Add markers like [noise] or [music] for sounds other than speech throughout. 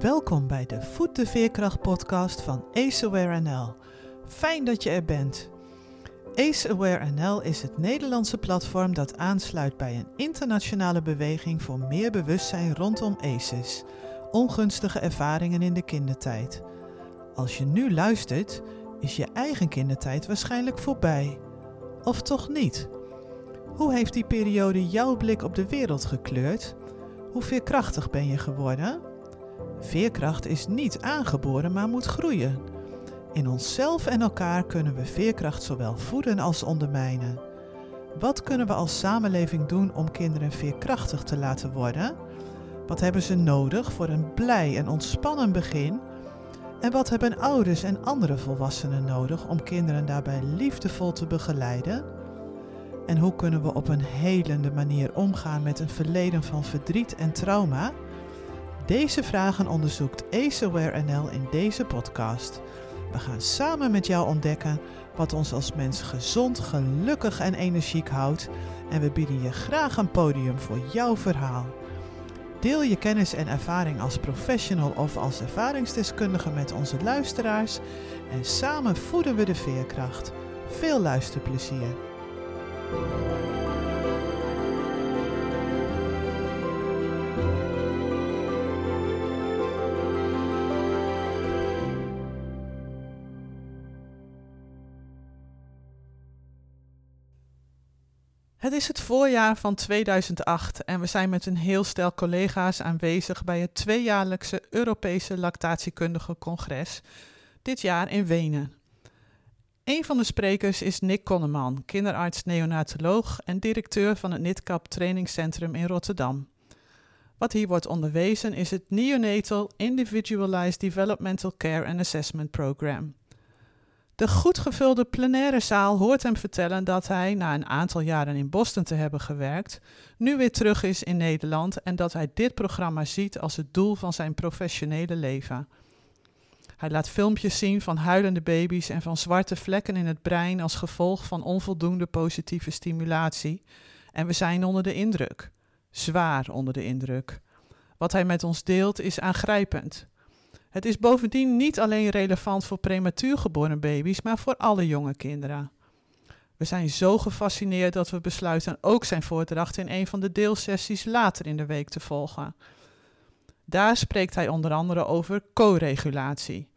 Welkom bij de Voet de Veerkracht podcast van Ace Aware NL. Fijn dat je er bent. Ace Aware NL is het Nederlandse platform dat aansluit bij een internationale beweging voor meer bewustzijn rondom ACEs, ongunstige ervaringen in de kindertijd. Als je nu luistert, is je eigen kindertijd waarschijnlijk voorbij. Of toch niet? Hoe heeft die periode jouw blik op de wereld gekleurd? Hoe veerkrachtig ben je geworden? Veerkracht is niet aangeboren, maar moet groeien. In onszelf en elkaar kunnen we veerkracht zowel voeden als ondermijnen. Wat kunnen we als samenleving doen om kinderen veerkrachtig te laten worden? Wat hebben ze nodig voor een blij en ontspannen begin? En wat hebben ouders en andere volwassenen nodig om kinderen daarbij liefdevol te begeleiden? En hoe kunnen we op een helende manier omgaan met een verleden van verdriet en trauma? Deze vragen onderzoekt AceAware NL in deze podcast. We gaan samen met jou ontdekken wat ons als mens gezond, gelukkig en energiek houdt en we bieden je graag een podium voor jouw verhaal. Deel je kennis en ervaring als professional of als ervaringsdeskundige met onze luisteraars en samen voeden we de veerkracht. Veel luisterplezier. Het is het voorjaar van 2008 en we zijn met een heel stel collega's aanwezig bij het tweejaarlijkse Europese Lactatiekundige Congres, dit jaar in Wenen. Een van de sprekers is Nick Konneman, kinderarts-neonatoloog en directeur van het NITCAP trainingscentrum in Rotterdam. Wat hier wordt onderwezen is het Neonatal Individualized Developmental Care and Assessment Program. De goed gevulde plenaire zaal hoort hem vertellen dat hij, na een aantal jaren in Boston te hebben gewerkt, nu weer terug is in Nederland en dat hij dit programma ziet als het doel van zijn professionele leven. Hij laat filmpjes zien van huilende baby's en van zwarte vlekken in het brein als gevolg van onvoldoende positieve stimulatie. En we zijn onder de indruk. Zwaar onder de indruk. Wat hij met ons deelt is aangrijpend. Het is bovendien niet alleen relevant voor prematuur geboren baby's, maar voor alle jonge kinderen. We zijn zo gefascineerd dat we besluiten ook zijn voordracht in een van de deelsessies later in de week te volgen. Daar spreekt hij onder andere over co-regulatie.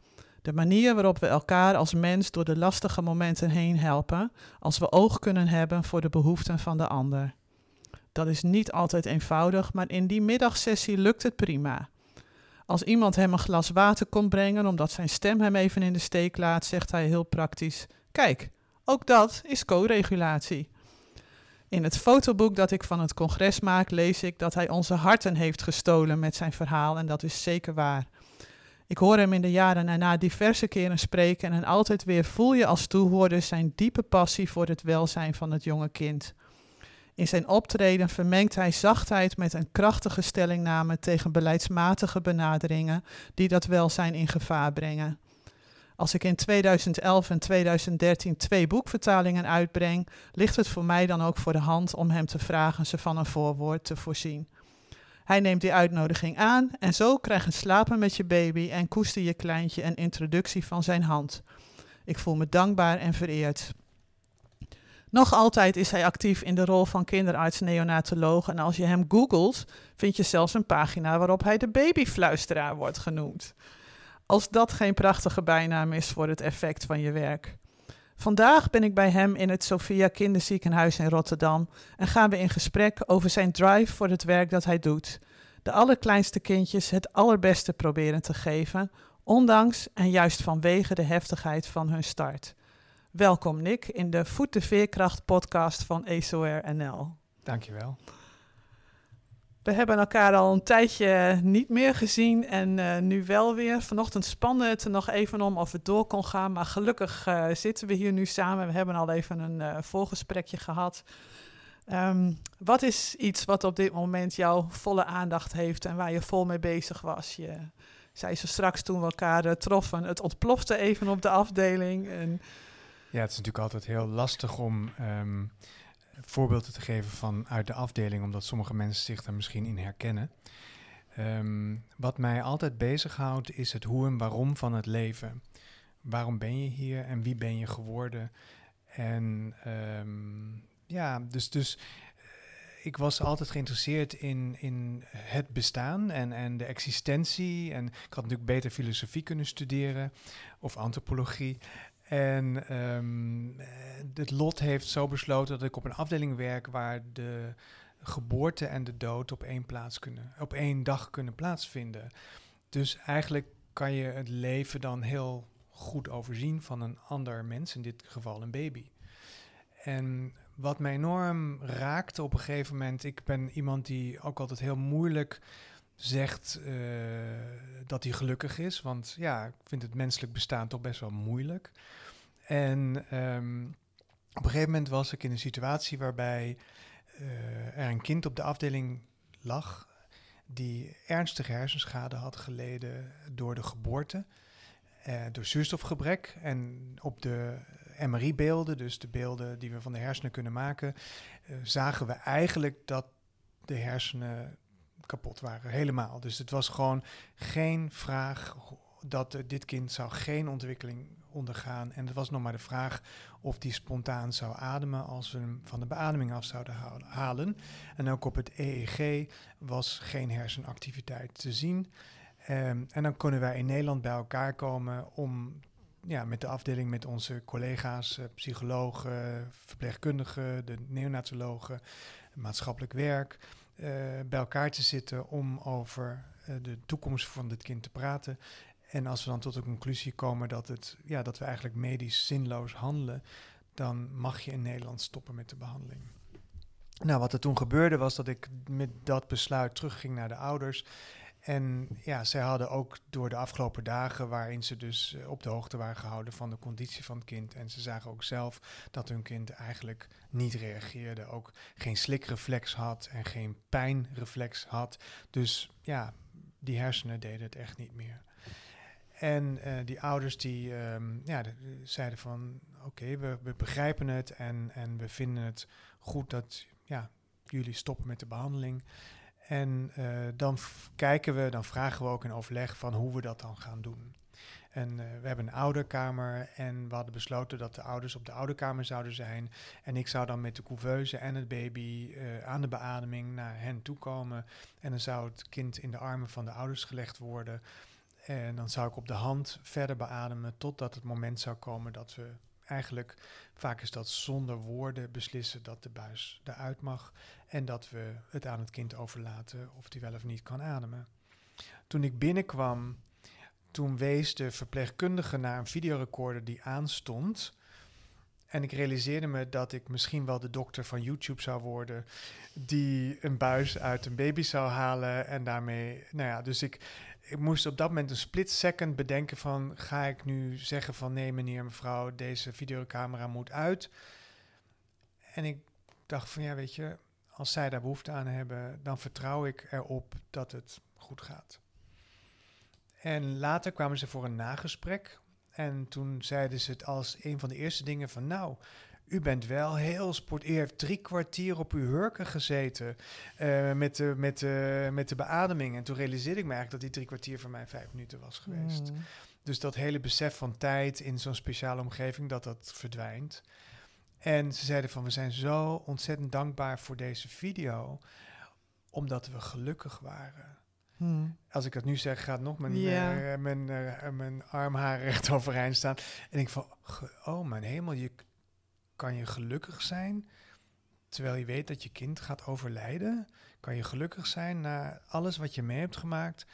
De manier waarop we elkaar als mens door de lastige momenten heen helpen, als we oog kunnen hebben voor de behoeften van de ander. Dat is niet altijd eenvoudig, maar in die middagsessie lukt het prima. Als iemand hem een glas water komt brengen omdat zijn stem hem even in de steek laat, zegt hij heel praktisch: Kijk, ook dat is co-regulatie. In het fotoboek dat ik van het congres maak, lees ik dat hij onze harten heeft gestolen met zijn verhaal en dat is zeker waar. Ik hoor hem in de jaren daarna diverse keren spreken en altijd weer voel je als toehoorder zijn diepe passie voor het welzijn van het jonge kind. In zijn optreden vermengt hij zachtheid met een krachtige stellingname tegen beleidsmatige benaderingen die dat welzijn in gevaar brengen. Als ik in 2011 en 2013 twee boekvertalingen uitbreng, ligt het voor mij dan ook voor de hand om hem te vragen ze van een voorwoord te voorzien. Hij neemt die uitnodiging aan en zo krijgen slapen met je baby en koester je kleintje een introductie van zijn hand. Ik voel me dankbaar en vereerd. Nog altijd is hij actief in de rol van kinderarts-neonatoloog en als je hem googelt, vind je zelfs een pagina waarop hij de babyfluisteraar wordt genoemd. Als dat geen prachtige bijnaam is voor het effect van je werk. Vandaag ben ik bij hem in het Sophia Kinderziekenhuis in Rotterdam en gaan we in gesprek over zijn drive voor het werk dat hij doet. De allerkleinste kindjes het allerbeste proberen te geven, ondanks en juist vanwege de heftigheid van hun start. Welkom Nick in de Voet de Veerkracht podcast van ASOR NL. Dankjewel. We hebben elkaar al een tijdje niet meer gezien en uh, nu wel weer. Vanochtend spande het er nog even om of het door kon gaan, maar gelukkig uh, zitten we hier nu samen. We hebben al even een uh, voorgesprekje gehad. Um, wat is iets wat op dit moment jouw volle aandacht heeft en waar je vol mee bezig was? Je zei zo straks toen we elkaar troffen, het ontplofte even op de afdeling. En... Ja, het is natuurlijk altijd heel lastig om um, voorbeelden te geven van uit de afdeling, omdat sommige mensen zich daar misschien in herkennen. Ehm, wat mij altijd bezighoudt is het hoe en waarom van het leven. Waarom ben je hier en wie ben je geworden? En ehm, ja, dus, dus eh, ik was altijd geïnteresseerd in, in het bestaan en, en de existentie. En ik had natuurlijk beter filosofie kunnen studeren of antropologie. En ehm, het lot heeft zo besloten dat ik op een afdeling werk waar de geboorte en de dood op één plaats kunnen, op één dag kunnen plaatsvinden. Dus eigenlijk kan je het leven dan heel goed overzien van een ander mens, in dit geval een baby. En wat mij enorm raakte op een gegeven moment, ik ben iemand die ook altijd heel moeilijk zegt uh, dat hij gelukkig is, want ja, ik vind het menselijk bestaan toch best wel moeilijk. En um, op een gegeven moment was ik in een situatie waarbij uh, er een kind op de afdeling lag die ernstige hersenschade had geleden door de geboorte, uh, door zuurstofgebrek. En op de MRI-beelden, dus de beelden die we van de hersenen kunnen maken, uh, zagen we eigenlijk dat de hersenen kapot waren, helemaal. Dus het was gewoon geen vraag dat dit kind zou geen ontwikkeling ondergaan. En het was nog maar de vraag of die spontaan zou ademen als we hem van de beademing af zouden halen. En ook op het EEG was geen hersenactiviteit te zien. Um, en dan kunnen wij in Nederland bij elkaar komen om ja, met de afdeling, met onze collega's, uh, psychologen, verpleegkundigen, de neonatologen, maatschappelijk werk, uh, bij elkaar te zitten om over uh, de toekomst van dit kind te praten. En als we dan tot de conclusie komen dat, het, ja, dat we eigenlijk medisch zinloos handelen, dan mag je in Nederland stoppen met de behandeling. Nou, wat er toen gebeurde was dat ik met dat besluit terugging naar de ouders. En ja, zij hadden ook door de afgelopen dagen, waarin ze dus eh, op de hoogte waren gehouden van de conditie van het kind. En ze zagen ook zelf dat hun kind eigenlijk niet reageerde, ook geen slikreflex had en geen pijnreflex had. Dus ja, die hersenen deden het echt niet meer. En uh, die ouders die um, ja, de, zeiden van oké, we, begrijpen het en, en we vinden het goed dat ja, jullie stoppen met de behandeling. En uh, dan kijken we, dan vragen we ook in overleg van hoe we dat dan gaan doen. En uh, we hebben een ouderkamer en we hadden besloten dat de ouders op de ouderkamer zouden zijn. En ik zou dan met de couveuse en het baby aan de beademing naar hen toe komen. En dan zou het kind in de armen van de ouders gelegd worden. En dan zou ik op de hand verder beademen totdat het moment zou komen dat we eigenlijk, vaak is dat zonder woorden, beslissen dat de buis eruit mag en dat we het aan het kind overlaten of die wel of niet kan ademen. Toen ik binnenkwam, toen wees de verpleegkundige naar een videorecorder die aanstond. En ik realiseerde me dat ik misschien wel de dokter van YouTube zou worden, die een buis uit een baby zou halen en daarmee, nou ja, dus ik, ik moest op dat moment een split second bedenken van... ga ik nu zeggen van nee meneer, mevrouw, deze videocamera moet uit. En ik dacht van ja, weet je, als zij daar behoefte aan hebben... dan vertrouw ik erop dat het goed gaat. En later kwamen ze voor een nagesprek. En toen zeiden ze het als een van de eerste dingen van... nou, u bent wel heel sport. U heeft drie kwartier op uw hurken gezeten uh, met, de, met, de, met de beademing. En toen realiseerde ik me eigenlijk dat die drie kwartier voor mij vijf minuten was geweest. Mm. Dus dat hele besef van tijd in zo'n speciale omgeving, dat dat verdwijnt. En ze zeiden van, we zijn zo ontzettend dankbaar voor deze video, omdat we gelukkig waren. Hmm. Als ik dat nu zeg, gaat nog mijn, yeah. uh, mijn, uh, mijn armhaar recht overeind staan. En ik van, oh mijn hemel, je, kan je gelukkig zijn terwijl je weet dat je kind gaat overlijden? Kan je gelukkig zijn na alles wat je mee hebt gemaakt?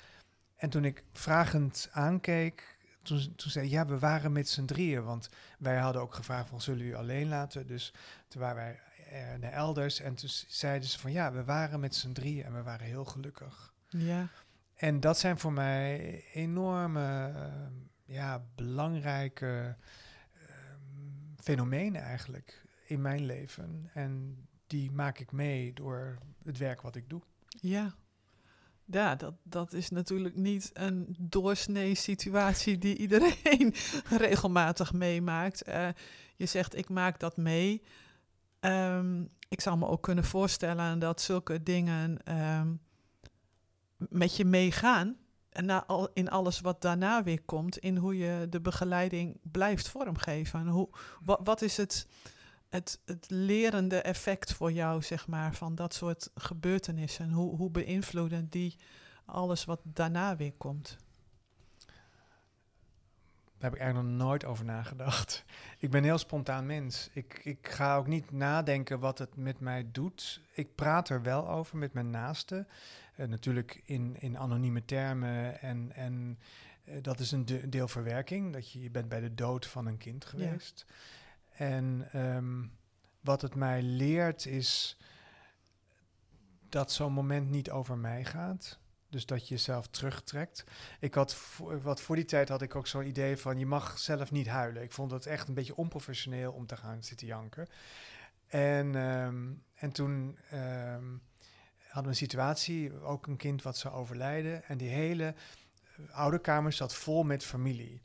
En toen ik vragend aankeek, toen, toen zei ja, we waren met z'n drieën. Want wij hadden ook gevraagd van, zullen u alleen laten? Dus toen waren wij eh, naar elders. En toen zeiden ze van, ja, we waren met z'n drieën en we waren heel gelukkig. Ja. En dat zijn voor mij enorme, ja, belangrijke fenomenen eigenlijk in mijn leven. En die maak ik mee door het werk wat ik doe. Ja, ja, dat, dat is natuurlijk niet een doorsnee situatie die [laughs] iedereen regelmatig meemaakt. Uh, je zegt, ik maak dat mee. Um, ik zou me ook kunnen voorstellen dat zulke dingen um, met je meegaan. En al, in alles wat daarna weer komt, in hoe je de begeleiding blijft vormgeven. En hoe, wat, is het, het, het lerende effect voor jou, zeg maar, van dat soort gebeurtenissen? Hoe, hoe beïnvloeden die alles wat daarna weer komt? Daar heb ik eigenlijk nog nooit over nagedacht. [laughs] Ik ben een heel spontaan mens. Ik, ik ga ook niet nadenken wat het met mij doet. Ik praat er wel over met mijn naasten. Uh, natuurlijk in, in anonieme termen. En, en uh, dat is een de, deel verwerking. Dat je, je bent bij de dood van een kind geweest. Ja. En um, wat het mij leert is dat zo'n moment niet over mij gaat. Dus dat je jezelf terugtrekt. Ik had, wat voor die tijd had ik ook zo'n idee van, je mag zelf niet huilen. Ik vond het echt een beetje onprofessioneel om te gaan zitten janken. En, um, en toen um, hadden we een situatie, ook een kind wat zou overlijden. En die hele oude kamer zat vol met familie.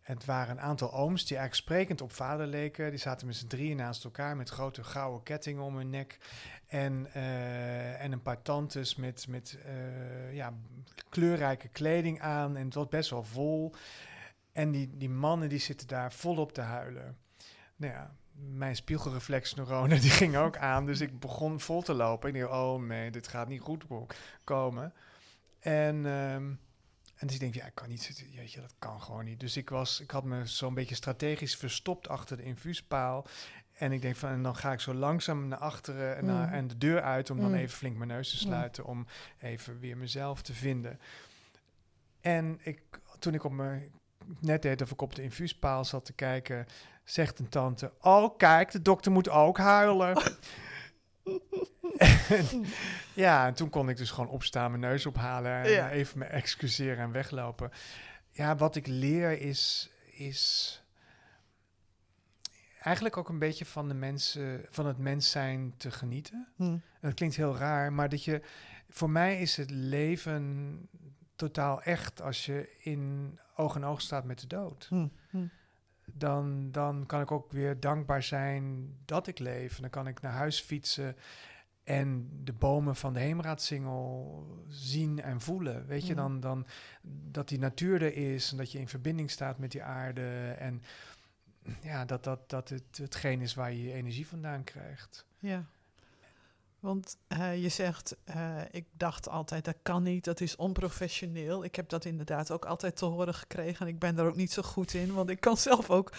Het waren een aantal ooms die eigenlijk sprekend op vader leken. Die zaten met z'n drieën naast elkaar met grote gouden kettingen om hun nek. En, uh, en een paar tantes met, met uh, ja, kleurrijke kleding aan. En het was best wel vol. En die, die mannen die zitten daar volop te huilen. Nou ja, mijn spiegelreflexneuronen [laughs] die gingen ook aan. Dus ik begon vol te lopen. Ik dacht, oh nee, dit gaat niet goed komen. En... Uh, en dus ik denk, ja, ik kan niet. Jeetje, dat kan gewoon niet. Dus ik, was, ik had me zo'n beetje strategisch verstopt achter de infuuspaal. En ik denk van, en dan ga ik zo langzaam naar achteren en, mm. naar, en de deur uit om dan mm. even flink mijn neus te sluiten, mm. om even weer mezelf te vinden. En ik, toen ik op mijn net deed of ik op de infuuspaal zat te kijken, zegt een tante: Oh, kijk, de dokter moet ook huilen. [laughs] ja, en toen kon ik dus gewoon opstaan, mijn neus ophalen en even me excuseren en weglopen. Ja, wat ik leer is, is eigenlijk ook een beetje van de mensen, van het mens zijn te genieten. Hmm. Dat klinkt heel raar, maar dat je, voor mij is het leven totaal echt als je in oog en oog staat met de dood. Hmm. Dan, dan kan ik ook weer dankbaar zijn dat ik leef. En dan kan ik naar huis fietsen en de bomen van de Heemraadsingel zien en voelen. Weet je, dan, dan dat die natuur er is en dat je in verbinding staat met die aarde. En ja, dat, dat, dat het hetgeen is waar je je energie vandaan krijgt. Ja. Want uh, je zegt, uh, ik dacht altijd, dat kan niet, dat is onprofessioneel. Ik heb dat inderdaad ook altijd te horen gekregen en ik ben daar ook niet zo goed in, want ik kan [laughs] zelf ook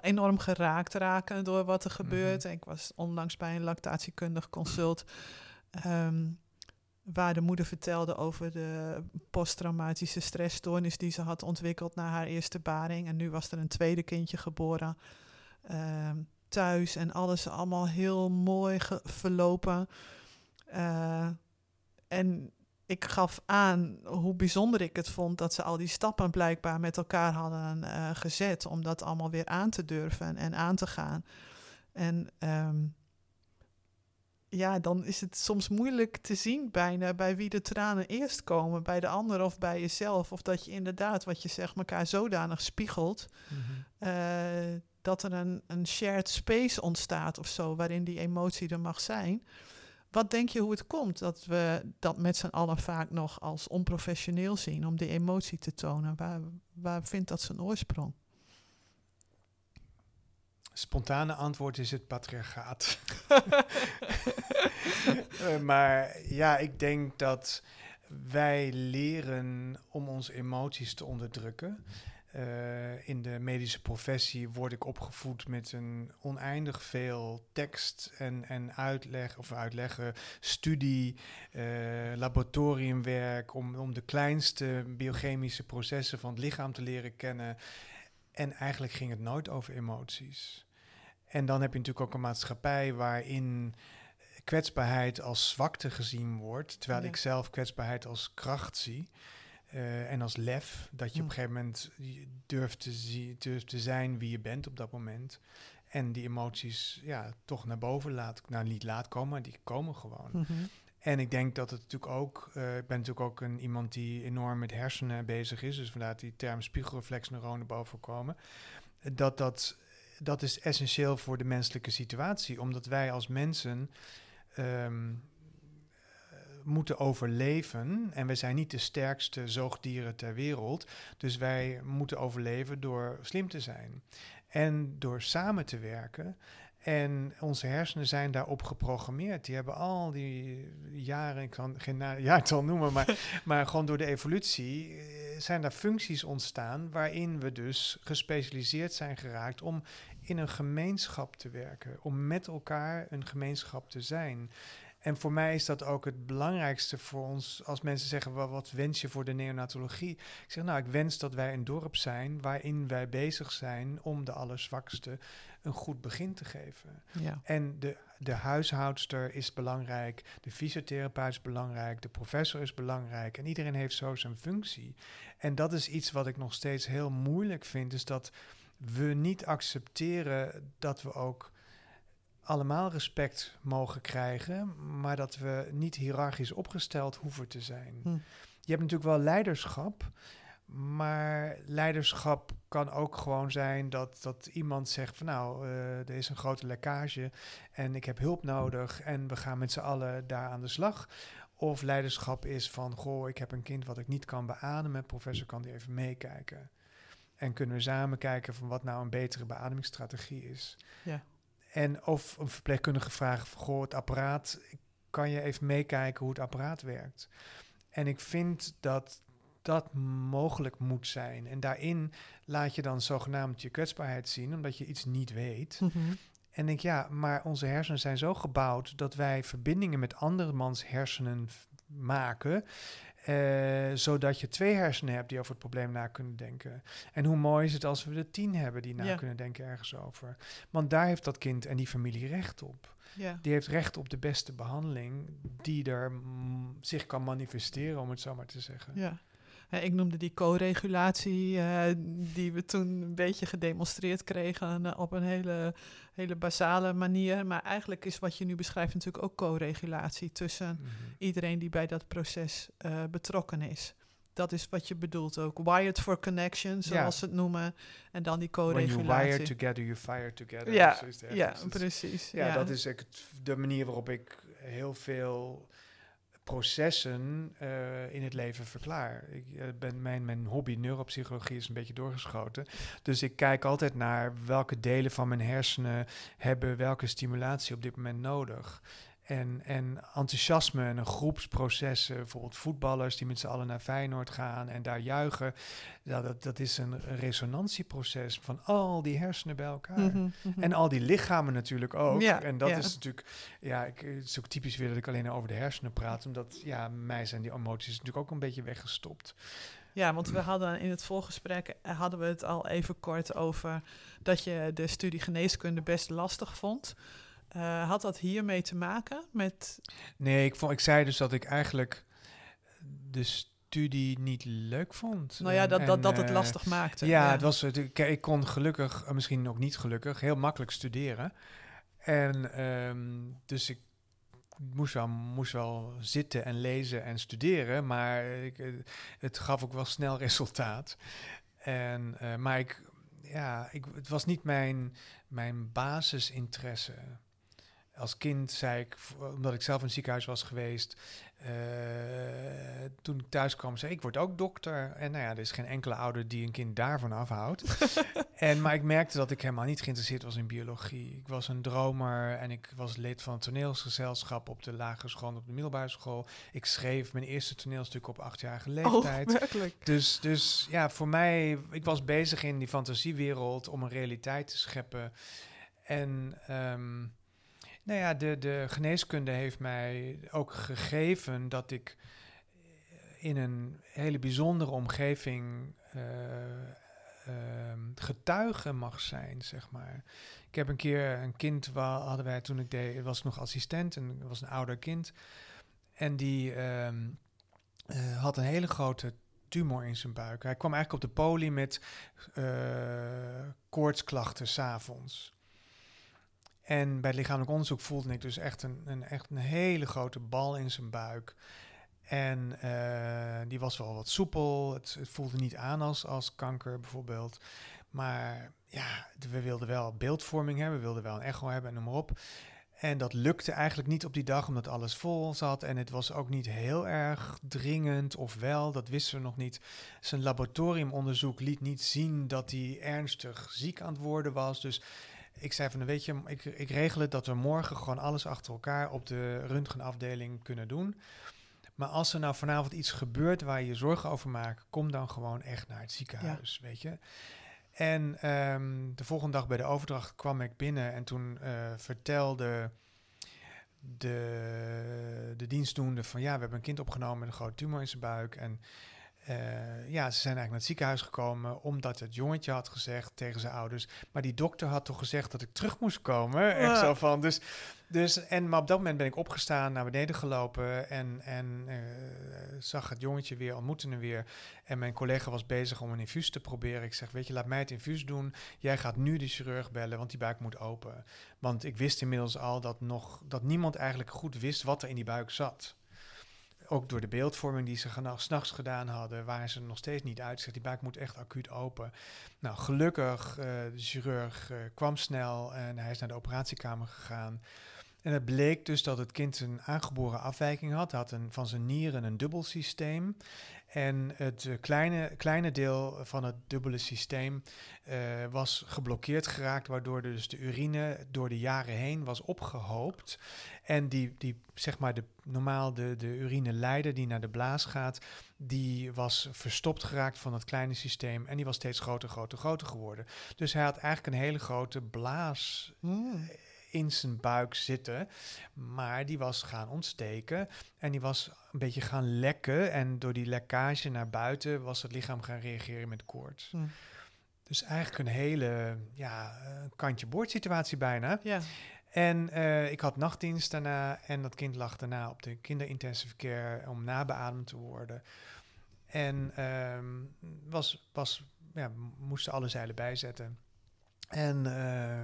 enorm geraakt raken door wat er gebeurt. Mm Ik was onlangs bij een lactatiekundig consult, um, waar de moeder vertelde over de posttraumatische stressstoornis die ze had ontwikkeld na haar eerste baring. En nu was er een tweede kindje geboren. Um, thuis en alles allemaal heel mooi verlopen. Uh, en ik gaf aan hoe bijzonder ik het vond dat ze al die stappen blijkbaar met elkaar hadden uh, gezet om dat allemaal weer aan te durven en aan te gaan. En um, ja, dan is het soms moeilijk te zien bijna bij wie de tranen eerst komen, bij de ander of bij jezelf. Of dat je inderdaad, wat je zegt, elkaar zodanig spiegelt. Mm -hmm. uh, dat er een, een shared space ontstaat of zo, waarin die emotie er mag zijn. Wat denk je hoe het komt dat we dat met z'n allen vaak nog als onprofessioneel zien om die emotie te tonen? Waar, waar vindt dat zijn oorsprong? Spontane antwoord is het patriarchaat. uh, [laughs] maar ja, ik denk dat wij leren om onze emoties te onderdrukken. Uh, in de medische professie word ik opgevoed met een oneindig veel tekst en, en uitleg, of uitleggen, studie, uh, laboratoriumwerk, om, om de kleinste biochemische processen van het lichaam te leren kennen. En eigenlijk ging het nooit over emoties. En dan heb je natuurlijk ook een maatschappij waarin kwetsbaarheid als zwakte gezien wordt, terwijl ik zelf kwetsbaarheid als kracht zie. Uh, en als lef, dat je op een gegeven moment durft te, zie, durft te zijn wie je bent op dat moment. En die emoties ja, toch naar boven laat, nou niet laat komen, maar die komen gewoon. Mm -hmm. En ik denk dat het natuurlijk ook, uh, ik ben natuurlijk ook een, iemand die enorm met hersenen bezig is, dus vandaar die term spiegelreflexneuronen boven komen. Dat, dat, dat is essentieel voor de menselijke situatie, omdat wij als mensen um, moeten overleven. En we zijn niet de sterkste zoogdieren ter wereld. Dus wij moeten overleven door slim te zijn. En door samen te werken. En onze hersenen zijn daarop geprogrammeerd. Die hebben al die jaren, ik kan geen jaartal noemen, maar, [laughs] maar gewoon door de evolutie eh, zijn daar functies ontstaan waarin we dus gespecialiseerd zijn geraakt om in een gemeenschap te werken, om met elkaar een gemeenschap te zijn. En voor mij is dat ook het belangrijkste voor ons. Als mensen zeggen, wat, wat wens je voor de neonatologie? Ik zeg, nou, ik wens dat wij een dorp zijn waarin wij bezig zijn om de allerzwakste een goed begin te geven. Ja. En de, de huishoudster is belangrijk, de fysiotherapeut is belangrijk, de professor is belangrijk. En iedereen heeft zo zijn functie. En dat is iets wat ik nog steeds heel moeilijk vind, is dat we niet accepteren dat we ook allemaal respect mogen krijgen, maar dat we niet hiërarchisch opgesteld hoeven te zijn. Hm. Je hebt natuurlijk wel leiderschap, maar leiderschap kan ook gewoon zijn dat, dat iemand zegt van nou, uh, er is een grote lekkage en ik heb hulp nodig en we gaan met z'n allen daar aan de slag. Of leiderschap is van, goh, ik heb een kind wat ik niet kan beademen, professor kan die even meekijken. En kunnen we samen kijken van wat nou een betere beademingsstrategie is. Ja. En of een verpleegkundige vraagt van, goh, het apparaat, kan je even meekijken hoe het apparaat werkt? En ik vind dat dat mogelijk moet zijn. En daarin laat je dan zogenaamd je kwetsbaarheid zien, omdat je iets niet weet. Mhm. En denk, ja, maar onze hersenen zijn zo gebouwd dat wij verbindingen met andermans hersenen maken. Uh, zodat je twee hersenen hebt die over het probleem na kunnen denken. En hoe mooi is het als we er tien hebben die na kunnen denken ergens over. Want daar heeft dat kind en die familie recht op. Ja. Die heeft recht op de beste behandeling die er zich kan manifesteren, om het zo maar te zeggen. Ja ik noemde die co-regulatie, uh, die we toen een beetje gedemonstreerd kregen uh, op een hele, hele basale manier. Maar eigenlijk is wat je nu beschrijft natuurlijk ook co-regulatie tussen mhm. iedereen die bij dat proces uh, betrokken is. Dat is wat je bedoelt ook. Wired for connection, zoals ze het noemen. En dan die co-regulatie. When you wire together, you fire together. Ja, ja precies. Ja, ja, dat is de manier waarop ik heel veel processen uh, in het leven verklaar. Ik uh, ben, mijn, mijn hobby neuropsychologie is een beetje doorgeschoten. Dus ik kijk altijd naar welke delen van mijn hersenen hebben welke stimulatie op dit moment nodig. En, en enthousiasme en een groepsproces, bijvoorbeeld voetballers die met z'n allen naar Feyenoord gaan en daar juichen. Dat, dat is een resonantieproces van al die hersenen bij elkaar. Mhm, mhm. En al die lichamen natuurlijk ook. Ja, en dat is natuurlijk, ja, ik, het is ook typisch weer dat ik alleen over de hersenen praat, omdat ja, mij zijn die emoties natuurlijk ook een beetje weggestopt. Ja, want we hadden in het voorgesprek eh, hadden we het al even kort over dat je de studie geneeskunde best lastig vond. Uh, had dat hiermee te maken met... Nee, ik, vond, ik zei dus dat ik eigenlijk de studie niet leuk vond. Nou ja, dat, dat, dat het eh, lastig maakte. Ja, Het was, ik, ik kon gelukkig, eh, misschien ook niet gelukkig, heel makkelijk studeren. En um, dus ik moest wel, moest wel zitten en lezen en studeren, maar ik, het gaf ook wel snel [laughs] resultaat. En, uh, maar ik, ja, ik, het was niet mijn, mijn basisinteresse als kind zei ik, omdat ik zelf in het ziekenhuis was geweest, uh, toen ik thuis kwam, zei ik, word ook dokter. En nou ja, er is geen enkele ouder die een kind daarvan afhoudt. [laughs] en, maar ik merkte dat ik helemaal niet geïnteresseerd was in biologie. Ik was een dromer en ik was lid van het toneelsgezelschap op de lagere school en op de middelbare school. Ik schreef mijn eerste toneelstuk op achtjarige oh, leeftijd. Oh, dus, dus ja, voor mij, ik was bezig in die fantasiewereld om een realiteit te scheppen. En... Um, nou ja, de, de geneeskunde heeft mij ook gegeven dat ik in een hele bijzondere omgeving uh, getuige mag zijn, zeg maar. Ik heb een keer een kind, hadden wij toen ik deed, was nog assistent en was een ouder kind. En die ehm, eh, had een hele grote tumor in zijn buik. Hij kwam eigenlijk op de poli met koortsklachten s'avonds. En bij het lichamelijk onderzoek voelde ik dus echt een, een, echt een hele grote bal in zijn buik. En uh, die was wel wat soepel. Het, het, voelde niet aan als, als kanker bijvoorbeeld. Maar ja, we wilden wel beeldvorming hebben. We wilden wel een echo hebben en noem maar op. En dat lukte eigenlijk niet op die dag, omdat alles vol zat. En het was ook niet heel erg dringend, of wel, dat wisten we nog niet. Zijn laboratoriumonderzoek liet niet zien dat hij ernstig ziek aan het worden was. Dus ik zei van, nou, weet je, ik, ik regel het dat we morgen gewoon alles achter elkaar op de röntgenafdeling kunnen doen. Maar als er nou vanavond iets gebeurt waar je je zorgen over maakt, kom dan gewoon echt naar het ziekenhuis, weet je. En ehm, de volgende dag bij de overdracht kwam ik binnen en toen uh, vertelde de, de dienstdoende van ja, we hebben een kind opgenomen met een grote tumor in zijn buik. En uh, ja, ze zijn eigenlijk naar het ziekenhuis gekomen omdat het jongetje had gezegd tegen zijn ouders. Maar die dokter had toch gezegd dat ik terug moest komen. Echt zo van. Dus, dus, en, maar op dat moment ben ik opgestaan, naar beneden gelopen en, en uh, zag het jongetje weer, ontmoette hem weer. En mijn collega was bezig om een infuus te proberen. Ik zeg, weet je, laat mij het infuus doen. Jij gaat nu de chirurg bellen, want die buik moet open. Want ik wist inmiddels al dat, nog, dat niemand eigenlijk goed wist wat er in die buik zat ook door de beeldvorming die ze s'nachts gedaan hadden, waren ze nog steeds niet uit. Die buik moet echt acuut open. Nou, gelukkig, uh, de chirurg uh, kwam snel en hij is naar de operatiekamer gegaan. En het bleek dus dat het kind een aangeboren afwijking had. Had een, van zijn nieren een dubbel systeem. En het uh, kleine, kleine deel van het dubbele systeem uh, was geblokkeerd geraakt, waardoor dus de urine door de jaren heen was opgehoopt. En die, die zeg maar, de, normaal de, de urineleider die naar de blaas gaat, die was verstopt geraakt van het kleine systeem. En die was steeds groter, groter, groter geworden. Dus hij had eigenlijk een hele grote blaas. Mm in zijn buik zitten. Maar die was gaan ontsteken en die was een beetje gaan lekken. En door die lekkage naar buiten was het lichaam gaan reageren met koorts. Dus eigenlijk een hele ja, kantje boord situatie bijna. Ja. En uh, ik had nachtdienst daarna en dat kind lag daarna op de kinderintensive care om nabeademd te worden. En um, was, was, ja, moesten alle zeilen bijzetten. En uh,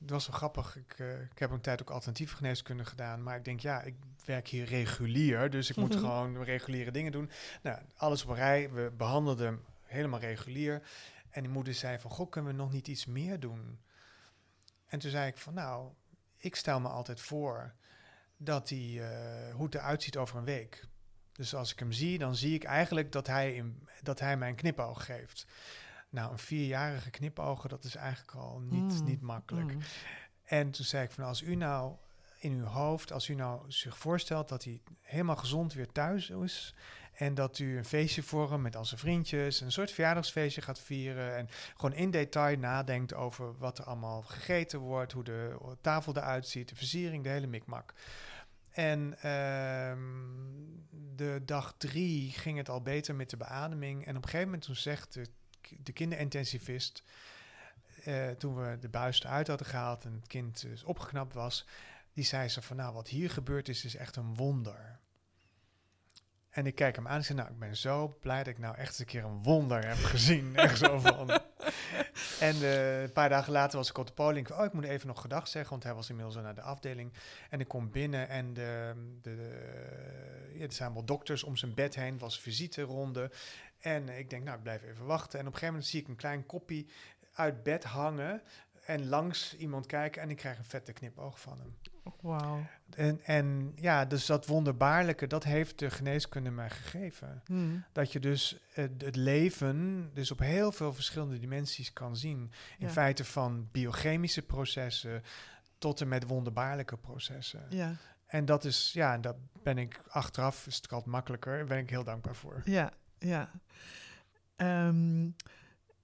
het was wel grappig. Ik, uh, ik heb een tijd ook alternatieve geneeskunde gedaan. Maar ik denk, ja, ik werk hier regulier. Dus ik moet gewoon reguliere dingen doen. Nou, alles op een rij. We behandelden hem helemaal regulier. En die moeder zei van, goh, kunnen we nog niet iets meer doen? En toen zei ik van, nou, ik stel me altijd voor dat hij, uh, hoe het eruit ziet over een week. Dus als ik hem zie, dan zie ik eigenlijk dat hij, in, dat hij mij een knipoog geeft. Nou, een vierjarige knipogen, dat is eigenlijk al niet, mm. niet makkelijk. Mm. En toen zei ik van, als u nou in uw hoofd, als u nou zich voorstelt dat hij helemaal gezond weer thuis is... en dat u een feestje voor hem met al zijn vriendjes... een soort verjaardagsfeestje gaat vieren... en gewoon in detail nadenkt over wat er allemaal gegeten wordt... hoe de tafel eruit ziet, de versiering, de hele mikmak... En uh, de dag drie ging het al beter met de beademing. En op een gegeven moment toen zegt de de kinderintensivist, uh, toen we de buis eruit hadden gehaald en het kind dus opgeknapt was, die zei ze van nou, wat hier gebeurd is, is echt een wonder. En ik kijk hem aan en zei, nou, ik ben zo blij dat ik nou echt eens een keer een wonder heb gezien. [laughs] echt zo van. En uh, een paar dagen later was ik op de poling. Oh, ik moet even nog gedag zeggen, want hij was inmiddels naar de afdeling. En ik kom binnen en de, de, ja, er zijn wel dokters om zijn bed heen. was visiteronde. En ik denk, nou, ik blijf even wachten. En op een gegeven moment zie ik een klein koppie uit bed hangen en langs iemand kijken en ik krijg een vette knipoog van hem. Wauw. En, en ja, dus dat wonderbaarlijke, dat heeft de geneeskunde mij gegeven. Hmm. Dat je dus het, het, leven dus op heel veel verschillende dimensies kan zien. In feite van biochemische processen tot en met wonderbaarlijke processen. Ja. En dat is, ja, dat ben ik achteraf, is het altijd makkelijker, daar ben ik heel dankbaar voor. Ja, ja. Ehm,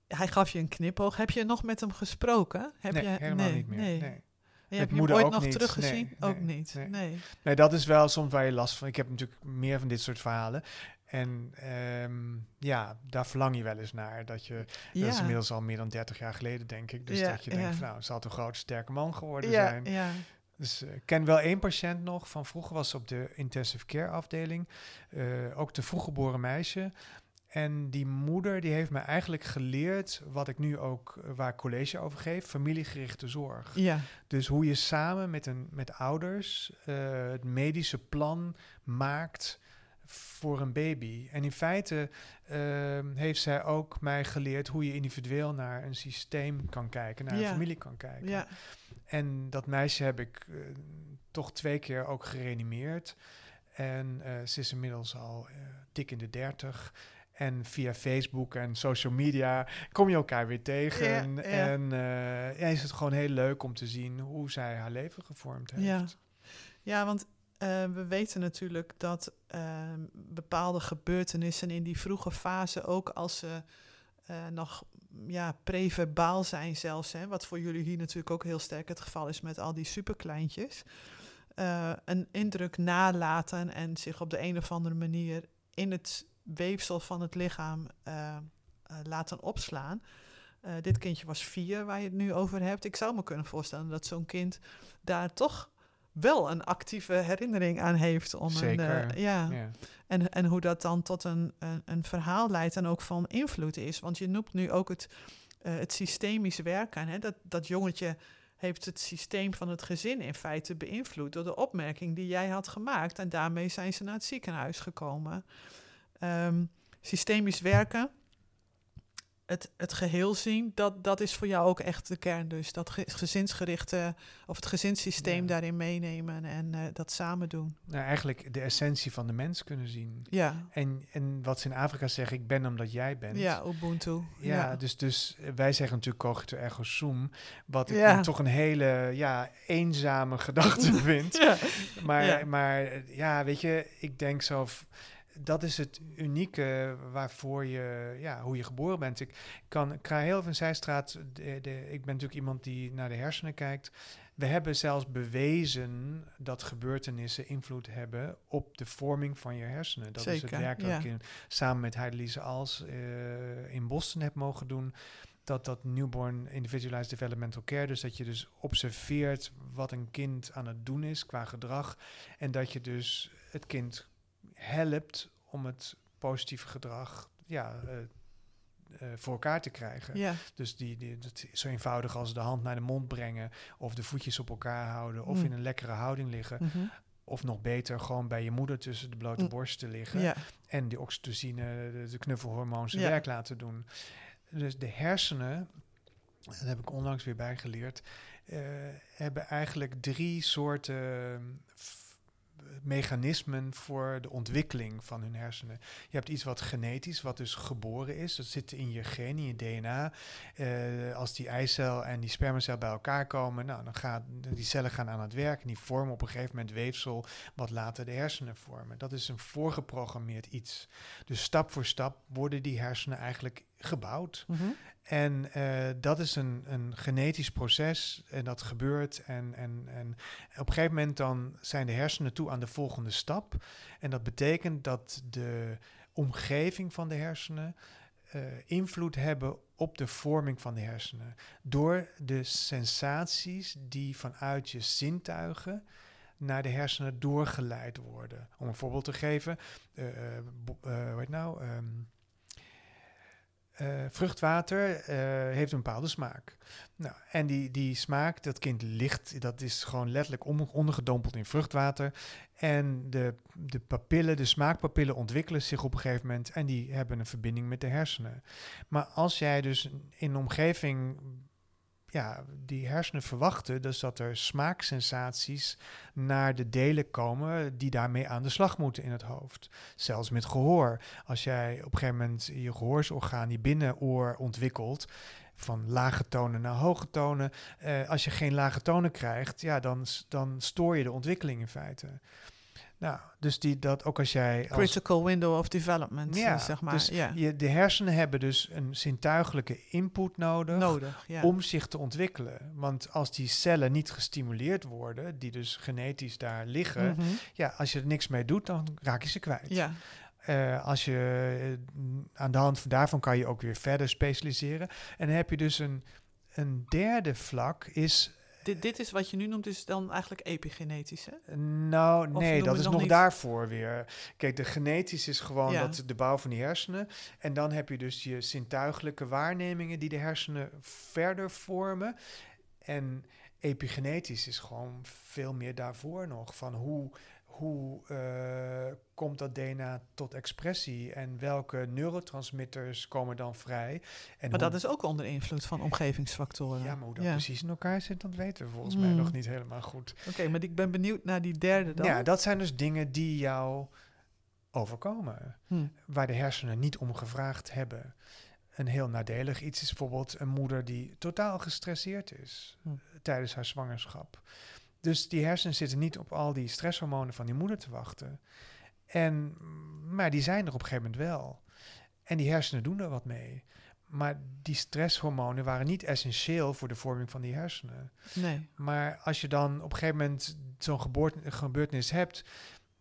hij gaf je een knipoog. Heb je nog met hem gesproken? Heb nee, je, helemaal niet meer. Nee. nee. Je hebt hem ooit nog teruggezien? ook niet. Nee. nee. dat is wel soms waar je last van. Ik heb natuurlijk meer van dit soort verhalen. En um, ja, daar verlang je wel eens naar. Dat je, ja. dat is inmiddels al meer dan 30 jaar geleden, denk ik. Dus dat je denkt, van, nou, zal het een grote, sterke man geworden zijn. Dus ik ken wel één patiënt nog van vroeger, was op de intensive care afdeling. Uh, ook de vroeggeboren meisje. En die moeder die heeft me eigenlijk geleerd wat ik nu ook uh, waar college over geef, familiegerichte zorg. Ja. Dus hoe je samen met, een, met ouders uh, het medische plan maakt voor een baby. En in feite uh, heeft zij ook mij geleerd hoe je individueel naar een systeem kan kijken, naar ja. een familie kan kijken. Ja. En dat meisje heb ik eh, toch twee keer ook gereanimeerd. En eh, ze is inmiddels al eh, dik in de dertig. En via Facebook en social media kom je elkaar weer tegen. Ja, en ja. en ja, is het gewoon heel leuk om te zien hoe zij haar leven gevormd heeft. Ja. Ja, want we weten natuurlijk dat eh, bepaalde gebeurtenissen in die vroege fase, ook als ze eh, nog ja, preverbaal zijn zelfs, hè, wat voor jullie hier natuurlijk ook heel sterk het geval is met al die superkleintjes, eh, een indruk nalaten en zich op de een of andere manier in het weefsel van het lichaam eh, laten opslaan. Dit kindje was vier, waar je het nu over hebt. Ik zou me kunnen voorstellen dat zo'n kind daar toch wel een actieve herinnering aan heeft. Om Zeker, Een, eh, ja. Ja. En, en hoe dat dan tot een, een, een verhaal leidt en ook van invloed is. Want je noemt nu ook het, eh, het systemisch werken. Hè? Dat, dat jongetje heeft het systeem van het gezin in feite beïnvloed door de opmerking die jij had gemaakt. En daarmee zijn ze naar het ziekenhuis gekomen. Ehm, systemisch werken, het, het geheel zien, dat, dat is voor jou ook echt de kern. Dus dat ge- gezinsgerichte of het gezinssysteem Ja. daarin meenemen en eh, dat samen doen. Nou, eigenlijk de essentie van de mens kunnen zien. Ja, En, en wat ze in Afrika zeggen, ik ben omdat jij bent. ja Ubuntu. Ja, Dus, dus eh, wij zeggen natuurlijk cogito ergo sum, wat ik Ja. toch een hele ja, eenzame [laughs] gedachte [laughs] vind. Ja. Maar, Ja. maar eh, ja, weet je, ik denk zo, dat is het unieke waarvoor je, ja, hoe je geboren bent. Ik kan, ik ga heel even zijstraat, de, de, ik ben natuurlijk iemand die naar de hersenen kijkt. We hebben zelfs bewezen dat gebeurtenissen invloed hebben op de vorming van je hersenen. Dat is het werk dat ja. ik in, samen met Heidelise Als eh, in Boston heb mogen doen. Dat dat newborn individualized developmental care, dus dat je dus observeert wat een kind aan het doen is qua gedrag. En dat je dus het kind helpt om het positieve gedrag ja, eh, eh, voor elkaar te krijgen. Ja, Dus die, die, dat is zo eenvoudig als de hand naar de mond brengen, of de voetjes op elkaar houden, of Mm. in een lekkere houding liggen. mhm. Of nog beter, gewoon bij je moeder tussen de blote Mm. borsten liggen. ja. En die oxytocine, de, de knuffelhormoon, zijn Ja. werk laten doen. Dus de hersenen, dat heb ik onlangs weer bijgeleerd, eh, hebben eigenlijk drie soorten mechanismen voor de ontwikkeling van hun hersenen. Je hebt iets wat genetisch, wat dus geboren is. Dat zit in je genen, in je DNA. Eh, als die eicel en die spermacel bij elkaar komen, nou, dan gaan die cellen gaan aan het werk en die vormen op een gegeven moment weefsel wat later de hersenen vormen. Dat is een voorgeprogrammeerd iets. Dus stap voor stap worden die hersenen eigenlijk gebouwd. Mhm. En eh, dat is een, een genetisch proces en dat gebeurt. En, en, en op een gegeven moment dan zijn de hersenen toe aan de volgende stap. En dat betekent dat de omgeving van de hersenen eh, invloed hebben op de vorming van de hersenen. Door de sensaties die vanuit je zintuigen naar de hersenen doorgeleid worden. Om een voorbeeld te geven, eh, hoe heet nou? Ehm, eh, vruchtwater eh, heeft een bepaalde smaak. Nou, en die, die smaak, dat kind ligt, dat is gewoon letterlijk om, ondergedompeld in vruchtwater. En de, de papillen, de smaakpapillen ontwikkelen zich op een gegeven moment en die hebben een verbinding met de hersenen. Maar als jij dus in een omgeving ja, die hersenen verwachten, dus dat er smaaksensaties naar de delen komen die daarmee aan de slag moeten in het hoofd. Zelfs met gehoor. Als jij op een gegeven moment je gehoorsorgaan, die binnenoor ontwikkelt, van lage tonen naar hoge tonen. eh, als je geen lage tonen krijgt, ja, dan, dan stoor je de ontwikkeling in feite. Nou, dus die, dat ook als jij... Als, Critical window of development, Ja, zeg maar. dus ja. je, de hersenen hebben dus een zintuigelijke input nodig Nodig, ja. om zich te ontwikkelen. Want als die cellen niet gestimuleerd worden, die dus genetisch daar liggen, Mhm. ja, als je er niks mee doet, dan raak je ze kwijt. Ja, Eh, als je eh, aan de hand van daarvan kan je ook weer verder specialiseren. En dan heb je dus een, een derde vlak is. Dit, dit is wat je nu noemt, is dan eigenlijk epigenetisch, hè? Nou, Of nee, dat is nog daarvoor weer. Kijk, de genetisch is gewoon Ja. dat, de bouw van die hersenen. En dan heb je dus je zintuigelijke waarnemingen die de hersenen verder vormen. En epigenetisch is gewoon veel meer daarvoor nog. Van hoe, hoe eh, komt dat DNA tot expressie en welke neurotransmitters komen dan vrij. En maar dat is ook onder invloed van omgevingsfactoren. Ja, maar hoe dat Ja. precies in elkaar zit, dat weten we volgens mij Mm. nog niet helemaal goed. Oké, maar ik ben benieuwd naar die derde dan. Ja, dat zijn dus dingen die jou overkomen, Hm. waar de hersenen niet om gevraagd hebben. Een heel nadelig iets is bijvoorbeeld een moeder die totaal gestresseerd is Hm. tijdens haar zwangerschap. Dus die hersenen zitten niet op al die stresshormonen van die moeder te wachten. En, maar die zijn er op een gegeven moment wel. En die hersenen doen er wat mee. Maar die stresshormonen waren niet essentieel voor de vorming van die hersenen. Nee. Maar als je dan op een gegeven moment zo'n gebeurtenis hebt,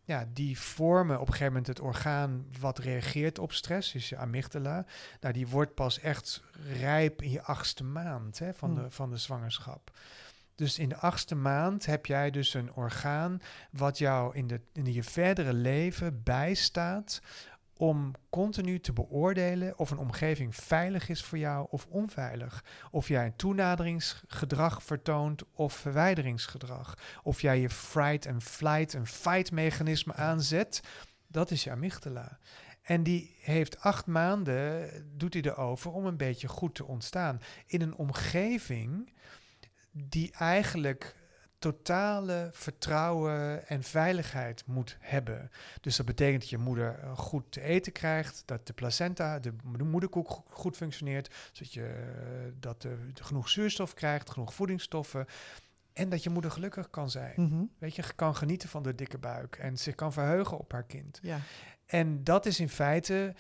ja, die vormen op een gegeven moment het orgaan wat reageert op stress, dus je amygdala. Nou, die wordt pas echt rijp in je achtste maand hè, van, Hmm. de, van de zwangerschap. Dus in de achtste maand heb jij dus een orgaan wat jou in, de, in je verdere leven bijstaat om continu te beoordelen of een omgeving veilig is voor jou of onveilig. Of jij een toenaderingsgedrag vertoont of verwijderingsgedrag. Of jij je fright en flight en fight mechanisme aanzet. Dat is je amygdala. En die heeft acht maanden, doet hij erover om een beetje goed te ontstaan. In een omgeving die eigenlijk totale vertrouwen en veiligheid moet hebben. Dus dat betekent dat je moeder eh, goed te eten krijgt, dat de placenta, de mo- de moederkoek go- goed functioneert, zodat je eh, dat de, genoeg zuurstof krijgt, genoeg voedingsstoffen. En dat je moeder gelukkig kan zijn. Mhm. Weet je, kan genieten van de dikke buik en zich kan verheugen op haar kind. Ja. En dat is in feite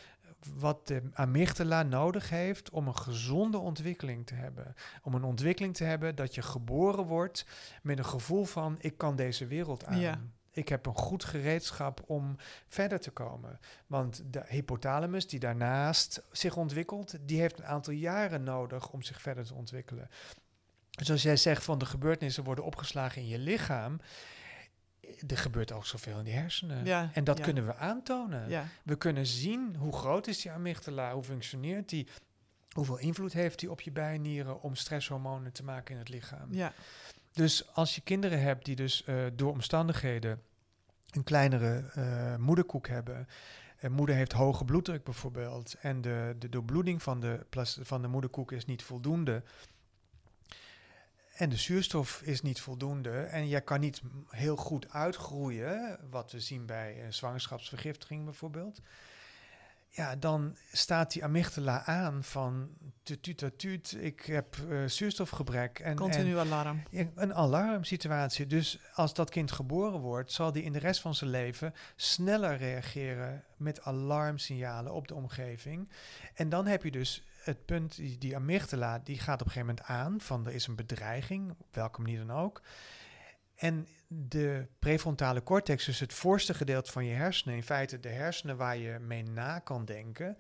wat de amygdala nodig heeft om een gezonde ontwikkeling te hebben. Om een ontwikkeling te hebben dat je geboren wordt met een gevoel van ik kan deze wereld aan. Ja. Ik heb een goed gereedschap om verder te komen. Want de hypothalamus die daarnaast zich ontwikkelt, die heeft een aantal jaren nodig om zich verder te ontwikkelen. Dus als jij zegt van de gebeurtenissen worden opgeslagen in je lichaam, er gebeurt ook zoveel in die hersenen. Ja, En dat ja. kunnen we aantonen. Ja. We kunnen zien hoe groot is die amygdala, hoe functioneert die, hoeveel invloed heeft die op je bijnieren om stresshormonen te maken in het lichaam. Ja. Dus als je kinderen hebt die dus eh, door omstandigheden een kleinere eh, moederkoek hebben. En moeder heeft hoge bloeddruk bijvoorbeeld. En de, de doorbloeding van de, van de moederkoek is niet voldoende. En de zuurstof is niet voldoende. En jij kan niet heel goed uitgroeien. Wat we zien bij eh, zwangerschapsvergiftiging bijvoorbeeld. Ja, dan staat die amygdala aan van tuut, ik heb eh, zuurstofgebrek. En, en Continu alarm. een alarmsituatie. Dus als dat kind geboren wordt, zal die in de rest van zijn leven sneller reageren met alarmsignalen op de omgeving. En dan heb je dus het punt, die, amygdala, die gaat op een gegeven moment aan van er is een bedreiging, op welke manier dan ook. En de prefrontale cortex, dus het voorste gedeelte van je hersenen, in feite de hersenen waar je mee na kan denken,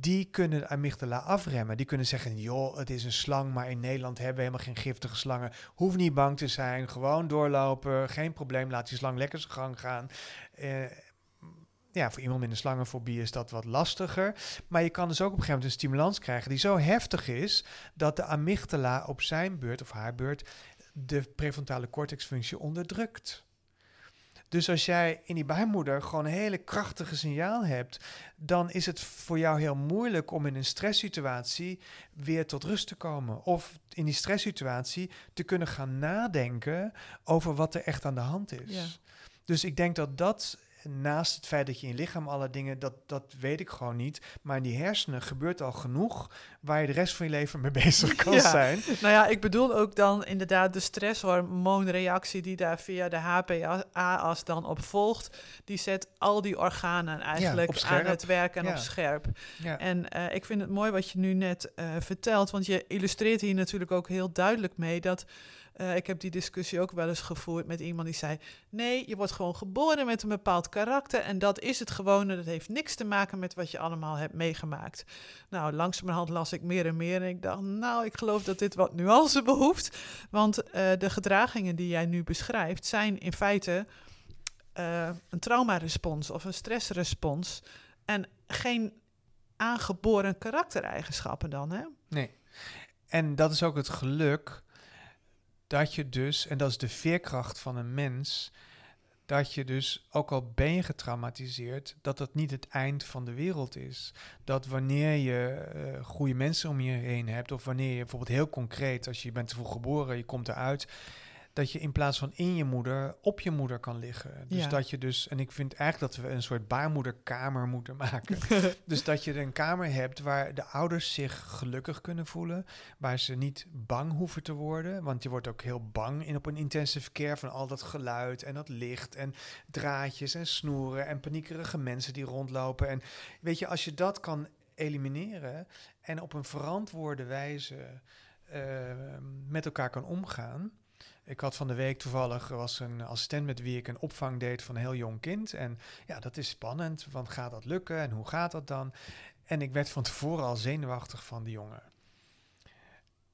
die kunnen de amygdala afremmen. Die kunnen zeggen, joh, het is een slang, maar in Nederland hebben we helemaal geen giftige slangen. Hoef niet bang te zijn, gewoon doorlopen, geen probleem, laat die slang lekker zijn gang gaan. Eh, ja, voor iemand met een slangenfobie is dat wat lastiger. Maar je kan dus ook op een gegeven moment een stimulans krijgen die zo heftig is dat de amygdala op zijn beurt of haar beurt de prefrontale cortexfunctie onderdrukt. Dus als jij in die baarmoeder gewoon een hele krachtige signaal hebt, dan is het voor jou heel moeilijk om in een stresssituatie weer tot rust te komen. Of in die stresssituatie te kunnen gaan nadenken over wat er echt aan de hand is. Ja. Dus ik denk dat dat, naast het feit dat je in je lichaam alle dingen, dat, dat weet ik gewoon niet. Maar in die hersenen gebeurt al genoeg waar je de rest van je leven mee [laughs] bezig kan Ja. zijn. Nou ja, ik bedoel ook dan inderdaad de stresshormoonreactie die daar via de HPA-as dan op volgt. Die zet al die organen eigenlijk aan het werk en Ja. op scherp. Ja. En eh, ik vind het mooi wat je nu net eh, vertelt, want je illustreert hier natuurlijk ook heel duidelijk mee dat. Eh, ik heb die discussie ook wel eens gevoerd met iemand die zei: Nee, je wordt gewoon geboren met een bepaald karakter. En dat is het gewone. Dat heeft niks te maken met wat je allemaal hebt meegemaakt. Nou, langzamerhand las ik meer en meer. En ik dacht: Nou, ik geloof dat dit wat nuance [laughs] behoeft. Want eh, de gedragingen die jij nu beschrijft zijn in feite eh, een traumarespons of een stressrespons. En geen aangeboren karaktereigenschappen dan, hè? Nee. En dat is ook het geluk dat je dus, en dat is de veerkracht van een mens, dat je dus, ook al ben je getraumatiseerd, dat dat niet het eind van de wereld is. Dat wanneer je eh, goede mensen om je heen hebt, of wanneer je bijvoorbeeld heel concreet, als je bent te vroeg geboren, je komt eruit, dat je in plaats van in je moeder op je moeder kan liggen. Dus Ja. dat je dus, en ik vind eigenlijk dat we een soort baarmoederkamer moeten maken. [laughs] dus dat je een kamer hebt waar de ouders zich gelukkig kunnen voelen, waar ze niet bang hoeven te worden, want je wordt ook heel bang in op een intensive care van al dat geluid en dat licht en draadjes en snoeren en paniekerige mensen die rondlopen. En weet je, als je dat kan elimineren en op een verantwoorde wijze eh, met elkaar kan omgaan. Ik had van de week toevallig was een assistent met wie ik een opvang deed van een heel jong kind. En ja, dat is spannend. Want gaat dat lukken en hoe gaat dat dan? En ik werd van tevoren al zenuwachtig van die jongen.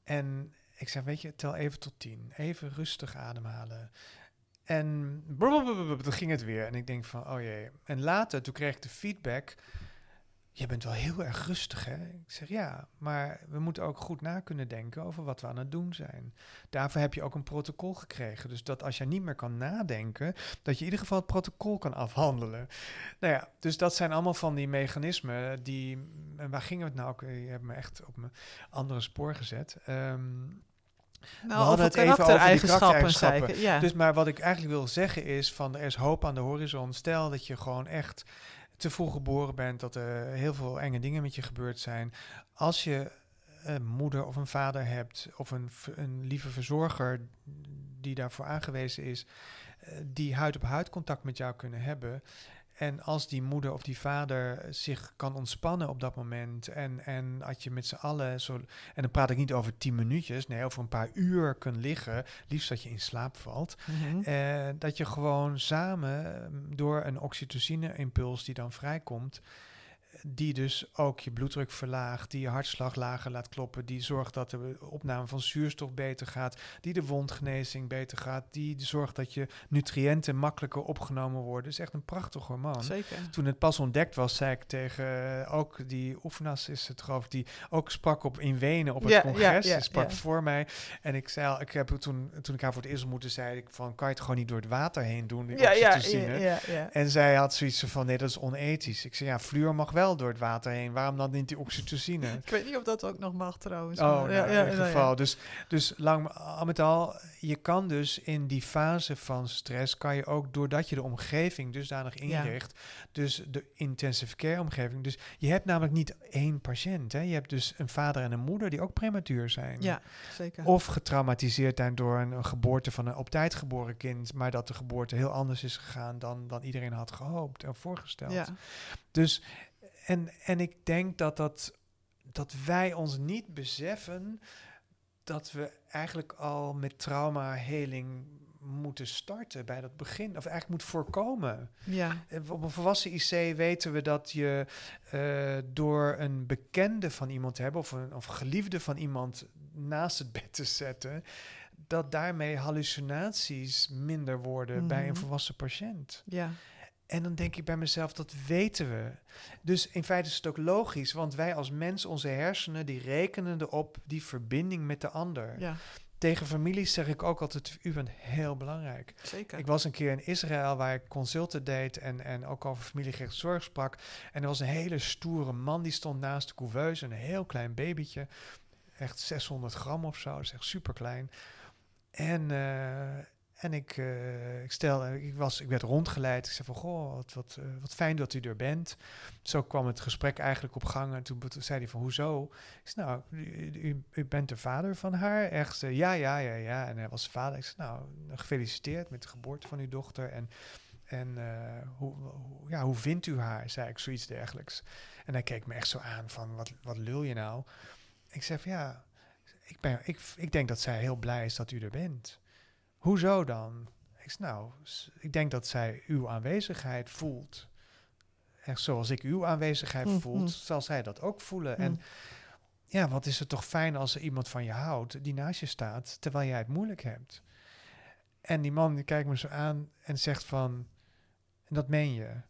En ik zei, weet je, tel even tot tien. Even rustig ademhalen. En dan ging het weer. En ik denk van, oh jee. En later, toen kreeg ik de feedback. Je bent wel heel erg rustig, hè? Ik zeg, ja, maar we moeten ook goed na kunnen denken over wat we aan het doen zijn. Daarvoor heb je ook een protocol gekregen. Dus dat als je niet meer kan nadenken, dat je in ieder geval het protocol kan afhandelen. Nou ja, dus dat zijn allemaal van die mechanismen die... En waar gingen we het nou ook? Je hebt me echt op mijn andere spoor gezet. Ehm, Nou, hadden over het even over karaktereigenschappen. Ja. Dus maar wat ik eigenlijk wil zeggen is van er is hoop aan de horizon. Stel dat je gewoon echt te vroeg geboren bent, dat er heel veel enge dingen met je gebeurd zijn. Als je een moeder of een vader hebt of een, een lieve verzorger die daarvoor aangewezen is, eh, die huid op huid contact met jou kunnen hebben. En als die moeder of die vader zich kan ontspannen op dat moment en, en als je met z'n allen zo en dan praat ik niet over tien minuutjes, nee, over een paar uur kunt liggen, liefst dat je in slaap valt. Mhm. Eh, dat je gewoon samen eh, door een oxytocine-impuls die dan vrijkomt, die dus ook je bloeddruk verlaagt, die je hartslag lager laat kloppen, die zorgt dat de opname van zuurstof beter gaat, die de wondgenezing beter gaat, die zorgt dat je nutriënten makkelijker opgenomen worden. Het is echt een prachtig hormoon. Zeker. Toen het pas ontdekt was, zei ik tegen eh, ook die Oefenas is het geloof die ook sprak op in Wenen op het Ja, congres. ja, sprak voor mij. En ik zei, al- ik heb toen, toen ik haar voor het eerst ontmoette, zei ik van, kan je het gewoon niet door het water heen doen, Ja, ja, ja, ja. En zij had zoiets van, nee, dat is onethisch. Ik zei, ja, fluor mag wel door het water heen. Waarom dan niet die oxytocine? [laughs] Ik weet niet of dat ook nog mag trouwens. Oh, maar- nou, ja, in ja, ieder ja, geval. ja. Dus, dus lang al met al, je kan dus in die fase van stress, kan je ook doordat je de omgeving dusdanig Ja. inricht, dus de intensive care omgeving. Dus je hebt namelijk niet één patiënt. Hè? Je hebt dus een vader en een moeder die ook prematuur zijn. Ja, zeker. Of getraumatiseerd zijn door een, een geboorte van een op tijd geboren kind, maar dat de geboorte heel anders is gegaan dan, dan iedereen had gehoopt en voorgesteld. ja. Dus, en, en ik denk dat, dat, dat wij ons niet beseffen dat we eigenlijk al met traumaheling moeten starten bij dat begin. Of eigenlijk moet voorkomen. ja. Op een volwassen IC weten we dat je eh, door een bekende van iemand te hebben... Of een of geliefde van iemand naast het bed te zetten... dat daarmee hallucinaties minder worden bij een Mhm. volwassen patiënt. ja. En dan denk ik bij mezelf, dat weten we. Dus in feite is het ook logisch, want wij als mens, onze hersenen, die rekenen erop die verbinding met de ander. ja, Tegen families zeg ik ook altijd, u bent heel belangrijk. zeker. Ik was een keer in Israël waar ik consulten deed en, en ook over familiegerichte zorg sprak. En er was een hele stoere man, die stond naast de couveuse, een heel klein babytje. Echt 600 gram of zo, dat is echt super klein. En, eh, en ik, eh, ik, stel, ik, was, ik werd rondgeleid. Ik zei van, goh, wat, wat, eh, wat fijn dat u er bent. Zo kwam het gesprek eigenlijk op gang. En toen, zei hij van, hoezo? Ik zei, nou, u, u, bent de vader van haar? Echt, eh, ja, ja, ja, ja. En hij was vader. Ik zei, nou, gefeliciteerd met de geboorte van uw dochter. En, en eh, hoe, hoe, ja, hoe vindt u haar? Zei ik, zoiets dergelijks. En hij keek me echt zo aan van, wat, wat lul je nou? Ik zei van, ja, ik, ben, ik, ik denk dat zij heel blij is dat u er bent. Hoezo dan? Ik zei, nou, ik denk dat zij uw aanwezigheid voelt. Echt zoals ik uw aanwezigheid Mhm. voelt, zal zij dat ook voelen. En Mm. ja, wat is het toch fijn als er iemand van je houdt die naast je staat terwijl jij het moeilijk hebt. En die man die kijkt me zo aan en zegt van, en dat meen je?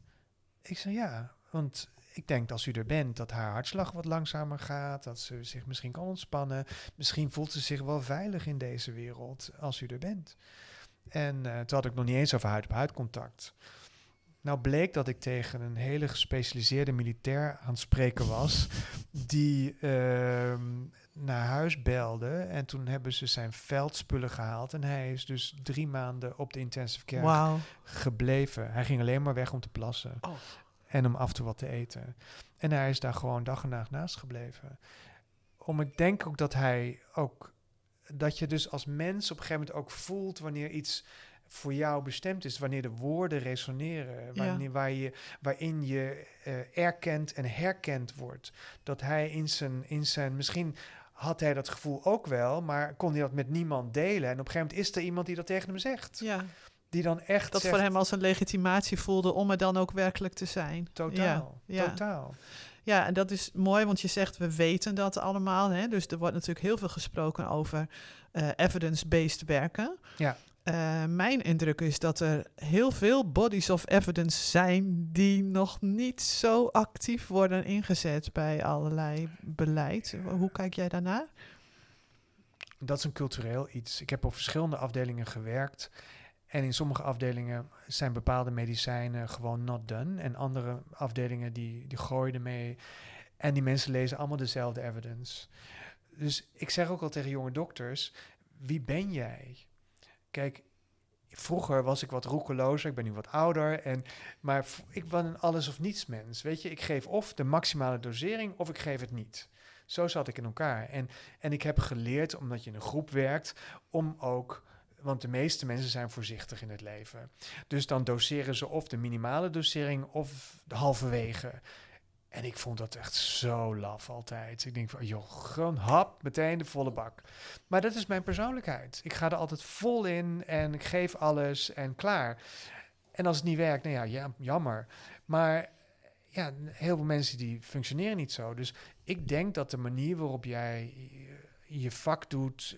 Ik zeg ja, want ik denk dat als u er bent dat haar hartslag wat langzamer gaat, dat ze zich misschien kan ontspannen. Misschien voelt ze zich wel veilig in deze wereld als u er bent. En uh, toen had ik nog niet eens over huid-op-huid contact. Nou bleek dat ik tegen een hele gespecialiseerde militair aan het spreken was, die uh, naar huis belde. En toen hebben ze zijn veldspullen gehaald. En hij is dus drie maanden op de intensive care gebleven. Hij ging alleen maar weg om te plassen. Oh. En om af en toe wat te eten. En hij is daar gewoon dag en nacht naast gebleven. Om, ik denk ook dat hij ook... Dat je dus als mens op een gegeven moment ook voelt wanneer iets voor jou bestemd is, wanneer de woorden resoneren, wanneer, waar je, waarin je uh, erkend en herkend wordt. Dat hij in zijn, in zijn, misschien had hij dat gevoel ook wel, maar kon hij dat met niemand delen. En op een gegeven moment is er iemand die dat tegen hem zegt. Ja. Die dan echt. Dat zegt, voor hem als een legitimatie voelde om er dan ook werkelijk te zijn. Totaal. Ja. Totaal. Ja, en dat is mooi, want je zegt we weten dat allemaal. Hè? Dus er wordt natuurlijk heel veel gesproken over uh, evidence-based werken. Ja. Uh, mijn indruk is dat er heel veel bodies of evidence zijn die nog niet zo actief worden ingezet bij allerlei beleid. Hoe kijk jij daarnaar? Dat is een cultureel iets. Ik heb op verschillende afdelingen gewerkt. En in sommige afdelingen zijn bepaalde medicijnen gewoon not done. En andere afdelingen die, die gooien ermee. En die mensen lezen allemaal dezelfde evidence. Dus ik zeg ook al tegen jonge dokters: wie ben jij? Kijk, vroeger was ik wat roekelozer, ik ben nu wat ouder. En, maar ik ben een alles of niets mens. Weet je, ik geef of de maximale dosering of ik geef het niet. Zo zat ik in elkaar. En, en ik heb geleerd, omdat je in een groep werkt, om ook. Want de meeste mensen zijn voorzichtig in het leven. Dus dan doseren ze of de minimale dosering of de halverwege. En ik vond dat echt zo laf altijd. Ik denk van, joh, gewoon hap, meteen de volle bak. Maar dat is mijn persoonlijkheid. Ik ga er altijd vol in en ik geef alles en klaar. En als het niet werkt, nou ja, ja jammer. Maar ja, heel veel mensen die functioneren niet zo. Dus ik denk dat de manier waarop jij je vak doet,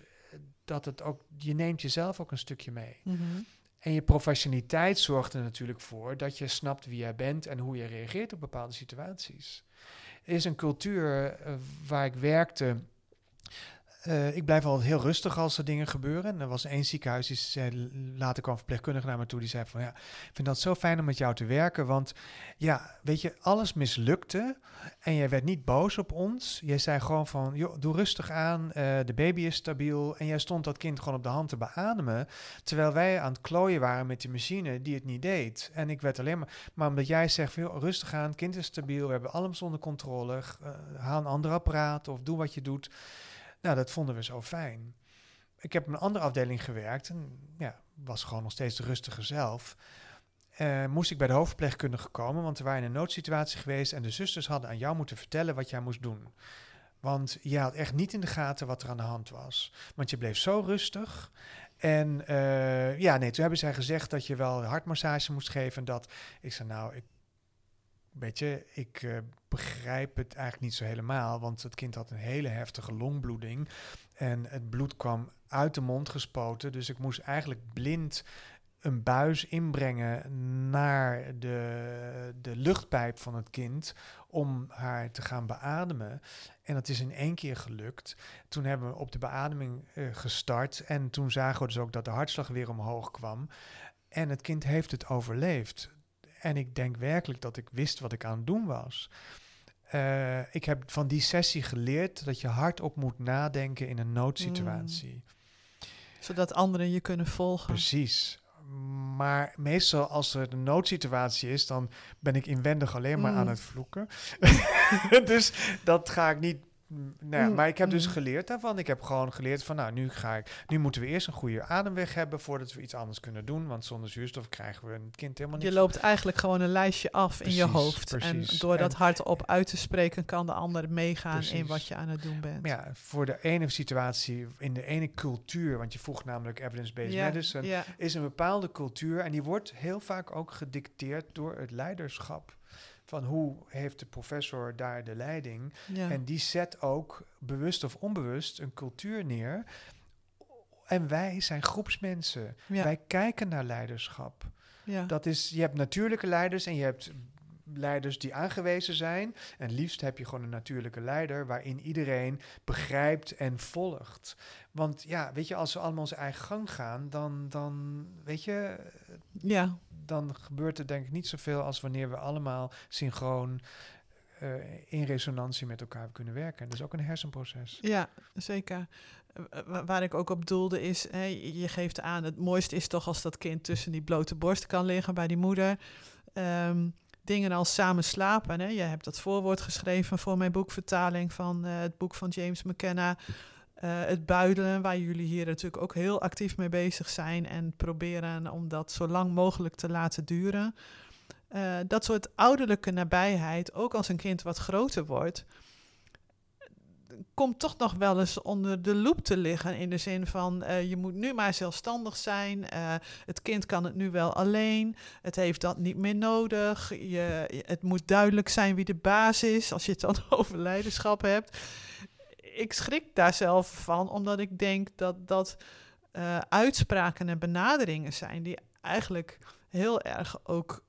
dat het ook, je neemt jezelf ook een stukje mee. Mm -hmm. En je professionaliteit zorgt er natuurlijk voor dat je snapt wie jij bent en hoe je reageert op bepaalde situaties. Er is een cultuur uh, waar ik werkte. Uh, ik blijf altijd heel rustig als er dingen gebeuren. En er was één ziekenhuis, die later kwam verpleegkundige naar me toe, die zei van ja, ik vind dat zo fijn om met jou te werken, want ja, weet je, alles mislukte en jij werd niet boos op ons. Jij zei gewoon van, joh, doe rustig aan, uh, de baby is stabiel en jij stond dat kind gewoon op de hand te beademen, terwijl wij aan het klooien waren met die machine die het niet deed. En ik werd alleen maar, maar omdat jij zegt rustig aan, kind is stabiel, we hebben alles onder controle, uh, haal een ander apparaat of doe wat je doet. Nou, dat vonden we zo fijn. Ik heb op een andere afdeling gewerkt en ja, was gewoon nog steeds de rustige zelf. Uh, moest ik bij de hoofdverpleegkundige komen, want er waren in een noodsituatie geweest en de zusters hadden aan jou moeten vertellen wat jij moest doen. Want je had echt niet in de gaten wat er aan de hand was. Want je bleef zo rustig. En uh, ja, nee, toen hebben zij gezegd dat je wel hartmassage moest geven. En dat ik zei, nou, ik, weet je, ik uh, begrijp het eigenlijk niet zo helemaal. Want het kind had een hele heftige longbloeding. En het bloed kwam uit de mond gespoten. Dus ik moest eigenlijk blind een buis inbrengen naar de, de luchtpijp van het kind om haar te gaan beademen. En dat is in één keer gelukt. Toen hebben we op de beademing uh, gestart en toen zagen we dus ook dat de hartslag weer omhoog kwam. En het kind heeft het overleefd. En ik denk werkelijk dat ik wist wat ik aan het doen was. Uh, ik heb van die sessie geleerd dat je hardop moet nadenken in een noodsituatie. Mm. Zodat anderen je kunnen volgen. Precies. Maar meestal als er een noodsituatie is, dan ben ik inwendig alleen maar mm. aan het vloeken. [laughs] dus dat ga ik niet. Nou ja, mm. maar ik heb dus geleerd daarvan. Ik heb gewoon geleerd van, nou, nu ga ik, nu moeten we eerst een goede ademweg hebben voordat we iets anders kunnen doen. Want zonder zuurstof krijgen we een kind helemaal niet. Je loopt eigenlijk gewoon een lijstje af precies, in je hoofd. Precies. En door dat hardop uit te spreken, kan de ander meegaan precies. in wat je aan het doen bent. Ja, voor de ene situatie, in de ene cultuur, want je vroeg namelijk evidence-based ja, medicine, ja. is een bepaalde cultuur en die wordt heel vaak ook gedicteerd door het leiderschap van hoe heeft de professor daar de leiding. Ja. En die zet ook bewust of onbewust een cultuur neer. En wij zijn groepsmensen. Ja. Wij kijken naar leiderschap. Ja. Dat is, je hebt natuurlijke leiders en je hebt leiders die aangewezen zijn. En liefst heb je gewoon een natuurlijke leider waarin iedereen begrijpt en volgt. Want ja, weet je, als we allemaal onze eigen gang gaan, dan, dan weet je, Ja, dan gebeurt er denk ik niet zoveel als wanneer we allemaal synchroon eh, in resonantie met elkaar kunnen werken. Dat is ook een hersenproces. ja, zeker. Eh, wa- Waar ik ook op doelde is, hè, je je geeft aan, het mooiste is toch als dat kind tussen die blote borst kan liggen bij die moeder. Ehm, dingen als samen slapen. Hè. Je hebt dat voorwoord geschreven voor mijn boekvertaling van eh, het boek van James McKenna. Eh, het buidelen, waar jullie hier natuurlijk ook heel actief mee bezig zijn en proberen om dat zo lang mogelijk te laten duren. Eh, dat soort ouderlijke nabijheid, ook als een kind wat groter wordt, komt toch nog wel eens onder de loep te liggen. In de zin van, eh, je moet nu maar zelfstandig zijn. eh, het kind kan het nu wel alleen. Het heeft dat niet meer nodig. Je, het moet duidelijk zijn wie de baas is, als je het dan [laughs] over leiderschap hebt. Ik schrik daar zelf van, omdat ik denk dat dat eh, uitspraken en benaderingen zijn die eigenlijk heel erg ook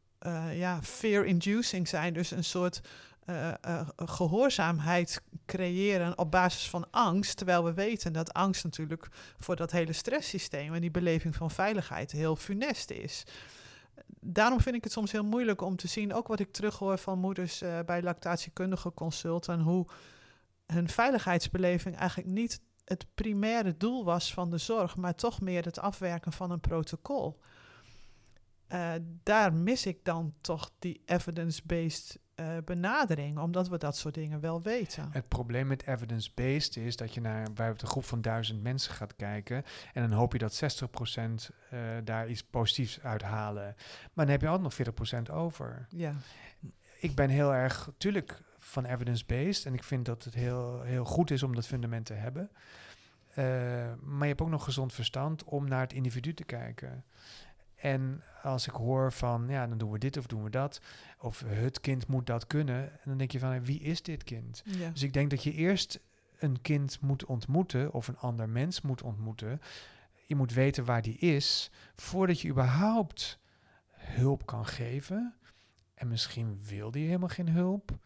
ja, fear-inducing zijn. Dus een soort eh, eh, gehoorzaamheid creëren op basis van angst. Terwijl we weten dat angst natuurlijk voor dat hele stresssysteem en die beleving van veiligheid heel funest is. Daarom vind ik het soms heel moeilijk om te zien, ook wat ik terughoor van moeders eh, bij lactatiekundige consulten, hoe hun veiligheidsbeleving eigenlijk niet het primaire doel was van de zorg, maar toch meer het afwerken van een protocol. Eh, daar mis ik dan toch die evidence-based eh, benadering, omdat we dat soort dingen wel weten. Het probleem met evidence-based is dat je naar bij een groep van duizend mensen gaat kijken en dan hoop je dat 60% eh daar iets positiefs uithalen. Maar dan heb je altijd nog 40% over. Ja, Ik ben heel erg, natuurlijk, van evidence-based en ik vind dat het heel, heel goed is om dat fundament te hebben. Maar je hebt ook nog gezond verstand om naar het individu te kijken. En als ik hoor van, ja, dan doen we dit of doen we dat, of het kind moet dat kunnen, en dan denk je van, wie is dit kind? ja. Dus ik denk dat je eerst een kind moet ontmoeten of een ander mens moet ontmoeten. Je moet weten waar die is voordat je überhaupt hulp kan geven. En misschien wil die helemaal geen hulp.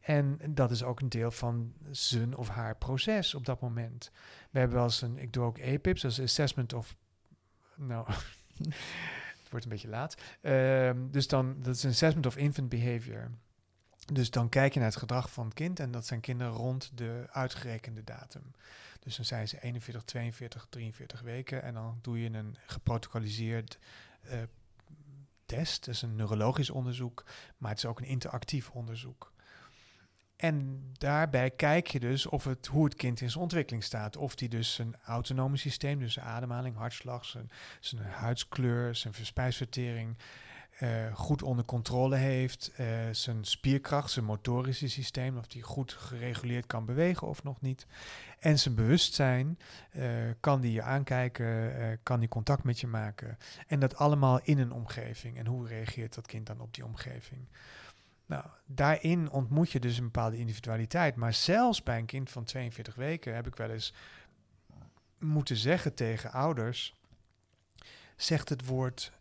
En dat is ook een deel van zijn of haar proces op dat moment. We hebben wel eens een, ik doe ook APIPS, dat is Assessment of, nou, [laughs] het wordt een beetje laat. Ehm, dus dan, dat is een Assessment of Infant Behavior. Dus dan kijk je naar het gedrag van het kind en dat zijn kinderen rond de uitgerekende datum. Dus dan zijn ze 41, 42, 43 weken en dan doe je een geprotocoliseerd eh, test. Dat is een neurologisch onderzoek, maar het is ook een interactief onderzoek. En daarbij kijk je dus of het, hoe het kind in zijn ontwikkeling staat. Of die dus zijn autonome systeem, dus ademhaling, hartslag, zijn, zijn huidskleur, zijn spijsvertering, eh, goed onder controle heeft, eh, zijn spierkracht, zijn motorische systeem, of die goed gereguleerd kan bewegen of nog niet. En zijn bewustzijn, eh, kan die je aankijken, kan die contact met je maken. En dat allemaal in een omgeving. En hoe reageert dat kind dan op die omgeving? Nou, daarin ontmoet je dus een bepaalde individualiteit. Maar zelfs bij een kind van 42 weken heb ik wel eens moeten zeggen tegen ouders: zegt het woord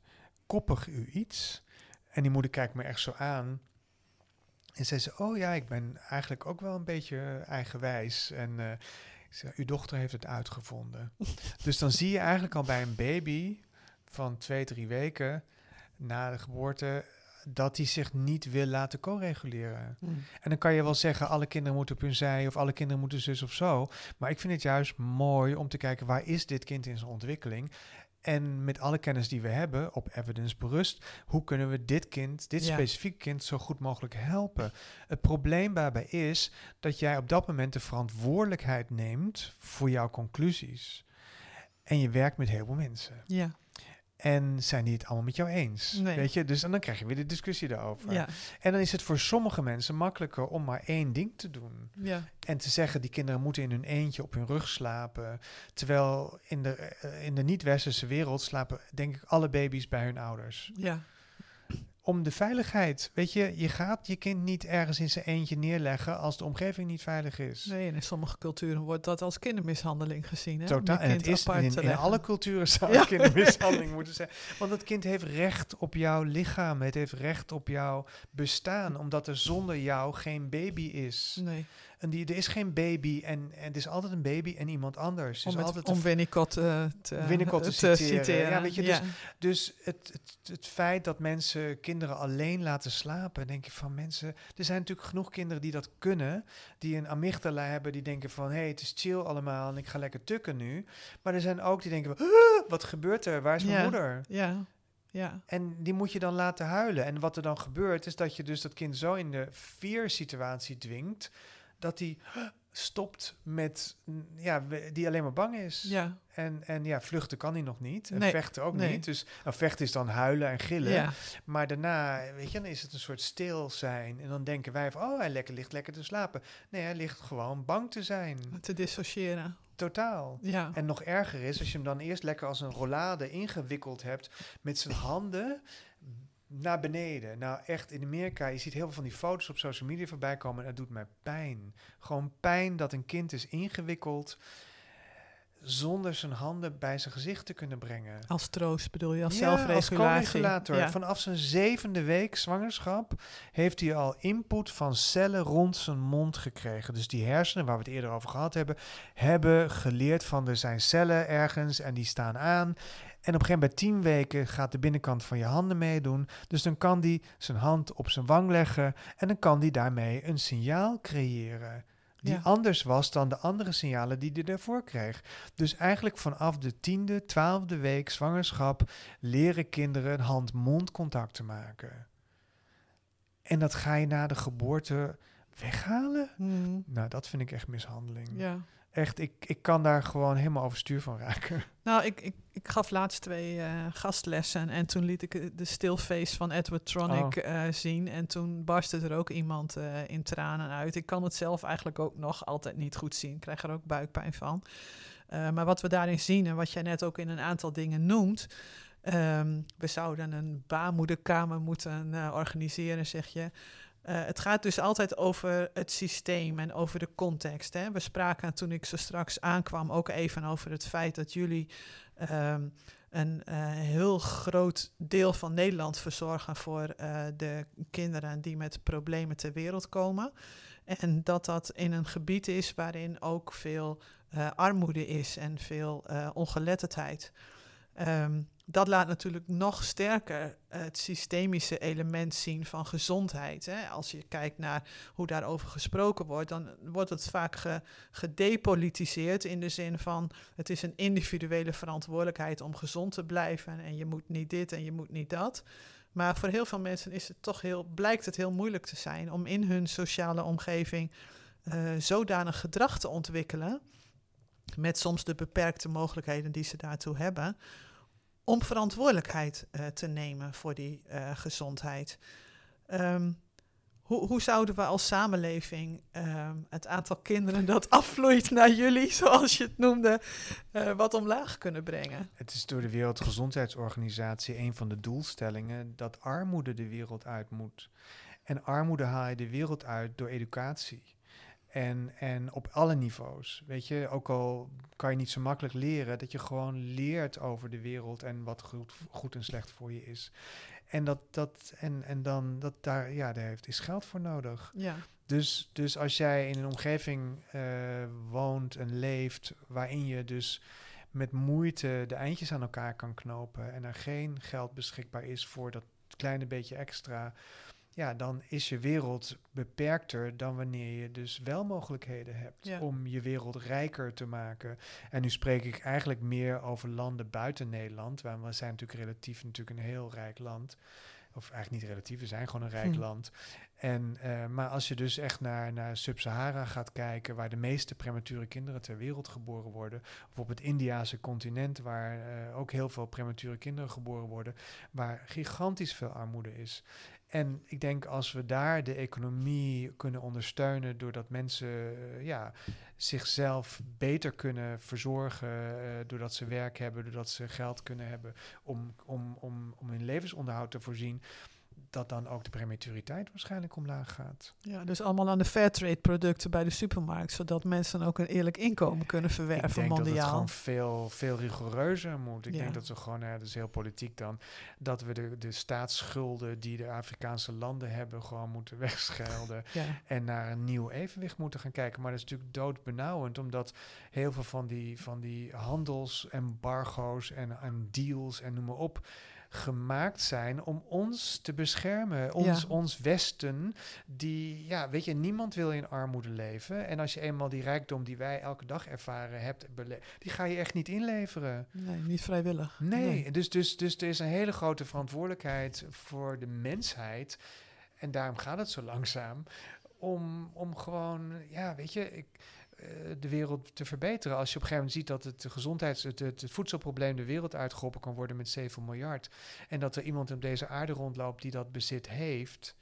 koppig u iets? En die moeder kijkt me echt zo aan. En zei ze, oh ja, ik ben eigenlijk ook wel een beetje eigenwijs. En eh, ik zei, uw dochter heeft het uitgevonden. [laughs] dus dan zie je eigenlijk al bij een baby van twee, drie weken na de geboorte... dat die zich niet wil laten co-reguleren. Mm. En dan kan je wel zeggen, alle kinderen moeten op hun zij... of alle kinderen moeten zus of zo. Maar ik vind het juist mooi om te kijken... waar is dit kind in zijn ontwikkeling... En met alle kennis die we hebben, op evidence berust, hoe kunnen we dit kind, dit Ja. specifieke kind, zo goed mogelijk helpen? Het probleem daarbij is dat jij op dat moment de verantwoordelijkheid neemt voor jouw conclusies. En je werkt met heel veel mensen. Ja, En zijn die het allemaal met jou eens? Nee. Weet je? Dus en dan krijg je weer de discussie daarover. ja, En dan is het voor sommige mensen makkelijker om maar één ding te doen. ja, En te zeggen, die kinderen moeten in hun eentje op hun rug slapen. Terwijl in de, eh, in de niet-westerse wereld slapen, denk ik, alle baby's bij hun ouders. ja, om de veiligheid. Weet je, je gaat je kind niet ergens in zijn eentje neerleggen als de omgeving niet veilig is. Nee, en in sommige culturen wordt dat als kindermishandeling gezien. Hè? Totaal. En het is in, alle culturen zou Ja. kindermishandeling moeten zijn. Want het kind heeft recht op jouw lichaam. Het heeft recht op jouw bestaan. Omdat er zonder jou geen baby is. Nee, En die, er is geen baby en, en het is altijd een baby en iemand anders. Het om, is het, altijd om Winnicott eh, te, Winnicott te te citeren. Ja, weet je, dus- Ja. Dus het, het, het feit dat mensen kinderen alleen laten slapen, denk je van mensen. Er zijn natuurlijk genoeg kinderen die dat kunnen, die een amygdala hebben, die denken van hé, hey, het is chill allemaal en ik ga lekker tukken nu. Maar er zijn ook die denken van, "Huh, wat gebeurt er? Waar is mijn Ja. moeder? ja, ja. En die moet je dan laten huilen. En wat er dan gebeurt, is dat je dus dat kind zo in de fear-situatie dwingt, dat hij stopt met, ja, die alleen maar bang is. ja. En, en ja, vluchten kan hij nog niet. En Nee, vechten ook nee. niet. Dus nou, vechten is dan huilen en gillen. ja. Maar daarna, weet je, dan is het een soort stil zijn. En dan denken wij van, oh, hij lekker, ligt lekker te slapen. Nee, hij ligt gewoon bang te zijn. Te dissociëren. Totaal. Ja. En nog erger is, als je hem dan eerst lekker als een rollade ingewikkeld hebt met zijn handen naar beneden. Nou, echt in Amerika, je ziet heel veel van die foto's op social media voorbij komen en dat doet mij pijn. Gewoon pijn dat een kind is ingewikkeld zonder zijn handen bij zijn gezicht te kunnen brengen. Als troost bedoel je, als Ja, als zelfregulatie. co-regulator. Ja. Vanaf zijn zevende week zwangerschap heeft hij al input van cellen rond zijn mond gekregen. Dus die hersenen, waar we het eerder over gehad hebben, hebben geleerd van er zijn cellen ergens en die staan aan. En op een gegeven moment bij tien weken gaat de binnenkant van je handen meedoen. Dus dan kan die zijn hand op zijn wang leggen en dan kan die daarmee een signaal creëren. Die Ja. anders was dan de andere signalen die hij daarvoor kreeg. Dus eigenlijk vanaf de tiende, twaalfde week zwangerschap leren kinderen een hand-mond contact te maken. En dat ga je na de geboorte weghalen? Hmm, Nou, dat vind ik echt mishandeling. ja. Echt, ik, ik kan daar gewoon helemaal overstuur van raken. [laughs] Nou, ik, ik, ik gaf laatst twee eh, gastlessen en toen liet ik de stilface van Edward Tronic Oh. eh, zien. En toen barstte er ook iemand eh, in tranen uit. Ik kan het zelf eigenlijk ook nog altijd niet goed zien. Ik krijg er ook buikpijn van. Maar wat we daarin zien en wat jij net ook in een aantal dingen noemt. ehm, we zouden een baarmoederkamer moeten organiseren, zeg je. Eh, het gaat dus altijd over het systeem en over de context. Hè. We spraken toen ik zo straks aankwam ook even over het feit dat jullie ehm, een eh, heel groot deel van Nederland verzorgen voor eh, de kinderen die met problemen ter wereld komen. En dat dat in een gebied is waarin ook veel armoede is en veel ongeletterdheid. Ehm, dat laat natuurlijk nog sterker het systemische element zien van gezondheid. Hè? Als je kijkt naar hoe daarover gesproken wordt, dan wordt het vaak ge- gedepolitiseerd in de zin van het is een individuele verantwoordelijkheid om gezond te blijven en je moet niet dit en je moet niet dat. Maar voor heel veel mensen is het toch heel, blijkt het heel moeilijk te zijn om in hun sociale omgeving eh, zodanig gedrag te ontwikkelen, met soms de beperkte mogelijkheden die ze daartoe hebben, om verantwoordelijkheid eh, te nemen voor die eh, gezondheid. Ehm, hoe, hoe zouden we als samenleving ehm, het aantal kinderen dat [laughs] afvloeit naar jullie, zoals je het noemde, eh, wat omlaag kunnen brengen? Het is door de Wereldgezondheidsorganisatie een van de doelstellingen dat armoede de wereld uit moet. En armoede haal je de wereld uit door educatie. En, en op alle niveaus. Weet je, ook al kan je niet zo makkelijk leren, dat je gewoon leert over de wereld en wat goed, goed en slecht voor je is. En dat, dat en, en dan dat daar, ja, daar heeft, is geld voor nodig. Ja, Dus, dus als jij in een omgeving eh, woont en leeft waarin je dus met moeite de eindjes aan elkaar kan knopen en er geen geld beschikbaar is voor dat kleine beetje extra, ja, dan is je wereld beperkter dan wanneer je dus wel mogelijkheden hebt Ja. om je wereld rijker te maken. En nu spreek ik eigenlijk meer over landen buiten Nederland, waar we zijn natuurlijk relatief natuurlijk een heel rijk land. Of eigenlijk niet relatief, we zijn gewoon een rijk Hm. land. En, eh, maar als je dus echt naar, naar Sub-Sahara gaat kijken, waar de meeste premature kinderen ter wereld geboren worden, of op het Indiase continent, waar eh, ook heel veel premature kinderen geboren worden, waar gigantisch veel armoede is. En ik denk als we daar de economie kunnen ondersteunen, doordat mensen eh, ja, zichzelf beter kunnen verzorgen, eh, doordat ze werk hebben, doordat ze geld kunnen hebben om, om, om, om hun levensonderhoud te voorzien, dat dan ook de prematuriteit waarschijnlijk omlaag gaat. Ja, dus allemaal aan de fairtrade producten bij de supermarkt, zodat mensen ook een eerlijk inkomen kunnen verwerven ik denk mondiaal. dat het gewoon veel, veel rigoureuzer moet. Ik Ja. denk dat we gewoon, ja, dat is heel politiek dan, dat we de, de staatsschulden die de Afrikaanse landen hebben gewoon moeten [laughs] wegschelden. ja. en naar een nieuw evenwicht moeten gaan kijken. Maar dat is natuurlijk doodbenauwend, omdat heel veel van die, van die handelsembargo's en, en deals en noem maar op gemaakt zijn om ons te beschermen. Ons, Ja. ons Westen, die, ja, weet je, niemand wil in armoede leven. En als je eenmaal die rijkdom die wij elke dag ervaren hebt, die ga je echt niet inleveren. Nee, niet vrijwillig. Nee, Dus, dus, dus er is een hele grote verantwoordelijkheid voor de mensheid. En daarom gaat het zo langzaam. Om, om gewoon, ja, weet je, ik, de wereld te verbeteren. Als je op een gegeven moment ziet dat het gezondheids, het, het, voedselprobleem de wereld uitgeholpen kan worden met 7 miljard. En dat er iemand op deze aarde rondloopt die dat bezit heeft.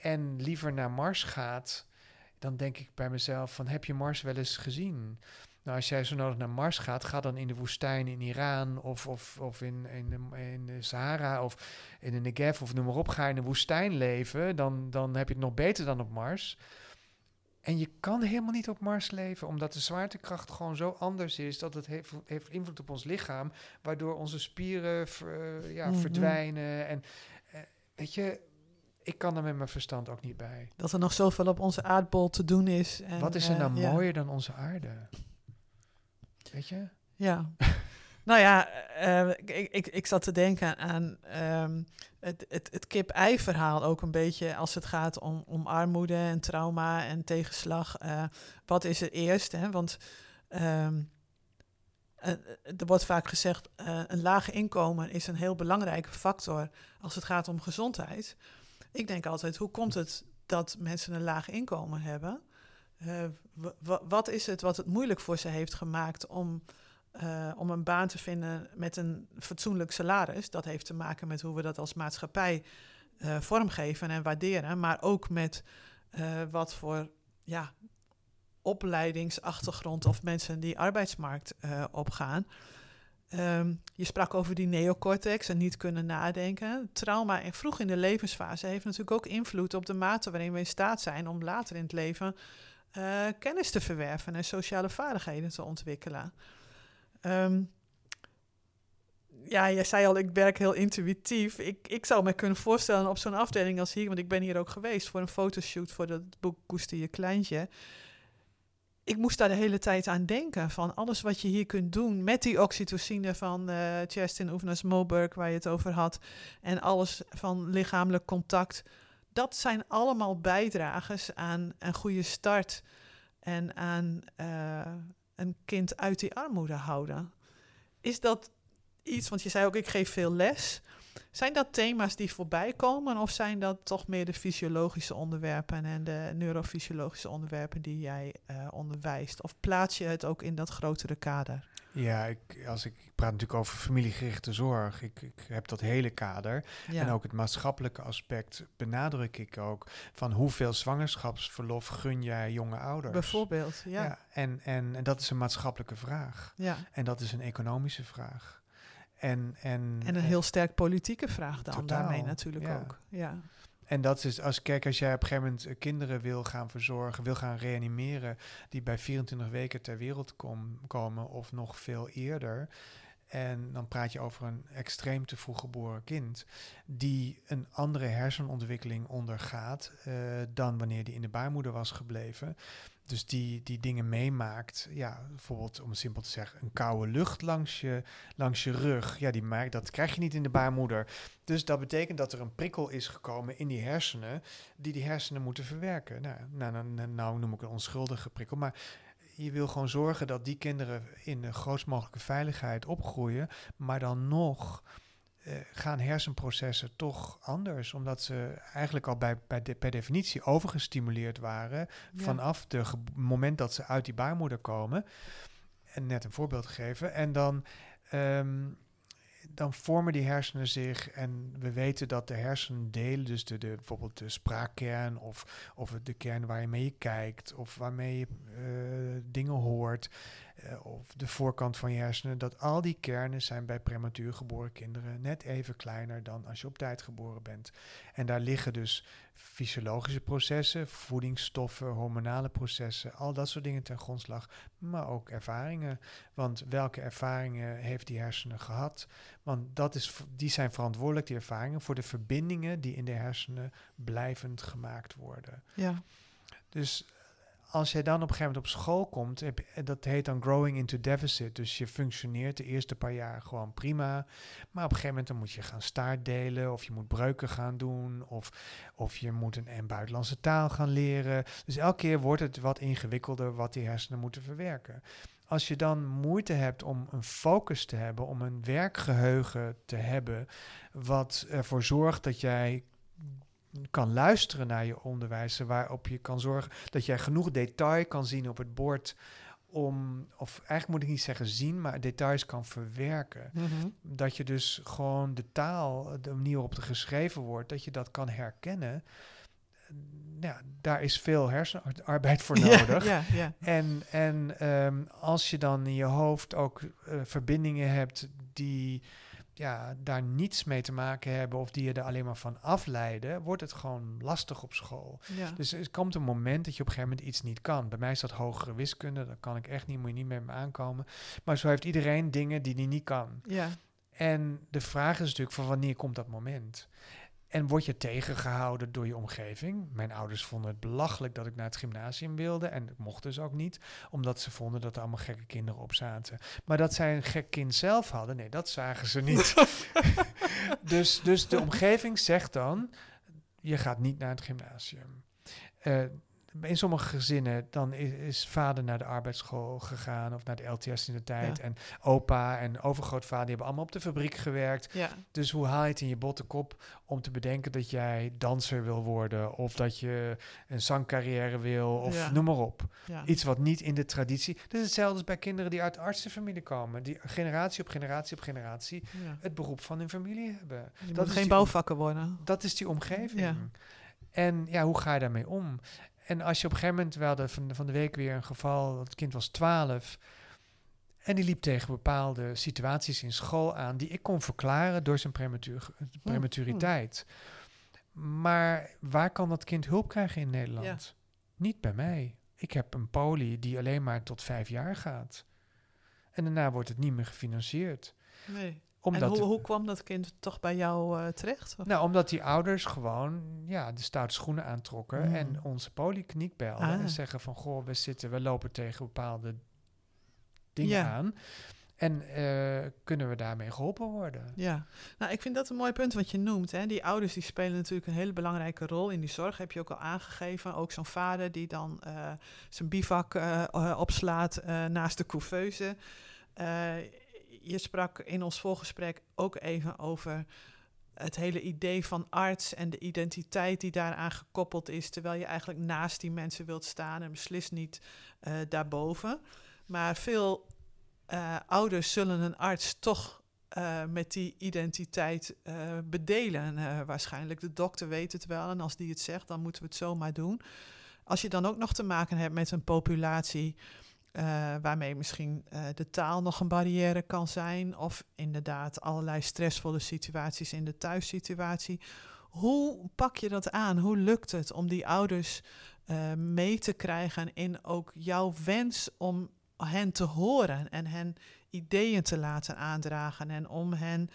En liever naar Mars gaat. Dan denk ik bij mezelf van heb je Mars wel eens gezien? Nou, als jij zo nodig naar Mars gaat, ga dan in de woestijn in Iran of, of, of in, in, de, in de Sahara of in de Negev of noem maar op. Ga in de woestijn leven, dan, dan heb je het nog beter dan op Mars. En je kan helemaal niet op Mars leven, omdat de zwaartekracht gewoon zo anders is dat het heeft, heeft invloed op ons lichaam, waardoor onze spieren ver- eh, ja, Mhm. verdwijnen. En eh, weet je, ik kan er met mijn verstand ook niet bij. Dat er nog zoveel op onze aardbol te doen is. En, Wat is er eh, nou ja. mooier dan onze aarde? Weet je? Ja. [laughs] nou ja, eh, ik, ik, ik zat te denken aan ehm, het, het, het kip-ei-verhaal ook een beetje als het gaat om, om armoede en trauma en tegenslag. Eh, wat is er eerst? Hè? Want ehm, eh, er wordt vaak gezegd, een laag inkomen is een heel belangrijke factor als het gaat om gezondheid. Ik denk altijd, hoe komt het dat mensen een laag inkomen hebben? Wa- wa- wat is het wat het moeilijk voor ze heeft gemaakt om, eh, om een baan te vinden met een fatsoenlijk salaris? Dat heeft te maken met hoe we dat als maatschappij eh, vormgeven en waarderen, maar ook met eh, wat voor ja, opleidingsachtergrond of mensen die arbeidsmarkt opgaan. Ehm, je sprak over die neocortex en niet kunnen nadenken. Trauma en vroeg in de levensfase heeft natuurlijk ook invloed op de mate waarin we in staat zijn om later in het leven kennis te verwerven en sociale vaardigheden te ontwikkelen. Ehm, ja, jij zei al, ik werk heel intuïtief. Ik, ik zou me kunnen voorstellen op zo'n afdeling als hier, want ik ben hier ook geweest voor een fotoshoot voor het boek Koester je kleintje. Ik moest daar de hele tijd aan denken van alles wat je hier kunt doen met die oxytocine van eh Chestin Oefenas Moberg, waar je het over had, en alles van lichamelijk contact. Dat zijn allemaal bijdragers aan een goede start en aan eh, een kind uit die armoede houden. Is dat iets, want je zei ook, ik geef veel les. Zijn dat thema's die voorbij komen of zijn dat toch meer de fysiologische onderwerpen en de neurofysiologische onderwerpen die jij eh, onderwijst? Of plaats je het ook in dat grotere kader? Ja, ik, als ik, ik praat natuurlijk over familiegerichte zorg. Ik, ik heb dat hele kader. Ja. En ook het maatschappelijke aspect benadruk ik ook. Van hoeveel zwangerschapsverlof gun jij jonge ouders? Bijvoorbeeld, ja. ja. en, en, en dat is een maatschappelijke vraag. En dat is een economische vraag. En, en, en een heel sterk politieke vraag dan Totaal, daarmee natuurlijk ja. ook. Ja. En dat is, als, kijk, als jij op een gegeven moment eh, kinderen wil gaan verzorgen, wil gaan reanimeren, die bij 24 weken ter wereld kom, komen of nog veel eerder. En dan praat je over een extreem te vroeg geboren kind, die een andere hersenontwikkeling ondergaat uh, dan wanneer die in de baarmoeder was gebleven. Dus die, die dingen meemaakt, ja, bijvoorbeeld om simpel te zeggen, een koude lucht langs je, langs je rug. Ja, die maakt, dat krijg je niet in de baarmoeder. Dus dat betekent dat er een prikkel is gekomen in die hersenen, die die hersenen moeten verwerken. Nou, nou, nou, nou noem ik een onschuldige prikkel, maar je wil gewoon zorgen dat die kinderen in de grootst mogelijke veiligheid opgroeien, maar dan nog uh, gaan hersenprocessen toch anders, omdat ze eigenlijk al bij, bij de, per definitie overgestimuleerd waren ja. vanaf het moment dat ze uit die baarmoeder komen. En net een voorbeeld geven. En dan, um, dan vormen die hersenen zich en we weten dat de hersendelen, dus de, de, bijvoorbeeld de spraakkern of, of de kern waar je kijkt of waarmee je uh, dingen hoort, eh, of de voorkant van je hersenen, dat al die kernen zijn bij prematuur geboren kinderen net even kleiner dan als je op tijd geboren bent. En daar liggen dus fysiologische processen, voedingsstoffen, hormonale processen, al dat soort dingen ten grondslag, maar ook ervaringen. Want welke ervaringen heeft die hersenen gehad? Want dat is, die zijn verantwoordelijk, die ervaringen, voor de verbindingen die in de hersenen blijvend gemaakt worden. Ja. Dus als jij dan op een gegeven moment op school komt, heb, je- dat heet dan growing into deficit. Dus je functioneert de eerste paar jaar gewoon prima. Maar op een gegeven moment dan moet je gaan staartdelen, of je moet breuken gaan doen, of, of je moet een, een buitenlandse taal gaan leren. Dus elke keer wordt het wat ingewikkelder wat die hersenen moeten verwerken. Als je dan moeite hebt om een focus te hebben, om een werkgeheugen te hebben, wat ervoor zorgt dat jij kan luisteren naar je onderwijzer, waarop je kan zorgen dat jij genoeg detail kan zien op het bord om, of eigenlijk moet ik niet zeggen zien, maar details kan verwerken. Mhm. Dat je dus gewoon de taal, de manier waarop er geschreven wordt, dat je dat kan herkennen. Ja, daar is veel hersenarbeid voor [laughs] nodig. Ja, ja, ja. En, en ehm, als je dan in je hoofd ook eh, verbindingen hebt die ja, daar niets mee te maken hebben of die je er alleen maar van afleiden, wordt het gewoon lastig op school. ja. Dus er komt een moment dat je op een gegeven moment iets niet kan. Bij mij is dat hogere wiskunde, dat kan ik echt niet, moet je niet met me aankomen. Maar zo heeft iedereen dingen die hij niet kan. ja. En de vraag is natuurlijk van wanneer komt dat moment? En word je tegengehouden door je omgeving? Mijn ouders vonden het belachelijk dat ik naar het gymnasium wilde. En ik mocht dus ook niet, omdat ze vonden dat er allemaal gekke kinderen op zaten. Maar dat zij een gek kind zelf hadden, nee, dat zagen ze niet. [laughs] dus, dus de omgeving zegt dan, je gaat niet naar het gymnasium. Eh, in sommige gezinnen dan is, is vader naar de arbeidsschool gegaan of naar de LTS in de tijd. Ja. En opa en overgrootvader die hebben allemaal op de fabriek gewerkt. ja. Dus hoe haal je het in je botte kop om te bedenken dat jij danser wil worden of dat je een zangcarrière wil of Ja. noem maar op. Iets wat niet in de traditie. Dat is hetzelfde als bij kinderen die uit artsenfamilie komen, die generatie op generatie op generatie het beroep van hun familie hebben. Je dat moet is geen bouwvakker worden. Dat is die omgeving. En ja, hoe ga je daarmee om? En als je op een gegeven moment, we hadden van, van de week weer een geval, het kind was 12. En die liep tegen bepaalde situaties in school aan die ik kon verklaren door zijn prematuur, prematuriteit. Maar waar kan dat kind hulp krijgen in Nederland? Niet bij mij. Ik heb een poli die alleen maar tot vijf jaar gaat. En daarna wordt het niet meer gefinancierd. Nee. Omdat en hoe, hoe kwam dat kind toch bij jou eh, terecht? Of- Nou, omdat die ouders gewoon ja, de stoute schoenen aantrokken Mm. en onze polykliniek belden Ah. en zeggen van goh, we zitten, we lopen tegen bepaalde dingen Ja. aan. En eh, kunnen we daarmee geholpen worden? Ja, nou ik vind dat een mooi punt wat je noemt. Hè. Die ouders die spelen natuurlijk een hele belangrijke rol in die zorg. Heb je ook al aangegeven. Ook zo'n vader die dan eh, zijn bivak opslaat naast de couveuse. Je sprak in ons voorgesprek ook even over het hele idee van arts en de identiteit die daaraan gekoppeld is, terwijl je eigenlijk naast die mensen wilt staan en beslist niet eh, daarboven. Maar veel eh, ouders zullen een arts toch eh, met die identiteit bedelen. Waarschijnlijk de dokter weet het wel en als die het zegt, dan moeten we het zomaar doen. Als je dan ook nog te maken hebt met een populatie eh, waarmee misschien eh, de taal nog een barrière kan zijn, of inderdaad allerlei stressvolle situaties in de thuissituatie. Hoe pak je dat aan? Hoe lukt het om die ouders eh, mee te krijgen in ook jouw wens om hen te horen en hen ideeën te laten aandragen en om hen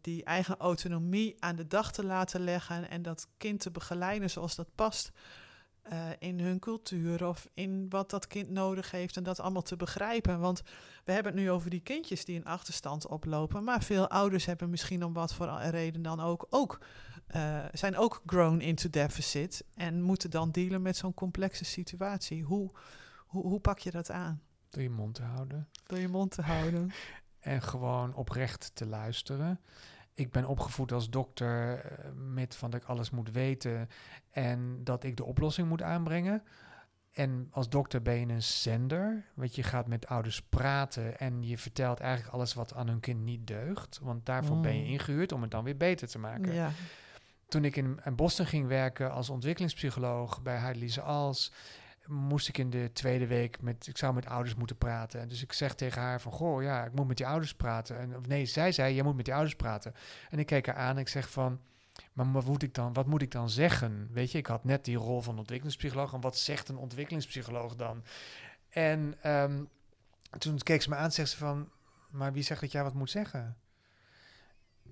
die eigen autonomie aan de dag te laten leggen en dat kind te begeleiden zoals dat past eh, in hun cultuur of in wat dat kind nodig heeft en dat allemaal te begrijpen. Want we hebben het nu over die kindjes die een achterstand oplopen, maar veel ouders hebben misschien om wat voor reden dan ook, ook eh, zijn ook grown into deficit en moeten dan dealen met zo'n complexe situatie. Hoe, hoe, hoe pak je dat aan? Door je mond te houden. Door je mond te houden. [laughs] En gewoon oprecht te luisteren. Ik ben opgevoed als dokter eh, met van dat ik alles moet weten en dat ik de oplossing moet aanbrengen. En als dokter ben je een zender, want je gaat met ouders praten en je vertelt eigenlijk alles wat aan hun kind niet deugt. Want daarvoor ben je Mm. ingehuurd om het dan weer beter te maken. Ja, Toen ik in, in Boston ging werken als ontwikkelingspsycholoog bij Heidelise Als, moest ik in de tweede week met, ik zou met ouders moeten praten. En dus ik zeg tegen haar van, goh, ja, ik moet met die ouders praten. En, of nee, zij zei, jij moet met die ouders praten. En ik keek haar aan en ik zeg van, maar wat moet ik dan, wat moet ik dan zeggen? Weet je, ik had net die rol van ontwikkelingspsycholoog. En wat zegt een ontwikkelingspsycholoog dan? En ehm, toen keek ze me aan en zegt ze van, maar wie zegt dat jij wat moet zeggen?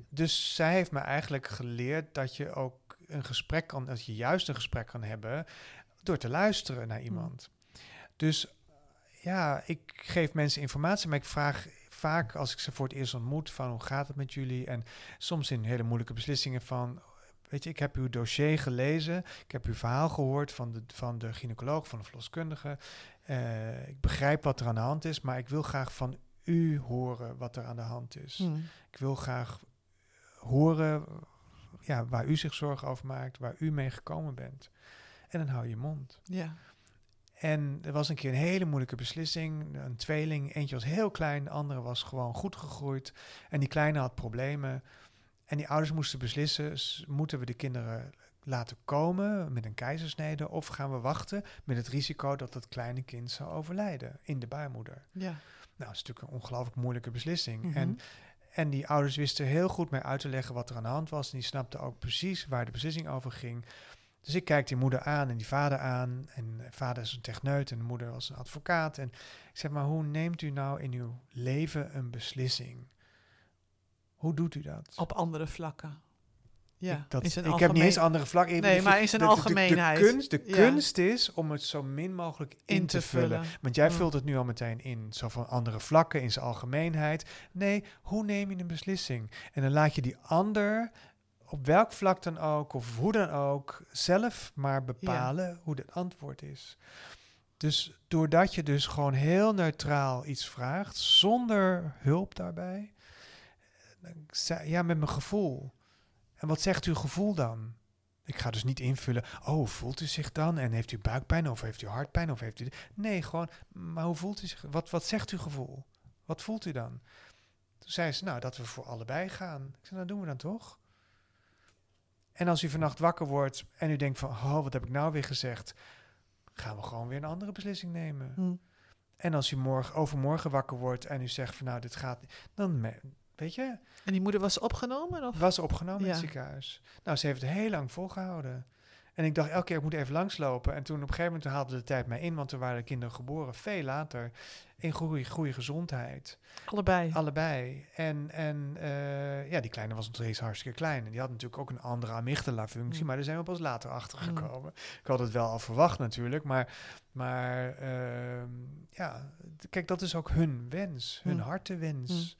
Dus zij heeft me eigenlijk geleerd dat je ook een gesprek kan, dat je juist een gesprek kan hebben door te luisteren naar iemand. Dus ja, ik geef mensen informatie, maar ik vraag vaak als ik ze voor het eerst ontmoet van hoe gaat het met jullie? En soms in hele moeilijke beslissingen van, weet je, ik heb uw dossier gelezen, ik heb uw verhaal gehoord van de, van de gynaecoloog, van de verloskundige. Uh, ik begrijp wat er aan de hand is, maar ik wil graag van u horen wat er aan de hand is. Hmm. Ik wil graag horen ja, waar u zich zorgen over maakt, waar u mee gekomen bent. En dan hou je mond. Ja. En er was een keer een hele moeilijke beslissing. Een tweeling, eentje was heel klein, de andere was gewoon goed gegroeid. En die kleine had problemen. En die ouders moesten beslissen, moeten we de kinderen laten komen met een keizersnede... of gaan we wachten met het risico dat dat kleine kind zou overlijden in de baarmoeder. Ja. Nou, dat is natuurlijk een ongelooflijk moeilijke beslissing. Mhm. En en die ouders wisten heel goed mij uit te leggen wat er aan de hand was. En die snapten ook precies waar de beslissing over ging. Dus ik kijk die moeder aan en die vader aan. En de vader is een techneut en de moeder was een advocaat. En ik zeg maar, hoe neemt u nou in uw leven een beslissing? Hoe doet u dat? Op andere vlakken. Ja, ik, dat, ik heb niet eens andere vlak. Even Nee, maar in zijn de- de- algemeenheid. De, kunst, de Ja. kunst is om het zo min mogelijk in, in te vullen. Want jij Mm. vult het nu al meteen in, zo van andere vlakken, in zijn algemeenheid. Nee, hoe neem je een beslissing? En dan laat je die ander, op welk vlak dan ook, of hoe dan ook, zelf maar bepalen hoe het antwoord is. Dus doordat je dus gewoon heel neutraal iets vraagt, zonder hulp daarbij, ja, met mijn gevoel. En wat zegt uw gevoel dan? Ik ga dus niet invullen, oh, voelt u zich dan? En heeft u buikpijn of heeft u hartpijn of heeft u... Nee, gewoon, maar hoe voelt u zich? Wat, wat zegt uw gevoel? Wat voelt u dan? Toen zei ze, nou, dat we voor allebei gaan. Ik zei, nou, doen we dan toch? En als u vannacht wakker wordt en u denkt van, oh, wat heb ik nou weer gezegd? Gaan we gewoon weer een andere beslissing nemen. Hm. En als u morgen, overmorgen wakker wordt en u zegt van, nou, dit gaat niet, dan, weet je, En die moeder was opgenomen? Of? was opgenomen in het ziekenhuis. Nou, ze heeft het heel lang volgehouden. En ik dacht elke keer, ik moet even langslopen. En toen op een gegeven moment haalde de tijd mij in, want er waren de kinderen geboren veel later. In goede, goede gezondheid. Allebei. Allebei. En, en eh, ja, die kleine was nog steeds hartstikke klein. En die had natuurlijk ook een andere amygdala-functie, Mm. maar daar zijn we pas later achter Mm. gekomen. Ik had het wel al verwacht natuurlijk, maar, maar ehm, ja, kijk, dat is ook hun wens, hun Mm. hartewens.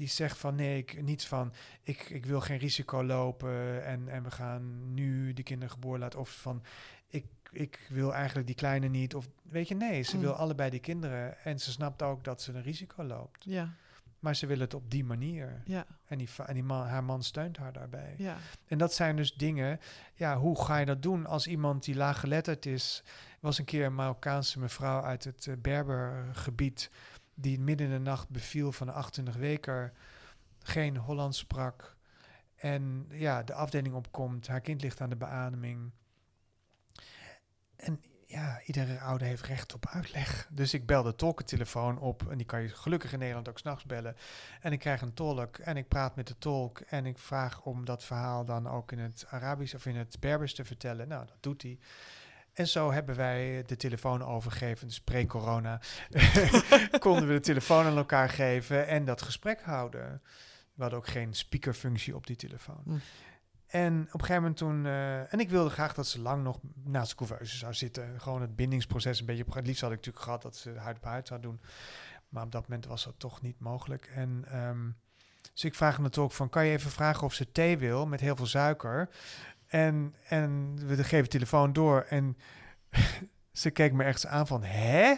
Die zegt van nee, ik, niet van ik, ik wil geen risico lopen en, en we gaan nu die kinderen geboren laten. Of van ik, ik wil eigenlijk die kleine niet. Of weet je, nee, ze Mm. wil allebei die kinderen. En ze snapt ook dat ze een risico loopt. Ja, Maar ze wil het op die manier. ja, En, die, en die man, haar man steunt haar daarbij. ja. En dat zijn dus dingen, ja, hoe ga je dat doen als iemand die laaggeletterd is? Was een keer een Marokkaanse mevrouw uit het eh, Berbergebied die midden in de nacht beviel van een 28 weker, geen Hollands sprak. En ja, de afdeling opkomt, haar kind ligt aan de beademing. En ja, iedere ouder heeft recht op uitleg. Dus ik bel de tolkentelefoon op. En die kan je gelukkig in Nederland ook s'nachts bellen. En ik krijg een tolk en ik praat met de tolk. En ik vraag om dat verhaal dan ook in het Arabisch of in het Berbers te vertellen. Nou, dat doet hij. En zo hebben wij de telefoon overgegeven, dus pre-corona. [laughs] konden we de telefoon aan elkaar geven en dat gesprek houden. We hadden ook geen speakerfunctie op die telefoon. Hm. En op een gegeven moment toen... eh, en ik wilde graag dat ze lang nog naast de couveuse zou zitten. Gewoon het bindingsproces een beetje... Het liefst had ik natuurlijk gehad dat ze huid op huid zou doen. Maar op dat moment was dat toch niet mogelijk. En ehm, dus ik vraag hem ook van... Kan je even vragen of ze thee wil met heel veel suiker? En, en we geven de telefoon door en... [laughs] Ze keek me echt aan van, hè?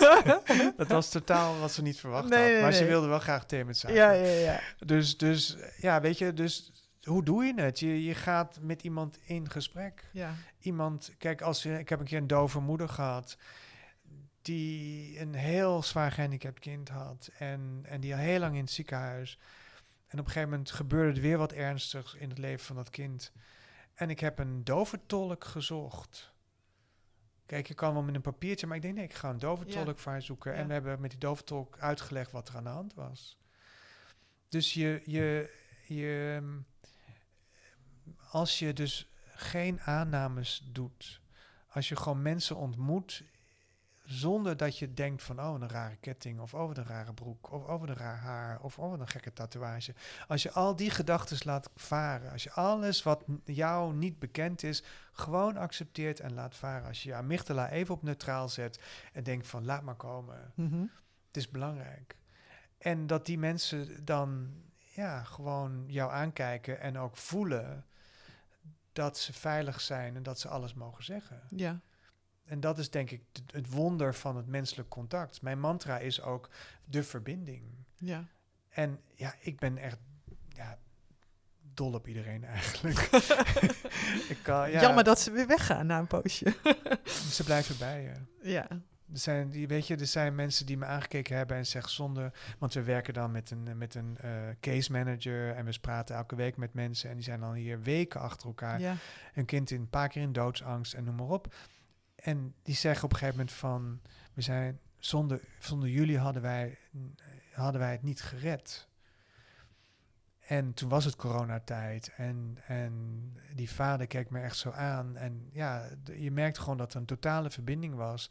[laughs] dat was totaal wat ze niet verwacht Nee, had. nee, Maar ze wilde wel graag met suiker. Ja, ja, ja. Dus, dus ja, weet je, dus hoe doe je het? Je, je gaat met iemand in gesprek. ja. Iemand, kijk, als ik heb een keer een dove moeder gehad die een heel zwaar gehandicapt kind had en, en die al heel lang in het ziekenhuis. En op een gegeven moment gebeurde er weer wat ernstigs in het leven van dat kind. En ik heb een dove tolk gezocht. Kijk, je kan wel met een papiertje, maar ik denk nee, ik ga een doventolk Ja. voor haar zoeken. Ja. En we hebben met die doventolk uitgelegd wat er aan de hand was. Dus je, je, je, als je dus geen aannames doet, als je gewoon mensen ontmoet zonder dat je denkt van oh een rare ketting of oh wat een rare broek of oh wat een raar haar of oh wat een gekke tatoeage. Als je al die gedachten laat varen, als je alles wat jou niet bekend is gewoon accepteert en laat varen. Als je je amygdala even op neutraal zet en denkt van laat maar komen. Mhm. Het is belangrijk. En dat die mensen dan ja, gewoon jou aankijken en ook voelen dat ze veilig zijn en dat ze alles mogen zeggen. Ja. En dat is denk ik het wonder van het menselijk contact. Mijn mantra is ook de verbinding. Ja. En ja, ik ben echt ja, dol op iedereen eigenlijk. [laughs] [laughs] ik kan, ja, Jammer dat ze weer weggaan na een poosje. [laughs] Ze blijven bij je. ja. Er zijn, die, weet je, er zijn mensen die me aangekeken hebben en zeggen zonder... Want we werken dan met een, met een eh, case manager en we praten elke week met mensen... en die zijn dan hier weken achter elkaar. Ja. Een kind in, een paar keer in doodsangst en noem maar op. En die zeggen op een gegeven moment van... We zijn, zonder, zonder jullie hadden wij, hadden wij het niet gered. En toen was het coronatijd en, en die vader keek me echt zo aan. En ja, je merkte gewoon dat er een totale verbinding was.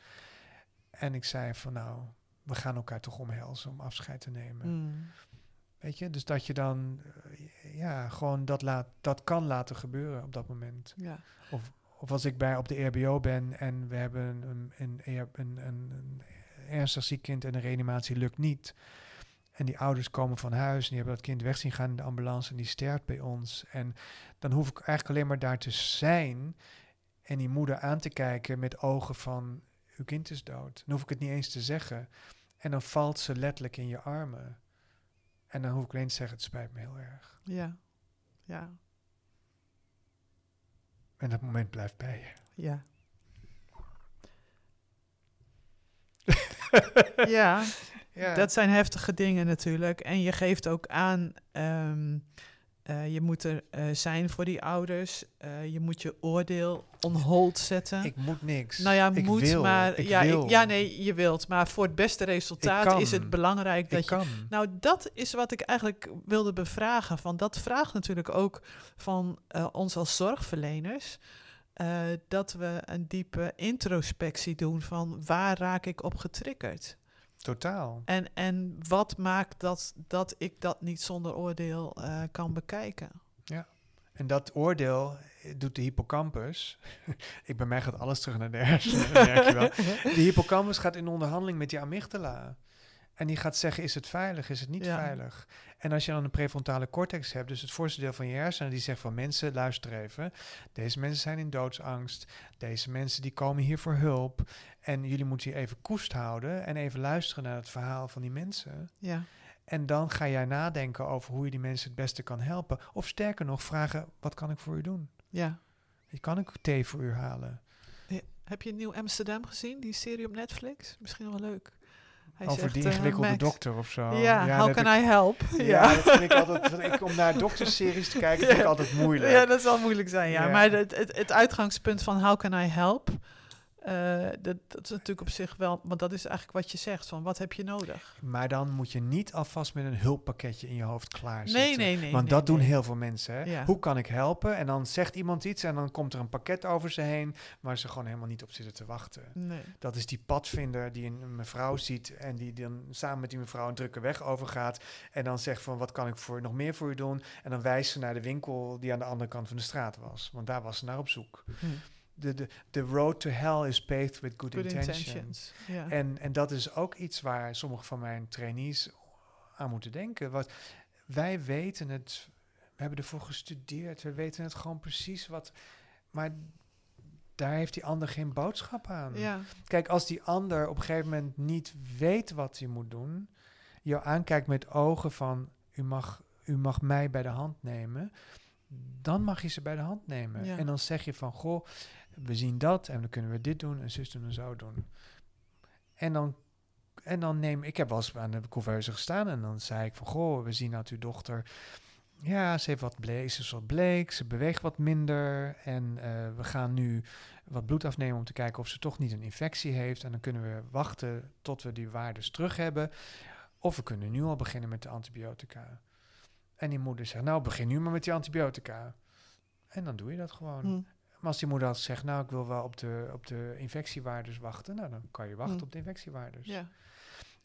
En ik zei van nou, we gaan elkaar toch omhelzen om afscheid te nemen. Mm. Weet je, dus dat je dan eh, ja, gewoon dat, laat, dat kan laten gebeuren op dat moment. Ja. Of als ik bij op de RBO ben en we hebben een, een, een, een ernstig ziek kind en de reanimatie lukt niet. En die ouders komen van huis en die hebben dat kind weg zien gaan in de ambulance en die sterft bij ons. En dan hoef ik eigenlijk alleen maar daar te zijn en die moeder aan te kijken met ogen van uw kind is dood. Dan hoef ik het niet eens te zeggen. En dan valt ze letterlijk in je armen. En dan hoef ik alleen te zeggen, het spijt me heel erg. Ja. Ja. En dat moment blijft bij je. Ja. [laughs] ja, Ja. dat zijn heftige dingen natuurlijk. En je geeft ook aan, ehm, eh, je moet er eh, zijn voor die ouders. Eh, je moet je oordeel on hold zetten. Ik moet niks. nou ja, ik moet, wil, maar ik ja, ik- wil. ja, nee, je wilt. Maar voor het beste resultaat is het belangrijk dat ik je kan. nou, dat is wat ik eigenlijk wilde bevragen. Van dat vraagt natuurlijk ook van ons als zorgverleners. dat we een diepe introspectie doen van waar raak ik op getriggerd? Totaal. En, en wat maakt dat, dat ik dat niet zonder oordeel eh, kan bekijken? En dat oordeel eh, doet de hippocampus. [laughs] ik bij mij gaat alles terug naar de [laughs] hersenen, merk je wel. [laughs] De hippocampus gaat in onderhandeling met die amygdala. En die gaat zeggen, is het veilig, is het niet Ja. veilig? En als je dan een prefrontale cortex hebt, dus het voorste deel van je hersenen, die zegt van mensen, luister even. Deze mensen zijn in doodsangst. Deze mensen die komen hier voor hulp. En jullie moeten hier even koest houden en even luisteren naar het verhaal van die mensen. Ja, En dan ga jij nadenken over hoe je die mensen het beste kan helpen. Of sterker nog, vragen, wat kan ik voor u doen? ja. Kan ik thee voor u halen? Heb je Nieuw Amsterdam gezien, die serie op Netflix? Misschien wel leuk. Hij over zegt, die eh, ingewikkelde dokter of zo. Ja, how can ik- I help? Ja, dat vind ik altijd... Ik, om naar dokterseries te kijken, vind ik altijd moeilijk. Ja, dat zal moeilijk zijn, ja. Ja. Maar het, het, het uitgangspunt van how can I help, eh, dat, dat is natuurlijk op zich wel, want dat is eigenlijk wat je zegt, van wat heb je nodig? Maar dan moet je niet alvast met een hulppakketje in je hoofd klaarzitten. Nee, nee, nee. Want nee, dat doen heel veel mensen. Hè? Ja. Hoe kan ik helpen? En dan zegt iemand iets en dan komt er een pakket over ze heen... waar ze gewoon helemaal niet op zitten te wachten. Nee. Dat is die padvinder die een mevrouw ziet... en die dan samen met die mevrouw een drukke weg overgaat... en dan zegt van, wat kan ik voor, nog meer voor u doen? En dan wijst ze naar de winkel die aan de andere kant van de straat was. Want daar was ze naar op zoek. Hm. De, de, the road to hell is paved with good, Good intentions. En, en dat is ook iets waar sommige van mijn trainees aan moeten denken. Wat, wij weten het, we hebben ervoor gestudeerd, we weten het gewoon precies wat. Maar daar heeft die ander geen boodschap aan. ja. Kijk, als die ander op een gegeven moment niet weet wat hij moet doen, jou aankijkt met ogen van u mag, u mag mij bij de hand nemen, dan mag je ze bij de hand nemen. Ja. En dan zeg je van goh, we zien dat en dan kunnen we dit doen en zus doen en zo doen. En dan, en dan neem ik heb wel eens aan de couveuse gestaan en dan zei ik van goh, we zien dat uw dochter ja, ze heeft wat bleek, ze is wat bleek, ze beweegt wat minder en eh, we gaan nu wat bloed afnemen om te kijken of ze toch niet een infectie heeft. En dan kunnen we wachten tot we die waardes terug hebben. Of we kunnen nu al beginnen met de antibiotica. En die moeder zegt, nou begin nu maar met die antibiotica. En dan doe je dat gewoon. Hm. Maar als die moeder had gezegd, nou ik wil wel op de, op de infectiewaardes wachten, nou dan kan je wachten Hm. op de infectiewaardes. Ja.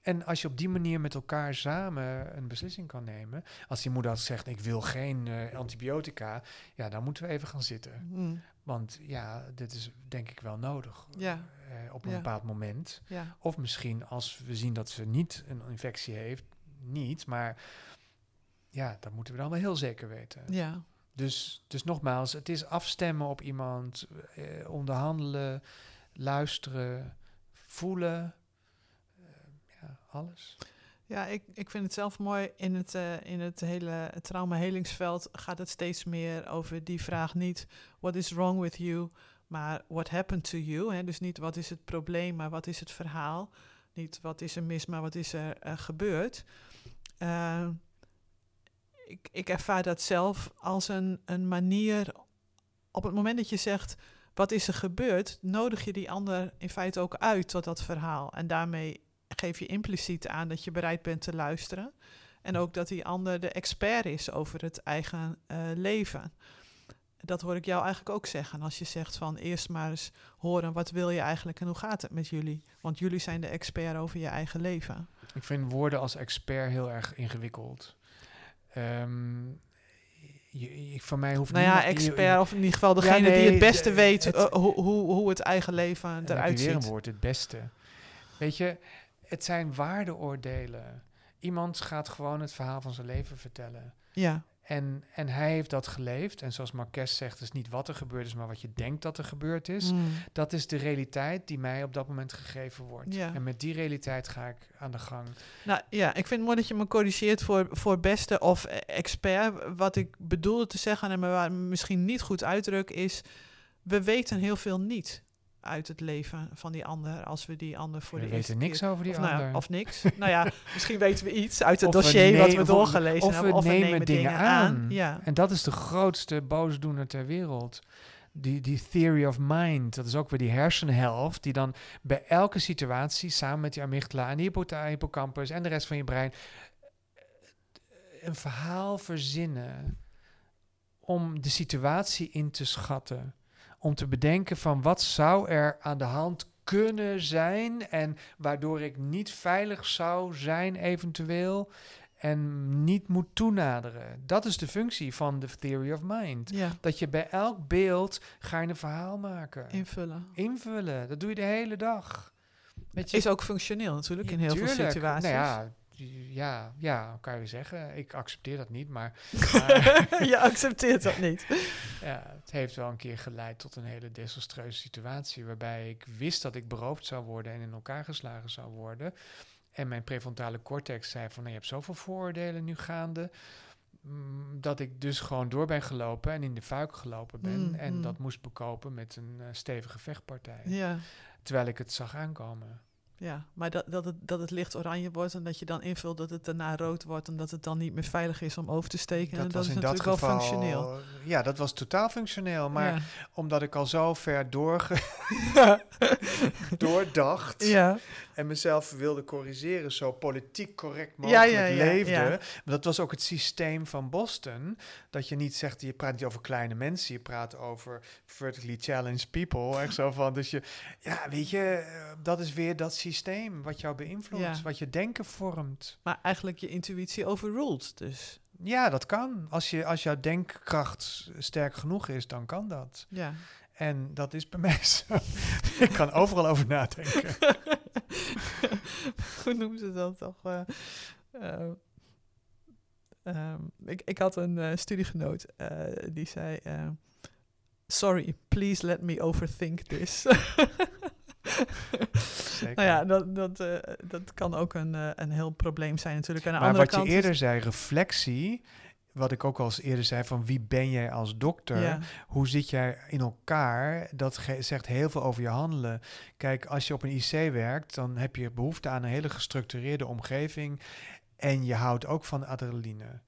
En als je op die manier met elkaar samen een beslissing kan nemen, als die moeder had gezegd, ik wil geen eh, antibiotica, ja, dan moeten we even gaan zitten. Hm. Want ja, dit is denk ik wel nodig Ja. eh, op een Ja. bepaald moment. Ja. Of misschien als we zien dat ze niet een infectie heeft, niet, maar ja, dat moeten we dan wel heel zeker weten. Ja. Dus, dus nogmaals, het is afstemmen op iemand, eh, onderhandelen, luisteren, voelen. eh, ja, alles. Ja, ik, ik vind het zelf mooi. In het, eh, in het hele trauma-helingsveld gaat het steeds meer over die vraag niet... what is wrong with you, maar what happened to you. Hè? Dus niet wat is het probleem, maar wat is het verhaal. Niet wat is er mis, maar wat is er eh, gebeurd. Eh, ik, ik ervaar dat zelf als een, een manier... op het moment dat je zegt... wat is er gebeurd, nodig je die ander in feite ook uit tot dat verhaal. En daarmee geef je impliciet aan dat je bereid bent te luisteren. En ook dat die ander de expert is over het eigen eh, leven. Dat hoor ik jou eigenlijk ook zeggen. Als je zegt van eerst maar eens horen wat wil je eigenlijk en hoe gaat het met jullie? Want jullie zijn de expert over je eigen leven. Ik vind woorden als expert heel erg ingewikkeld. Ehm, je, je- voor mij hoeft Nou ja, niemand- je- expert of in ieder geval degene die nee, het beste de- weet het- eh, hoe, hoe, hoe het eigen leven eruit weer een ziet. woord, het beste. Weet je, het zijn waardeoordelen. Iemand gaat gewoon het verhaal van zijn leven vertellen. Ja, En, en hij heeft dat geleefd. En zoals Marques zegt, het is niet wat er gebeurd is, maar wat je denkt dat er gebeurd is. Mm. Dat is de realiteit die mij op dat moment gegeven wordt. Ja. En met die realiteit ga ik aan de gang. Nou ja, ik vind het mooi dat je me corrigeert voor, voor beste of expert. Wat ik bedoelde te zeggen en me misschien niet goed uitdruk is... we weten heel veel niet uit het leven van die ander... als we die ander voor we de weten eerste niks keer- over die of, nou ander. of niks. nou ja, [laughs] misschien weten we iets uit het Of we dossier wat we of doorgelezen of we hebben. nemen dingen aan. Ja, En dat is de grootste boosdoener ter wereld. Die, die theory of mind, dat is ook weer die hersenhelft, die dan bij elke situatie samen met die amygdala en die hippocampus en de rest van je brein een verhaal verzinnen om de situatie in te schatten. Om te bedenken van wat zou er aan de hand kunnen zijn en waardoor ik niet veilig zou zijn eventueel en niet moet toenaderen. Dat is de functie van de theory of mind. ja, Dat je bij elk beeld ga je een verhaal maken. invullen. Invullen. Dat doe je de hele dag. Weet Is ook functioneel natuurlijk in heel veel situaties. Nou ja, ja, ja, kan je zeggen. Ik accepteer dat niet, maar, maar [laughs] je accepteert dat niet. [laughs] ja, het heeft wel een keer geleid tot een hele desastreuze situatie waarbij ik wist dat ik beroofd zou worden en in elkaar geslagen zou worden. En mijn prefrontale cortex zei van, nou, je hebt zoveel vooroordelen nu gaande, mm, dat ik dus gewoon door ben gelopen en in de fuik gelopen ben. Mm, en mm. dat moest bekopen met een eh, stevige vechtpartij. Ja. Terwijl ik het zag aankomen. Ja, maar dat, dat, het, dat het licht oranje wordt en dat je dan invult dat het daarna rood wordt en dat het dan niet meer veilig is om over te steken. en dat is natuurlijk wel functioneel. Ja, dat was totaal functioneel. Maar ja. omdat ik al zo ver doorge [laughs] doordacht ja, en mezelf wilde corrigeren, zo politiek correct mogelijk ja, leefde. Maar dat was ook het systeem van Boston. Dat je niet zegt, je praat niet over kleine mensen, je praat over vertically challenged people. Echt zo van, dus je, ja, weet je, eh, dat is weer dat systeem wat jou beïnvloedt, Ja. wat je denken vormt. maar eigenlijk je intuïtie overruled dus. Ja, dat kan. Als, je, als jouw denkkracht sterk genoeg is, dan kan dat. Ja. En dat is bij [laughs] mij zo. ik kan overal over nadenken. [laughs] Hoe noemen ze dat toch? eh, eh, ehm, ik, ik had een eh, studiegenoot die zei... Sorry, please let me overthink this. [laughs] Zeker. nou ja, dat, dat, eh, dat kan ook een, eh, een heel probleem zijn natuurlijk. Aan de maar andere wat kant je is- eerder zei, reflectie. Wat ik ook al eens eerder zei, van wie ben jij als dokter? Ja, Hoe zit jij in elkaar? Dat zegt heel veel over je handelen. Kijk, als je op een IC werkt, dan heb je behoefte aan een hele gestructureerde omgeving. En je houdt ook van adrenaline.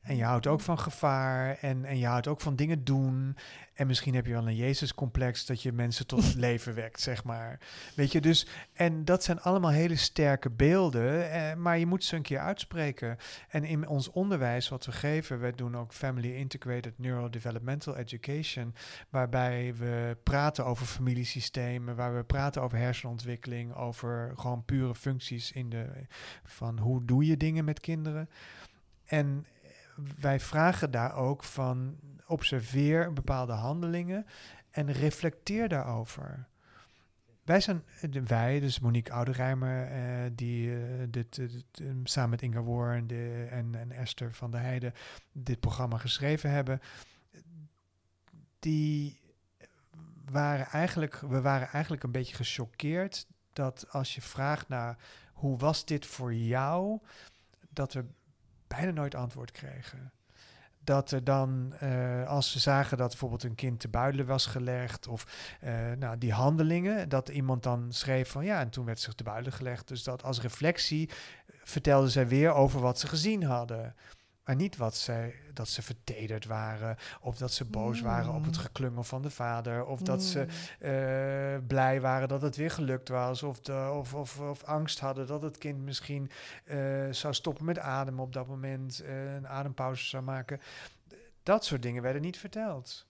En je houdt ook van gevaar en, en je houdt ook van dingen doen. En misschien heb je wel een Jezus-complex dat je mensen tot het [laughs] leven wekt, zeg maar. Weet je, dus... En dat zijn allemaal hele sterke beelden, eh, maar je moet ze een keer uitspreken. En in ons onderwijs wat we geven, we doen ook Family Integrated Neurodevelopmental Education, waarbij we praten over familiesystemen, waar we praten over hersenontwikkeling, over gewoon pure functies in de... van hoe doe je dingen met kinderen. En wij vragen daar ook van observeer bepaalde handelingen en reflecteer daarover. Wij zijn, wij, dus Monique Ouderijmer, uh, die uh, dit, samen met Inga de, en, en Esther van der Heijden dit programma geschreven hebben, die waren eigenlijk, we waren eigenlijk een beetje gechoqueerd dat als je vraagt naar hoe was dit voor jou, dat we bijna nooit antwoord kregen. Dat er dan, uh, als ze zagen dat bijvoorbeeld een kind te buidelen was gelegd, of uh, nou, die handelingen, dat iemand dan schreef van ja, en toen werd ze te buidelen gelegd. Dus dat als reflectie vertelden zij weer over wat ze gezien hadden. Maar niet wat zij, dat ze vertederd waren, of dat ze boos waren op het mm. geklungel van de vader, of dat ze uh, blij waren dat het weer gelukt was, of, de, of, of, of angst hadden dat het kind misschien uh, zou stoppen met ademen op dat moment, uh, een adempauze zou maken. Dat soort dingen werden niet verteld.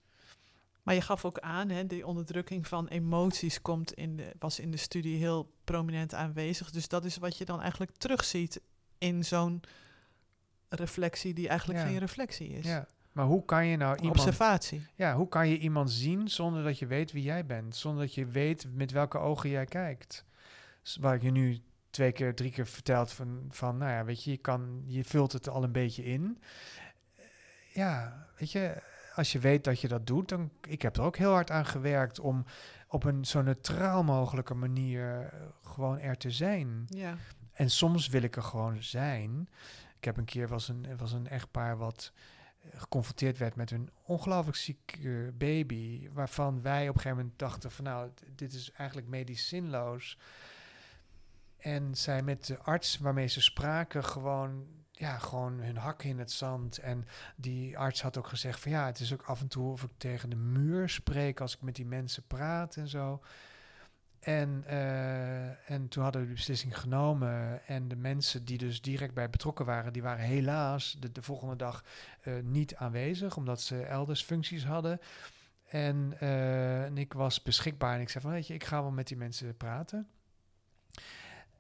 Maar je gaf ook aan, hè, die onderdrukking van emoties komt in de, was in de studie heel prominent aanwezig. Dus dat is wat je dan eigenlijk terugziet in zo'n reflectie die eigenlijk geen reflectie is. Ja. Maar hoe kan je nou iemand... Observatie. Ja, hoe kan je iemand zien zonder dat je weet wie jij bent? Zonder dat je weet met welke ogen jij kijkt? Waar ik je nu twee keer, drie keer verteld van, van nou ja, weet je, je, kan, je vult het al een beetje in. Ja, weet je, als je weet dat je dat doet, dan... Ik heb er ook heel hard aan gewerkt om op een zo neutraal mogelijke manier gewoon er te zijn. Ja. En soms wil ik er gewoon zijn. Ik heb een keer was een, was een echtpaar wat eh, geconfronteerd werd met een ongelooflijk ziek baby, waarvan wij op een gegeven moment dachten van nou, dit is eigenlijk medisch zinloos. En zij met de arts waarmee ze spraken gewoon, ja, gewoon hun hak in het zand. En die arts had ook gezegd van ja, het is ook af en toe of ik tegen de muur spreek als ik met die mensen praat en zo. En, uh, en toen hadden we de beslissing genomen. En de mensen die dus direct bij betrokken waren, die waren helaas de, de volgende dag uh, niet aanwezig, omdat ze elders functies hadden. En, uh, en, ik was beschikbaar en ik zei van, weet je, ik ga wel met die mensen praten.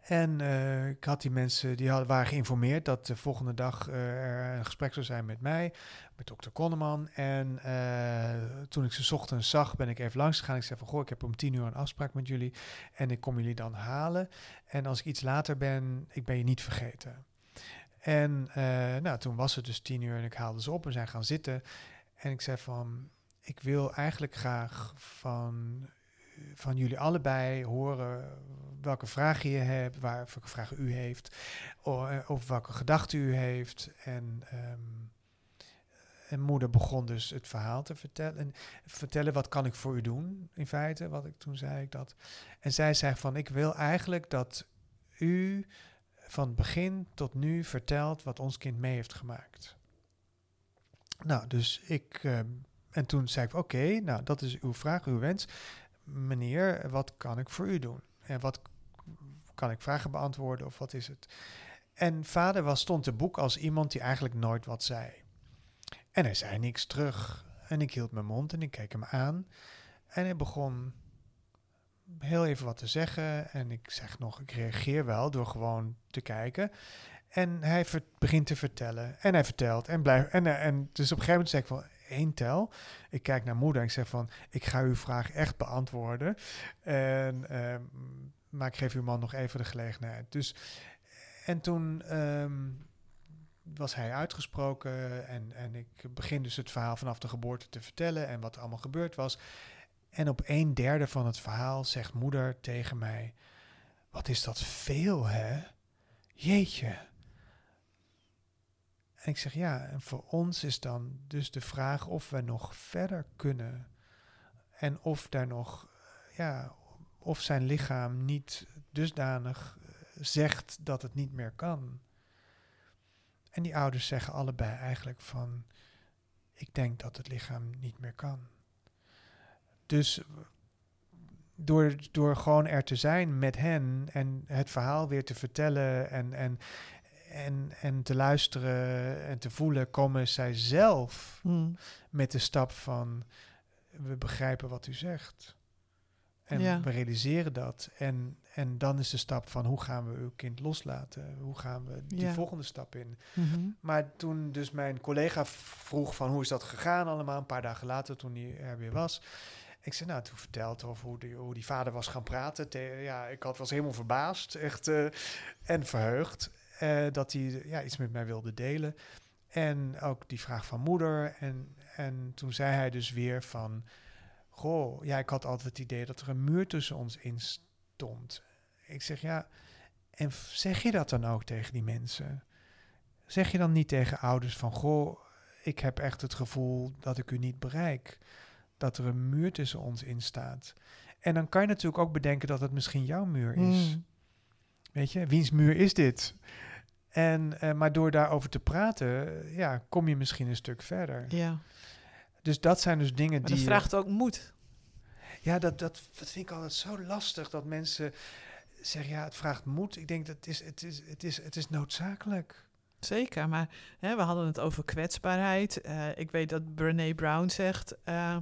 En uh, ik had die mensen, die waren geïnformeerd dat de volgende dag uh, er een gesprek zou zijn met mij, met dokter Konneman. En uh, toen ik ze ochtends zag, ben ik even langs gegaan. Ik zei van, goh, ik heb om tien uur een afspraak met jullie en ik kom jullie dan halen. En als ik iets later ben, ik ben je niet vergeten. En nou, toen was het dus tien uur en ik haalde ze op en zijn gaan zitten. En ik zei van, ik wil eigenlijk graag van van jullie allebei horen welke vragen je hebt, waar, welke vragen u heeft, of, eh, of welke gedachten u heeft. En, um, en moeder begon dus het verhaal te vertellen. En vertellen, wat kan ik voor u doen, in feite, wat ik toen zei ik dat. En zij zei van, ik wil eigenlijk dat u van begin tot nu vertelt wat ons kind mee heeft gemaakt. Nou, dus ik... Uh, en toen zei ik, oké, nou, dat is uw vraag, uw wens meneer, wat kan ik voor u doen? En wat kan ik vragen beantwoorden of wat is het? En vader was, stond te boek als iemand die eigenlijk nooit wat zei. En hij zei niks terug. En ik hield mijn mond en ik keek hem aan. En hij begon heel even wat te zeggen. En ik zeg nog, ik reageer wel door gewoon te kijken. En hij begint te vertellen. En hij vertelt. En, blijft. en, en dus op een gegeven moment zeg ik van één tel. Ik kijk naar moeder en ik zeg van, ik ga uw vraag echt beantwoorden. En, uh, maar ik geef uw man nog even de gelegenheid. Dus, en toen um, was hij uitgesproken en, en ik begin dus het verhaal vanaf de geboorte te vertellen en wat er allemaal gebeurd was. En op een derde van het verhaal zegt moeder tegen mij, wat is dat veel hè? Jeetje. En ik zeg ja, en voor ons is dan dus de vraag of we nog verder kunnen. En of daar nog, ja, of zijn lichaam niet dusdanig eh, zegt dat het niet meer kan. En die ouders zeggen allebei eigenlijk van, ik denk dat het lichaam niet meer kan. Dus door, door gewoon er te zijn met hen en het verhaal weer te vertellen en, en, en, en te luisteren en te voelen, komen zij zelf Mm. met de stap van we begrijpen wat u zegt. En Ja. we realiseren dat. En, en dan is de stap van hoe gaan we uw kind loslaten? Hoe gaan we die Ja. volgende stap in? Mhm. Maar toen dus mijn collega vroeg van hoe is dat gegaan allemaal, een paar dagen later toen hij er weer was. Ik zei, nou, toen verteld over hoe die, hoe die vader was gaan praten. Te- ja, ik had, was helemaal verbaasd, echt, eh, en verheugd eh, dat hij ja, iets met mij wilde delen. En ook die vraag van moeder. En, en toen zei hij dus weer van, goh, ja, ik had altijd het idee dat er een muur tussen ons in stond. Ik zeg, ja, en zeg je dat dan ook tegen die mensen? Zeg je dan niet tegen ouders van, goh, ik heb echt het gevoel dat ik u niet bereik. Dat er een muur tussen ons in staat. En dan kan je natuurlijk ook bedenken dat het misschien jouw muur is. Mm. Weet je, wiens muur is dit? En, eh, maar door daarover te praten, ja, kom je misschien een stuk verder. Ja, Dus dat zijn dus dingen maar die... dat je- vraagt ook moed. Ja, dat, dat, dat vind ik altijd zo lastig dat mensen zeggen, ja, het vraagt moed. Ik denk dat het is, het is, het is, het is noodzakelijk. Zeker, maar hè, we hadden het over kwetsbaarheid. Eh, ik weet dat Brené Brown zegt: eh,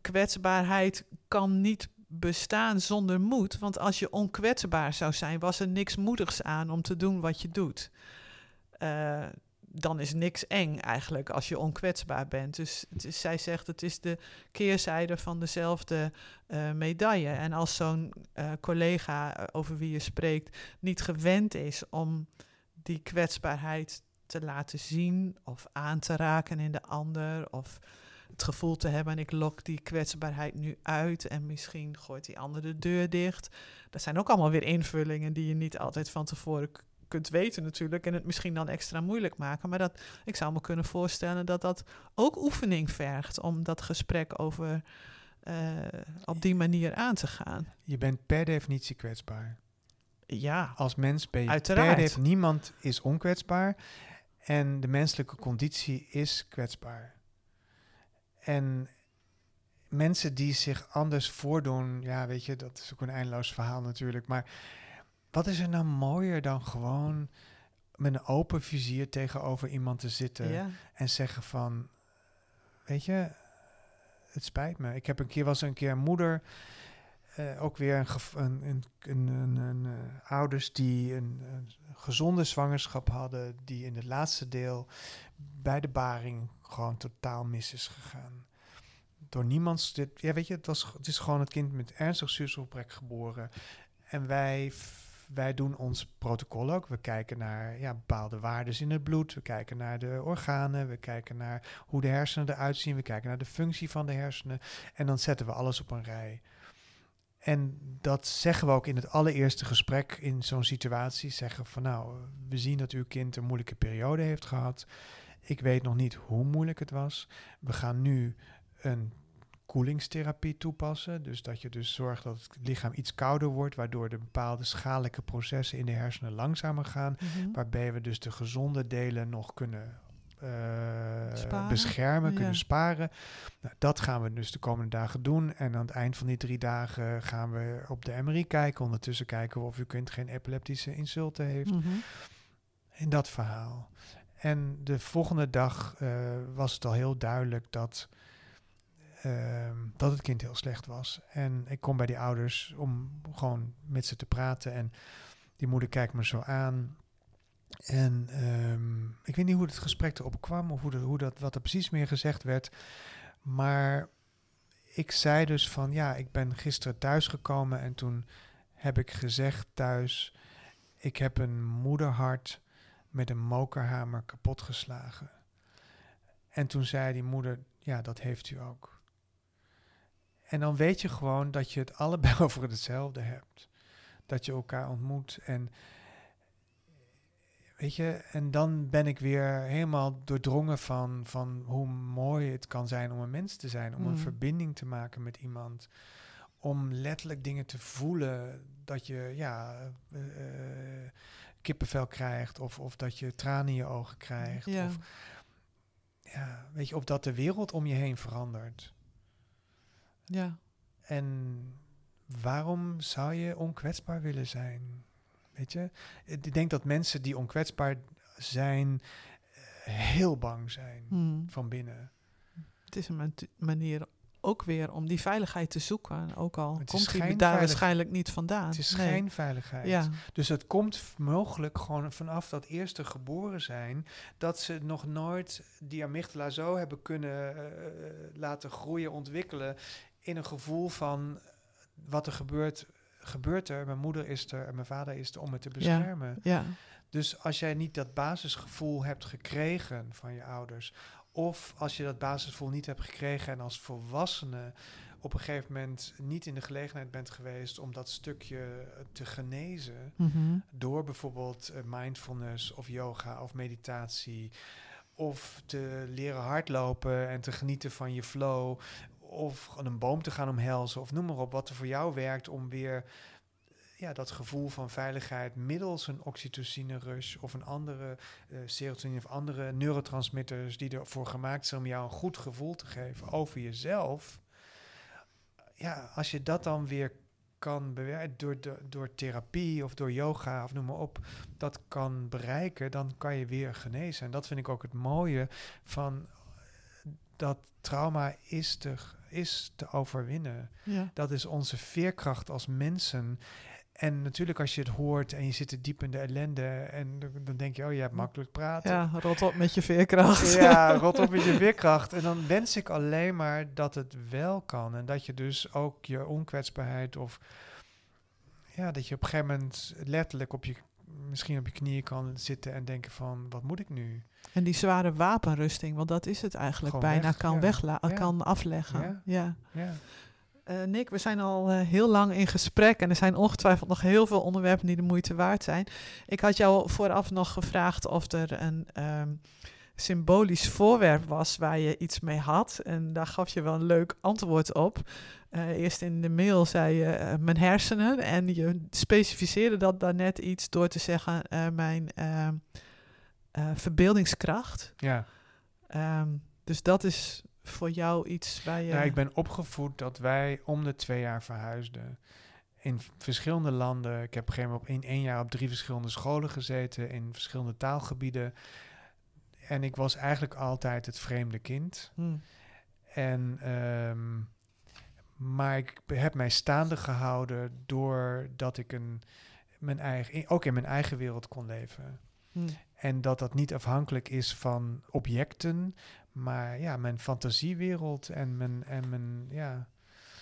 kwetsbaarheid kan niet bestaan zonder moed. Want als je onkwetsbaar zou zijn, was er niks moedigs aan om te doen wat je doet. Eh, dan is niks eng eigenlijk als je onkwetsbaar bent. Dus zij zegt het is de keerzijde van dezelfde eh, medaille. En als zo'n eh, collega over wie je spreekt niet gewend is om die kwetsbaarheid te laten zien of aan te raken in de ander of het gevoel te hebben ik lok die kwetsbaarheid nu uit en misschien gooit die ander de deur dicht. Dat zijn ook allemaal weer invullingen die je niet altijd van tevoren kunt weten natuurlijk en het misschien dan extra moeilijk maken. Maar dat, ik zou me kunnen voorstellen dat dat ook oefening vergt om dat gesprek over eh, op die manier aan te gaan. Je bent per definitie kwetsbaar. Ja, Als mens ben je Uiteraard. per definitie... Niemand is onkwetsbaar. En de menselijke conditie is kwetsbaar. En mensen die zich anders voordoen... Ja, weet je, dat is ook een eindeloos verhaal natuurlijk. Maar wat is er nou mooier dan gewoon... met een open vizier tegenover iemand te zitten... ja. en zeggen van, weet je, het spijt me. Ik heb een keer was een keer een moeder, eh, ook weer een, een, een, een, eh, ouders die een, een gezonde zwangerschap hadden, die in het laatste deel bij de baring gewoon totaal mis is gegaan. Door niemands, dit, ja weet je, het, is gewoon het kind met ernstig zuurstofgebrek geboren. En wij, wij doen ons protocol ook. We kijken naar ja, bepaalde waarden in het bloed. We kijken naar de organen. We kijken naar hoe de hersenen eruit zien. We kijken naar de functie van de hersenen. En dan zetten we alles op een rij. En dat zeggen we ook in het allereerste gesprek in zo'n situatie. Zeggen van nou, we zien dat uw kind een moeilijke periode heeft gehad. Ik weet nog niet hoe moeilijk het was. We gaan nu een koelingstherapie toepassen. Dus dat je dus zorgt dat het lichaam iets kouder wordt, waardoor de bepaalde schadelijke processen in de hersenen langzamer gaan. Mhm. Waarbij we dus de gezonde delen nog kunnen Sparen. beschermen, Ja. kunnen sparen. Nou, dat gaan we dus de komende dagen doen. En aan het eind van die drie dagen gaan we op de MRI kijken. Ondertussen kijken we of uw kind geen epileptische insulten heeft. Mhm. In dat verhaal. En de volgende dag eh, was het al heel duidelijk dat, ehm, dat het kind heel slecht was. En ik kom bij die ouders om gewoon met ze te praten. En die moeder kijkt me zo aan. En ehm, ik weet niet hoe het gesprek erop kwam of hoe hoe dat, wat er precies meer gezegd werd. Maar ik zei dus van ja, ik ben gisteren thuisgekomen en toen heb ik gezegd thuis, ik heb een moederhart met een mokerhamer kapotgeslagen. En toen zei die moeder, ja, dat heeft u ook. En dan weet je gewoon dat je het allebei [laughs] over hetzelfde hebt. Dat je elkaar ontmoet en weet je, en dan ben ik weer helemaal doordrongen van, van hoe mooi het kan zijn om een mens te zijn, om een Mm. verbinding te maken met iemand, om letterlijk dingen te voelen dat je, ja, eh, eh, kippenvel krijgt, of, of dat je tranen in je ogen krijgt. Ja. Of, ja, weet je, of dat de wereld om je heen verandert. Ja. En waarom zou je onkwetsbaar willen zijn? Weet je, ik denk dat mensen die onkwetsbaar zijn, eh, heel bang zijn Hmm. van binnen. Het is een man- manier ook weer om die veiligheid te zoeken. Ook al Het komt die geen daar waarschijnlijk niet vandaan. Het is Nee. geen veiligheid. Ja, Dus het komt mogelijk gewoon vanaf dat eerste geboren zijn, dat ze nog nooit die amygdala zo hebben kunnen eh, laten groeien, ontwikkelen in een gevoel van eh, wat er gebeurt, gebeurt er, mijn moeder is er en mijn vader is er om me te beschermen. ja, Dus als jij niet dat basisgevoel hebt gekregen van je ouders, of als je dat basisgevoel niet hebt gekregen en als volwassene op een gegeven moment niet in de gelegenheid bent geweest om dat stukje eh, te genezen, Mhm. door bijvoorbeeld eh, mindfulness of yoga of meditatie, of te leren hardlopen en te genieten van je flow, of een boom te gaan omhelzen, of noem maar op, wat er voor jou werkt om weer ja, dat gevoel van veiligheid middels een oxytocine rush of een andere eh, serotonine of andere neurotransmitters die ervoor gemaakt zijn om jou een goed gevoel te geven over jezelf. Ja, als je dat dan weer kan bewerken door, door, door therapie of door yoga of noem maar op, dat kan bereiken, dan kan je weer genezen. En dat vind ik ook het mooie van dat trauma is te, is te overwinnen. ja. Dat is onze veerkracht als mensen. En natuurlijk als je het hoort en je zit er diep in de ellende en dan- denk je, oh je hebt makkelijk praten. ja, rot op met je veerkracht. [laughs] Ja, [laughs] rot op met je weerkracht. En dan wens ik alleen maar dat het wel kan. En dat je dus ook je onkwetsbaarheid of... Ja, dat je op een gegeven moment letterlijk op je... Misschien op je knieën kan zitten en denken van... Wat moet ik nu? En die zware wapenrusting, want dat is het eigenlijk, Gewoon bijna weg, kan, ja. wegla Ja. kan afleggen. Ja. Ja. Eh, Nick, we zijn al eh, heel lang in gesprek en er zijn ongetwijfeld nog heel veel onderwerpen die de moeite waard zijn. Ik had jou vooraf nog gevraagd of er een ehm, symbolisch voorwerp was waar je iets mee had. En daar gaf je wel een leuk antwoord op. Eh, eerst in de mail zei je mijn hersenen en je specificeerde dat daarnet iets door te zeggen mijn ehm, eh, verbeeldingskracht. ja. Ehm, dus dat is voor jou iets waar je... Nou, ik ben opgevoed dat wij om de twee jaar verhuisden. In verschillende landen. Ik heb op een gegeven moment in één jaar op drie verschillende scholen gezeten. In verschillende taalgebieden. En ik was eigenlijk altijd het vreemde kind. Hm, En, ehm, maar ik heb mij staande gehouden doordat ik een, mijn eigen, ook in mijn eigen wereld kon leven. hm. En dat dat niet afhankelijk is van objecten, maar ja, mijn fantasiewereld en mijn, en mijn, ja,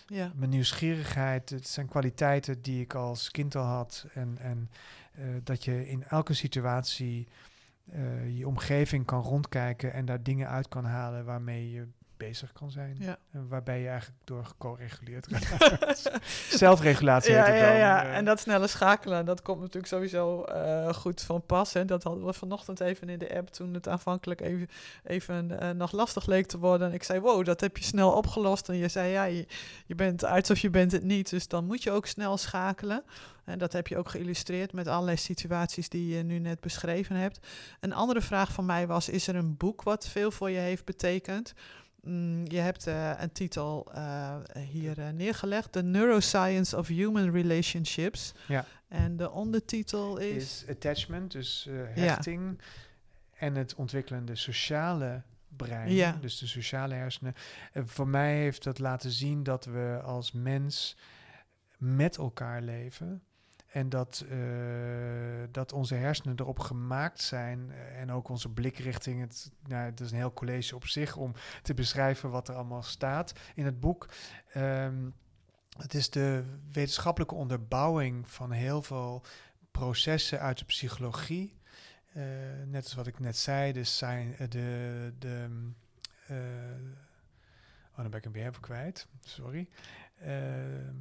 Ja. mijn nieuwsgierigheid. Het zijn kwaliteiten die ik als kind al had. En, en eh, dat je in elke situatie eh, je omgeving kan rondkijken en daar dingen uit kan halen waarmee je bezig kan zijn. Ja. En waarbij je eigenlijk door geco-reguleerd raakt. [laughs] Zelfregulatie Ja, heet het ja, dan. ja. eh. En dat snelle schakelen, dat komt natuurlijk sowieso eh, goed van pas. Hè. Dat hadden we vanochtend even in de app toen het aanvankelijk even, even eh, nog lastig leek te worden. En ik zei, wow, dat heb je snel opgelost. En je zei, ja, je, je bent arts of je bent het niet. Dus dan moet je ook snel schakelen. En dat heb je ook geïllustreerd met allerlei situaties die je nu net beschreven hebt. Een andere vraag van mij was, is er een boek wat veel voor je heeft betekend? Mm, je hebt eh, een titel eh, hier eh, neergelegd, The Neuroscience of Human Relationships. Ja. En de ondertitel is... is attachment, dus hechting. En het ontwikkelende sociale brein, Ja. dus de sociale hersenen. En voor mij heeft dat laten zien dat we als mens met elkaar leven. En dat, eh, dat onze hersenen erop gemaakt zijn. eh, en ook onze blikrichting. Het, nou, het is een heel college op zich om te beschrijven wat er allemaal staat in het boek. Ehm, het is de wetenschappelijke onderbouwing van heel veel processen uit de psychologie. Eh, net als wat ik net zei, dus zijn de. de eh, oh, dan ben ik hem weer even kwijt. Sorry. Ehm,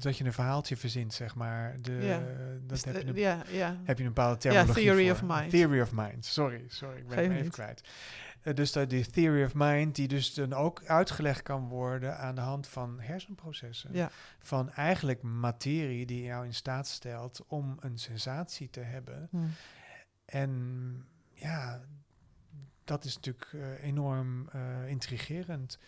dat je een verhaaltje verzint, zeg maar. De, Ja. dat heb, je een, heb je een bepaalde terminologie theory voor. of mind. Theory of mind. Sorry, sorry, ik ben Geef hem even kwijt. Eh, dus dat die theory of mind, die dus dan ook uitgelegd kan worden aan de hand van hersenprocessen. Van eigenlijk materie die jou in staat stelt om een sensatie te hebben. Hm. En ja, dat is natuurlijk eh, enorm eh, intrigerend.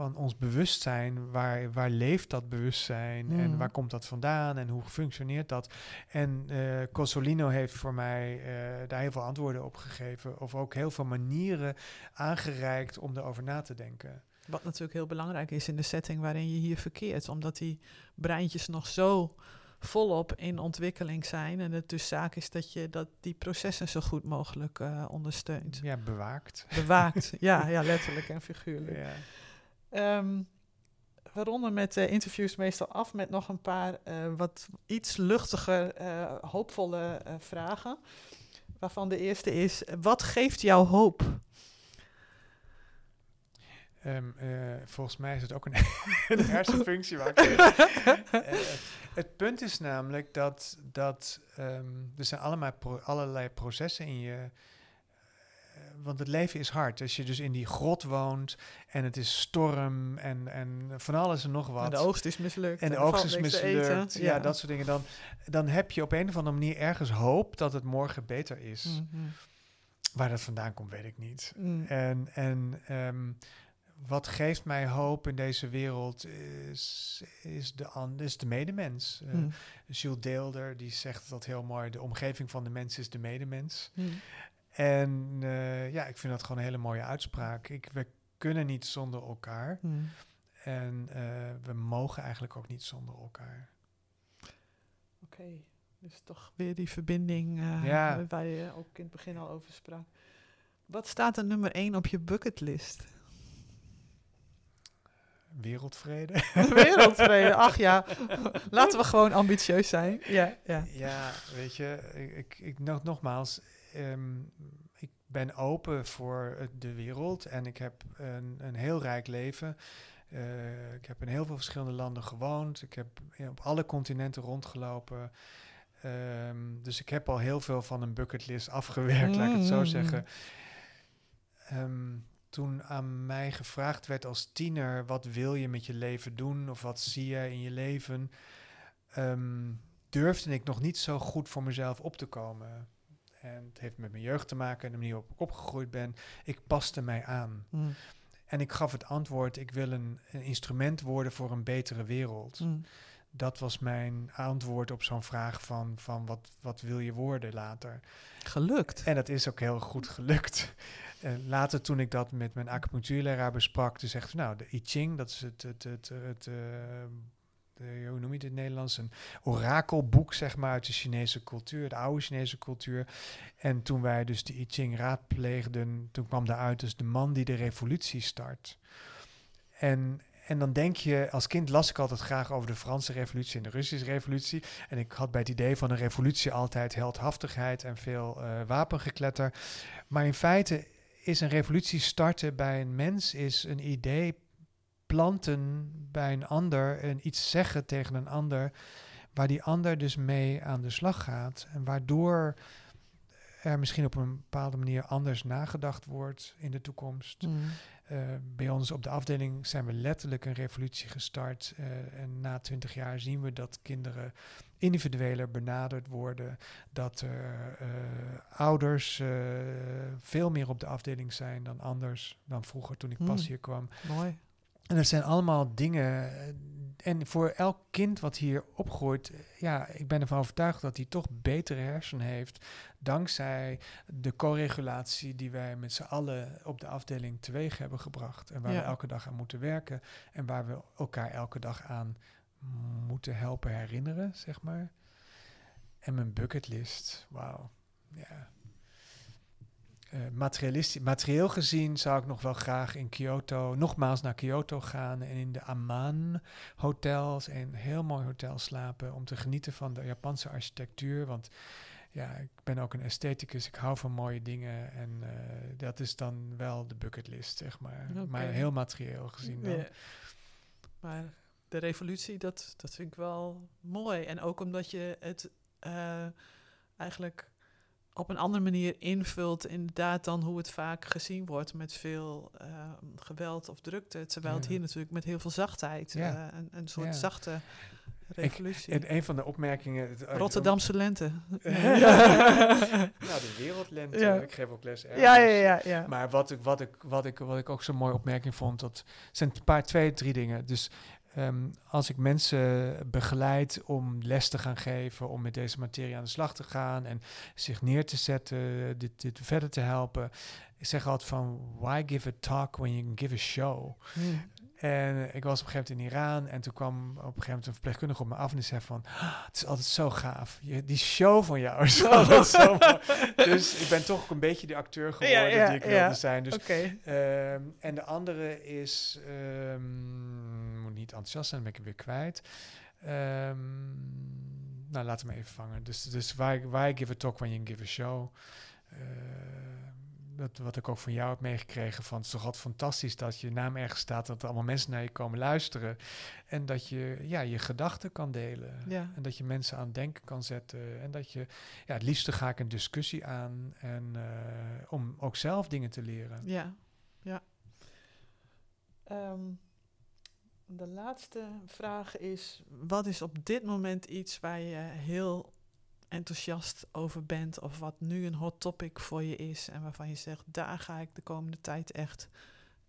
Van ons bewustzijn, waar, waar leeft dat bewustzijn en Mm. waar komt dat vandaan en hoe functioneert dat? En eh Cosolino heeft voor mij eh, daar heel veel antwoorden op gegeven, of ook heel veel manieren aangereikt om erover na te denken. Wat natuurlijk heel belangrijk is in de setting waarin je hier verkeert. Omdat die breintjes nog zo volop in ontwikkeling zijn. En het dus zaak is dat je dat die processen zo goed mogelijk eh, ondersteunt. Ja, bewaakt. Bewaakt. [laughs] ja, ja, letterlijk en figuurlijk. Ja. Ehm, we ronden met eh, interviews meestal af met nog een paar eh, wat iets luchtiger, eh, hoopvolle vragen. Waarvan de eerste is: wat geeft jou hoop? Ehm, eh, volgens mij is het ook een, [laughs] een hersenfunctie. [laughs] Waar het punt is namelijk dat, dat ehm, er zijn allemaal pro- allerlei processen in je. Want het leven is hard. Als je dus in die grot woont en het is storm en, en van alles en nog wat. En de oogst is mislukt. En de oogst is mislukt. Ja, dat soort dingen. Dan, dan heb je op een of andere manier ergens hoop dat het morgen beter is. Mhm. Waar dat vandaan komt, weet ik niet. Mm. En, en ehm, wat geeft mij hoop in deze wereld is, is, de, is de medemens. Eh, Mm. Jules Deelder die zegt dat heel mooi. De omgeving van de mens is de medemens. Mm. En eh, ja, ik vind dat gewoon een hele mooie uitspraak. Ik, we kunnen niet zonder elkaar. Mm. En eh, we mogen eigenlijk ook niet zonder elkaar. Oké, dus toch weer die verbinding eh, Ja. waar je ook in het begin al over sprak. Wat staat er nummer 1 op je bucketlist? Wereldvrede. [laughs] Wereldvrede, ach ja. Laten we gewoon ambitieus zijn. Ja, ja. Ja, weet je, ik, ik, ik nog, nogmaals, ehm, ik ben open voor de wereld en ik heb een, een heel rijk leven. Eh, ik heb in heel veel verschillende landen gewoond. Ik heb op alle continenten rondgelopen. Ehm, dus ik heb al heel veel van een bucketlist afgewerkt, laat ik het zo Mm. zeggen. Ehm, toen aan mij gevraagd werd als tiener, wat wil je met je leven doen of wat zie je in je leven, durfde ik nog niet zo goed voor mezelf op te komen. En het heeft met mijn jeugd te maken en de manier waarop ik opgegroeid ben. Ik paste mij aan. Mm. En ik gaf het antwoord, ik wil een, een instrument worden voor een betere wereld. Mm. Dat was mijn antwoord op zo'n vraag van, van wat, wat wil je worden later. Gelukt. En dat is ook heel goed gelukt. [laughs] Later toen ik dat met mijn acupunctuurleraar besprak, toen zegt ze, nou, de I Ching, dat is het, het, het, het eh, de, hoe noem je het in het Nederlands, een orakelboek, zeg maar, uit de Chinese cultuur, de oude Chinese cultuur. En toen wij dus de I Ching raadpleegden, toen kwam daaruit dus de man die de revolutie start. En, en dan denk je, als kind las ik altijd graag over de Franse revolutie en de Russische revolutie. En ik had bij het idee van een revolutie altijd heldhaftigheid en veel eh, wapengekletter. Maar in feite is een revolutie starten bij een mens, is een idee planten bij een ander en iets zeggen tegen een ander, waar die ander dus mee aan de slag gaat. En waardoor er misschien op een bepaalde manier anders nagedacht wordt in de toekomst. Mm. Eh, bij ons op de afdeling zijn we letterlijk een revolutie gestart. eh, en na twintig jaar zien we dat kinderen individueler benaderd worden. Dat er eh, ouders veel meer op de afdeling zijn dan anders, dan vroeger toen ik pas Hmm. hier kwam. Mooi. En dat zijn allemaal dingen. eh, En voor elk kind wat hier opgroeit, eh, ja, ik ben ervan overtuigd dat hij toch betere hersenen heeft. Dankzij de co-regulatie die wij met z'n allen op de afdeling teweeg hebben gebracht. En waar Ja. we elke dag aan moeten werken. En waar we elkaar elke dag aan moeten helpen herinneren, zeg maar. En mijn bucketlist, wauw. Ja. Eh, materialistisch, materieel gezien zou ik nog wel graag in Kyoto, nogmaals naar Kyoto gaan en in de Aman hotels, een heel mooi hotel slapen om te genieten van de Japanse architectuur. Want ja, ik ben ook een estheticus, ik hou van mooie dingen en eh, dat is dan wel de bucketlist, zeg maar. Maar heel materieel gezien dan. Ja. Maar de revolutie, dat, dat vind ik wel mooi. En ook omdat je het eh, eigenlijk op een andere manier invult, inderdaad, dan hoe het vaak gezien wordt met veel eh, geweld of drukte. Terwijl het hier natuurlijk met heel veel zachtheid, Ja. eh, een, een soort Ja. zachte revolutie. En een van de opmerkingen... uit- Rotterdamse lente. [laughs] nou, de wereldlente. Ik geef ook les ergens. ja, ja, ja, ja. Maar wat ik, wat, ik, wat, ik, wat ik ook zo'n mooie opmerking vond, dat zijn een paar, twee, drie dingen. Dus ehm, als ik mensen begeleid om les te gaan geven, om met deze materie aan de slag te gaan en zich neer te zetten, dit, dit verder te helpen. Ik zeg altijd van, why give a talk when you can give a show? Hmm. En ik was op een gegeven moment in Iran en toen kwam op een gegeven moment een verpleegkundige op me af en die zei van, "Ah, het is altijd zo gaaf. Je, die show van jou is [laughs] altijd zo mooi." Dus ik ben toch ook een beetje de acteur geworden Ja, ja, die ik ja. wilde zijn. Dus Oké. Ehm, en de andere is, ehm, moet niet enthousiast zijn, dan ben ik weer kwijt. Ehm, nou, laten we hem even vangen. Dus, dus why, why give a talk when you give a show? Ehm, dat, wat ik ook van jou heb meegekregen, van het is toch altijd fantastisch dat je naam ergens staat, dat er allemaal mensen naar je komen luisteren. En dat je ja, je gedachten kan delen. Ja. En dat je mensen aan het denken kan zetten. En dat je, ja, het liefste ga ik een discussie aan. En eh, om ook zelf dingen te leren. Ja, ja. Ehm, de laatste vraag is: wat is op dit moment iets waar je heel enthousiast over bent, of wat nu een hot topic voor je is en waarvan je zegt: daar ga ik de komende tijd echt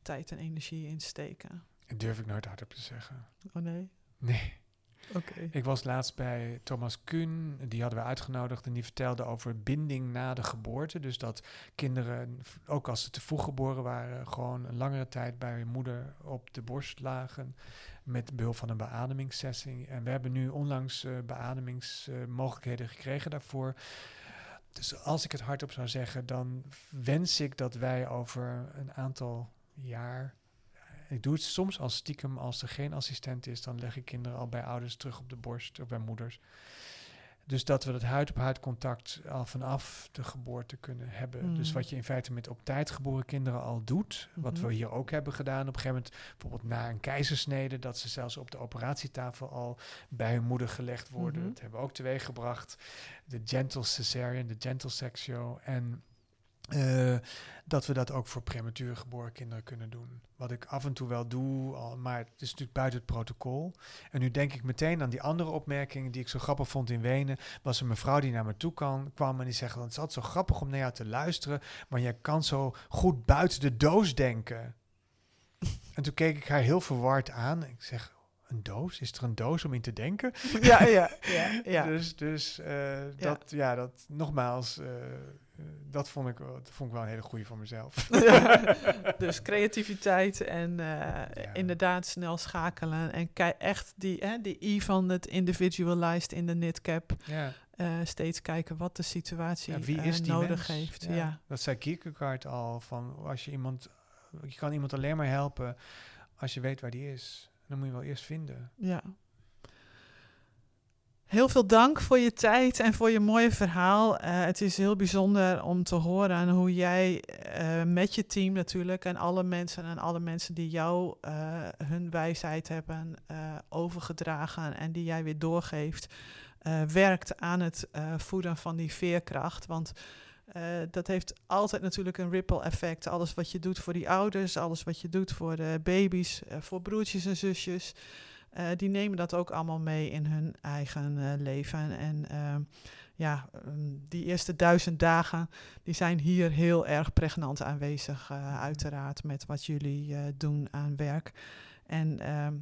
tijd en energie in steken? Dat durf ik nooit hardop te zeggen. Oh nee? Nee. Ik was laatst bij Thomas Kuhn, die hadden we uitgenodigd en die vertelde over binding na de geboorte. Dus dat kinderen, ook als ze te vroeg geboren waren, gewoon een langere tijd bij hun moeder op de borst lagen met behulp van een beademingssessie. En we hebben nu onlangs eh, beademingsmogelijkheden gekregen daarvoor. Dus als ik het hardop zou zeggen, dan wens ik dat wij over een aantal jaar ik doe het soms als stiekem, als er geen assistent is, dan leg ik kinderen al bij ouders terug op de borst of bij moeders. Dus dat we dat huid-op-huid contact al vanaf de geboorte kunnen hebben. Mm. Dus wat je in feite met op tijd geboren kinderen al doet, wat Mhm. we hier ook hebben gedaan. Op een gegeven moment, bijvoorbeeld na een keizersnede, dat ze zelfs op de operatietafel al bij hun moeder gelegd worden. Mhm. Dat hebben we ook teweeg gebracht. De gentle cesarean, de gentle sexio. En eh, dat we dat ook voor prematuur geboren kinderen kunnen doen. Wat ik af en toe wel doe, al, maar het is natuurlijk buiten het protocol. En nu denk ik meteen aan die andere opmerking die ik zo grappig vond in Wenen. Was een mevrouw die naar me toe kan, kwam en die zegt: Het is altijd zo grappig om naar jou te luisteren, maar jij kan zo goed buiten de doos denken. [laughs] en toen keek ik haar heel verward aan. Ik zeg: Een doos? Is er een doos om in te denken? Ja, ja, ja. ja. [laughs] Dus, dus eh, dat, ja, dat nogmaals, eh, dat, vond ik, wel- dat vond ik wel een hele goede voor mezelf. [laughs] Dus creativiteit en eh, inderdaad snel schakelen. En echt die, hè, die I van het individualized in de knitcap. ja. eh, steeds kijken wat de situatie Ja, wie eh, is die nodig mens? heeft. Ja. Dat zei Kierkegaard al, van als je iemand, je kan iemand alleen maar helpen als je weet waar die is. Dan moet je wel eerst vinden. Ja. Heel veel dank voor je tijd en voor je mooie verhaal. Eh, het is heel bijzonder om te horen hoe jij eh, met je team natuurlijk en alle mensen en alle mensen die jou eh, hun wijsheid hebben overgedragen en die jij weer doorgeeft, werkt aan het voeden van die veerkracht. Want dat heeft altijd natuurlijk een ripple effect. Alles wat je doet voor die ouders, alles wat je doet voor de baby's, voor broertjes en zusjes. Eh, die nemen dat ook allemaal mee in hun eigen eh, leven. En ehm, ja, ehm, die eerste duizend dagen, die zijn hier heel erg pregnant aanwezig, eh, uiteraard, met wat jullie doen aan werk. En ehm,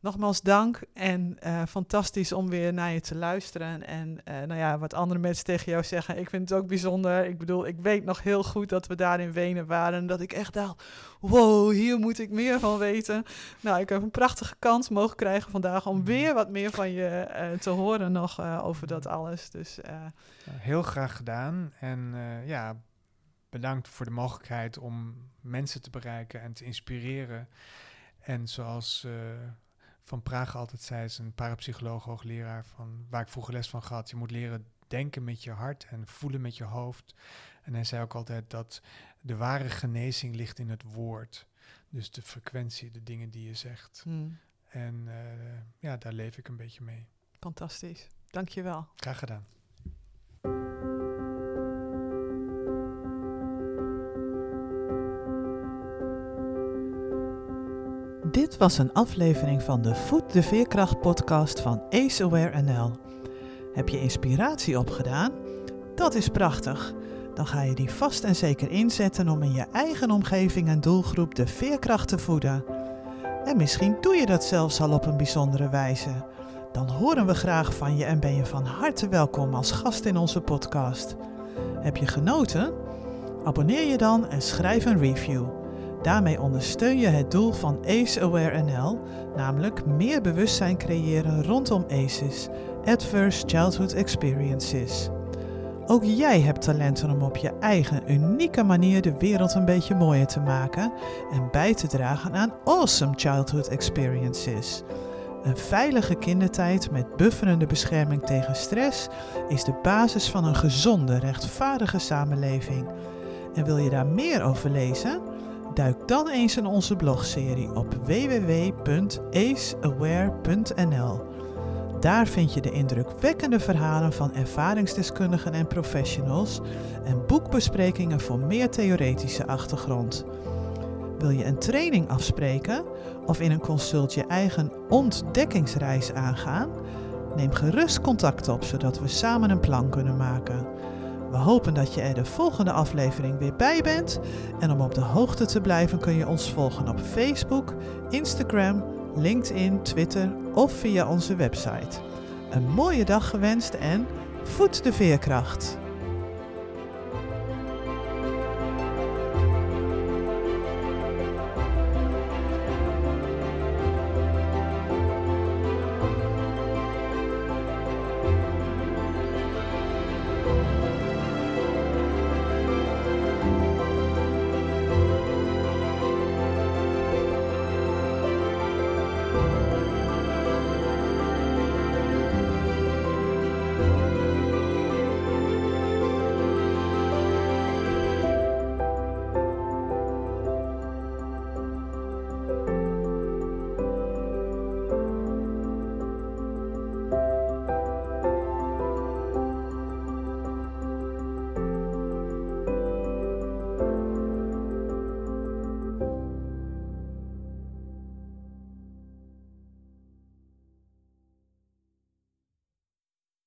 nogmaals dank en eh, fantastisch om weer naar je te luisteren. En eh, nou ja, wat andere mensen tegen jou zeggen, ik vind het ook bijzonder. Ik bedoel, ik weet nog heel goed dat we daar in Wenen waren en dat ik echt dacht, wow, hier moet ik meer van weten. Nou, ik heb een prachtige kans mogen krijgen vandaag om weer wat meer van je eh, te horen nog over dat alles. Dus heel graag gedaan. En ja, bedankt voor de mogelijkheid om mensen te bereiken en te inspireren. En zoals Van Praag altijd zei, is een parapsycholoog, hoogleraar, van, waar ik vroeger les van gehad. Je moet leren denken met je hart en voelen met je hoofd. En hij zei ook altijd dat de ware genezing ligt in het woord. Dus de frequentie, de dingen die je zegt. hmm, En eh, ja, daar leef ik een beetje mee. fantastisch. Dankjewel. Graag gedaan. Dit was een aflevering van de Voed de Veerkracht podcast van Ace Aware NL. Heb je inspiratie opgedaan? Dat is prachtig. Dan ga je die vast en zeker inzetten om in je eigen omgeving en doelgroep de veerkracht te voeden. En misschien doe je dat zelfs al op een bijzondere wijze. Dan horen we graag van je en ben je van harte welkom als gast in onze podcast. Heb je genoten? Abonneer je dan en schrijf een review. Daarmee ondersteun je het doel van ACE Aware NL, namelijk meer bewustzijn creëren rondom ACEs, Adverse Childhood Experiences. Ook jij hebt talenten om op je eigen unieke manier de wereld een beetje mooier te maken en bij te dragen aan awesome childhood experiences. Een veilige kindertijd met bufferende bescherming tegen stress is de basis van een gezonde, rechtvaardige samenleving. En wil je daar meer over lezen? Duik dan eens in onze blogserie op www.aceaware.nl. Daar vind je de indrukwekkende verhalen van ervaringsdeskundigen en professionals en boekbesprekingen voor meer theoretische achtergrond. Wil je een training afspreken of in een consult je eigen ontdekkingsreis aangaan? Neem gerust contact op zodat we samen een plan kunnen maken. We hopen dat je er de volgende aflevering weer bij bent. En om op de hoogte te blijven kun je ons volgen op Facebook, Instagram, LinkedIn, Twitter of via onze website. Een mooie dag gewenst en voed de veerkracht!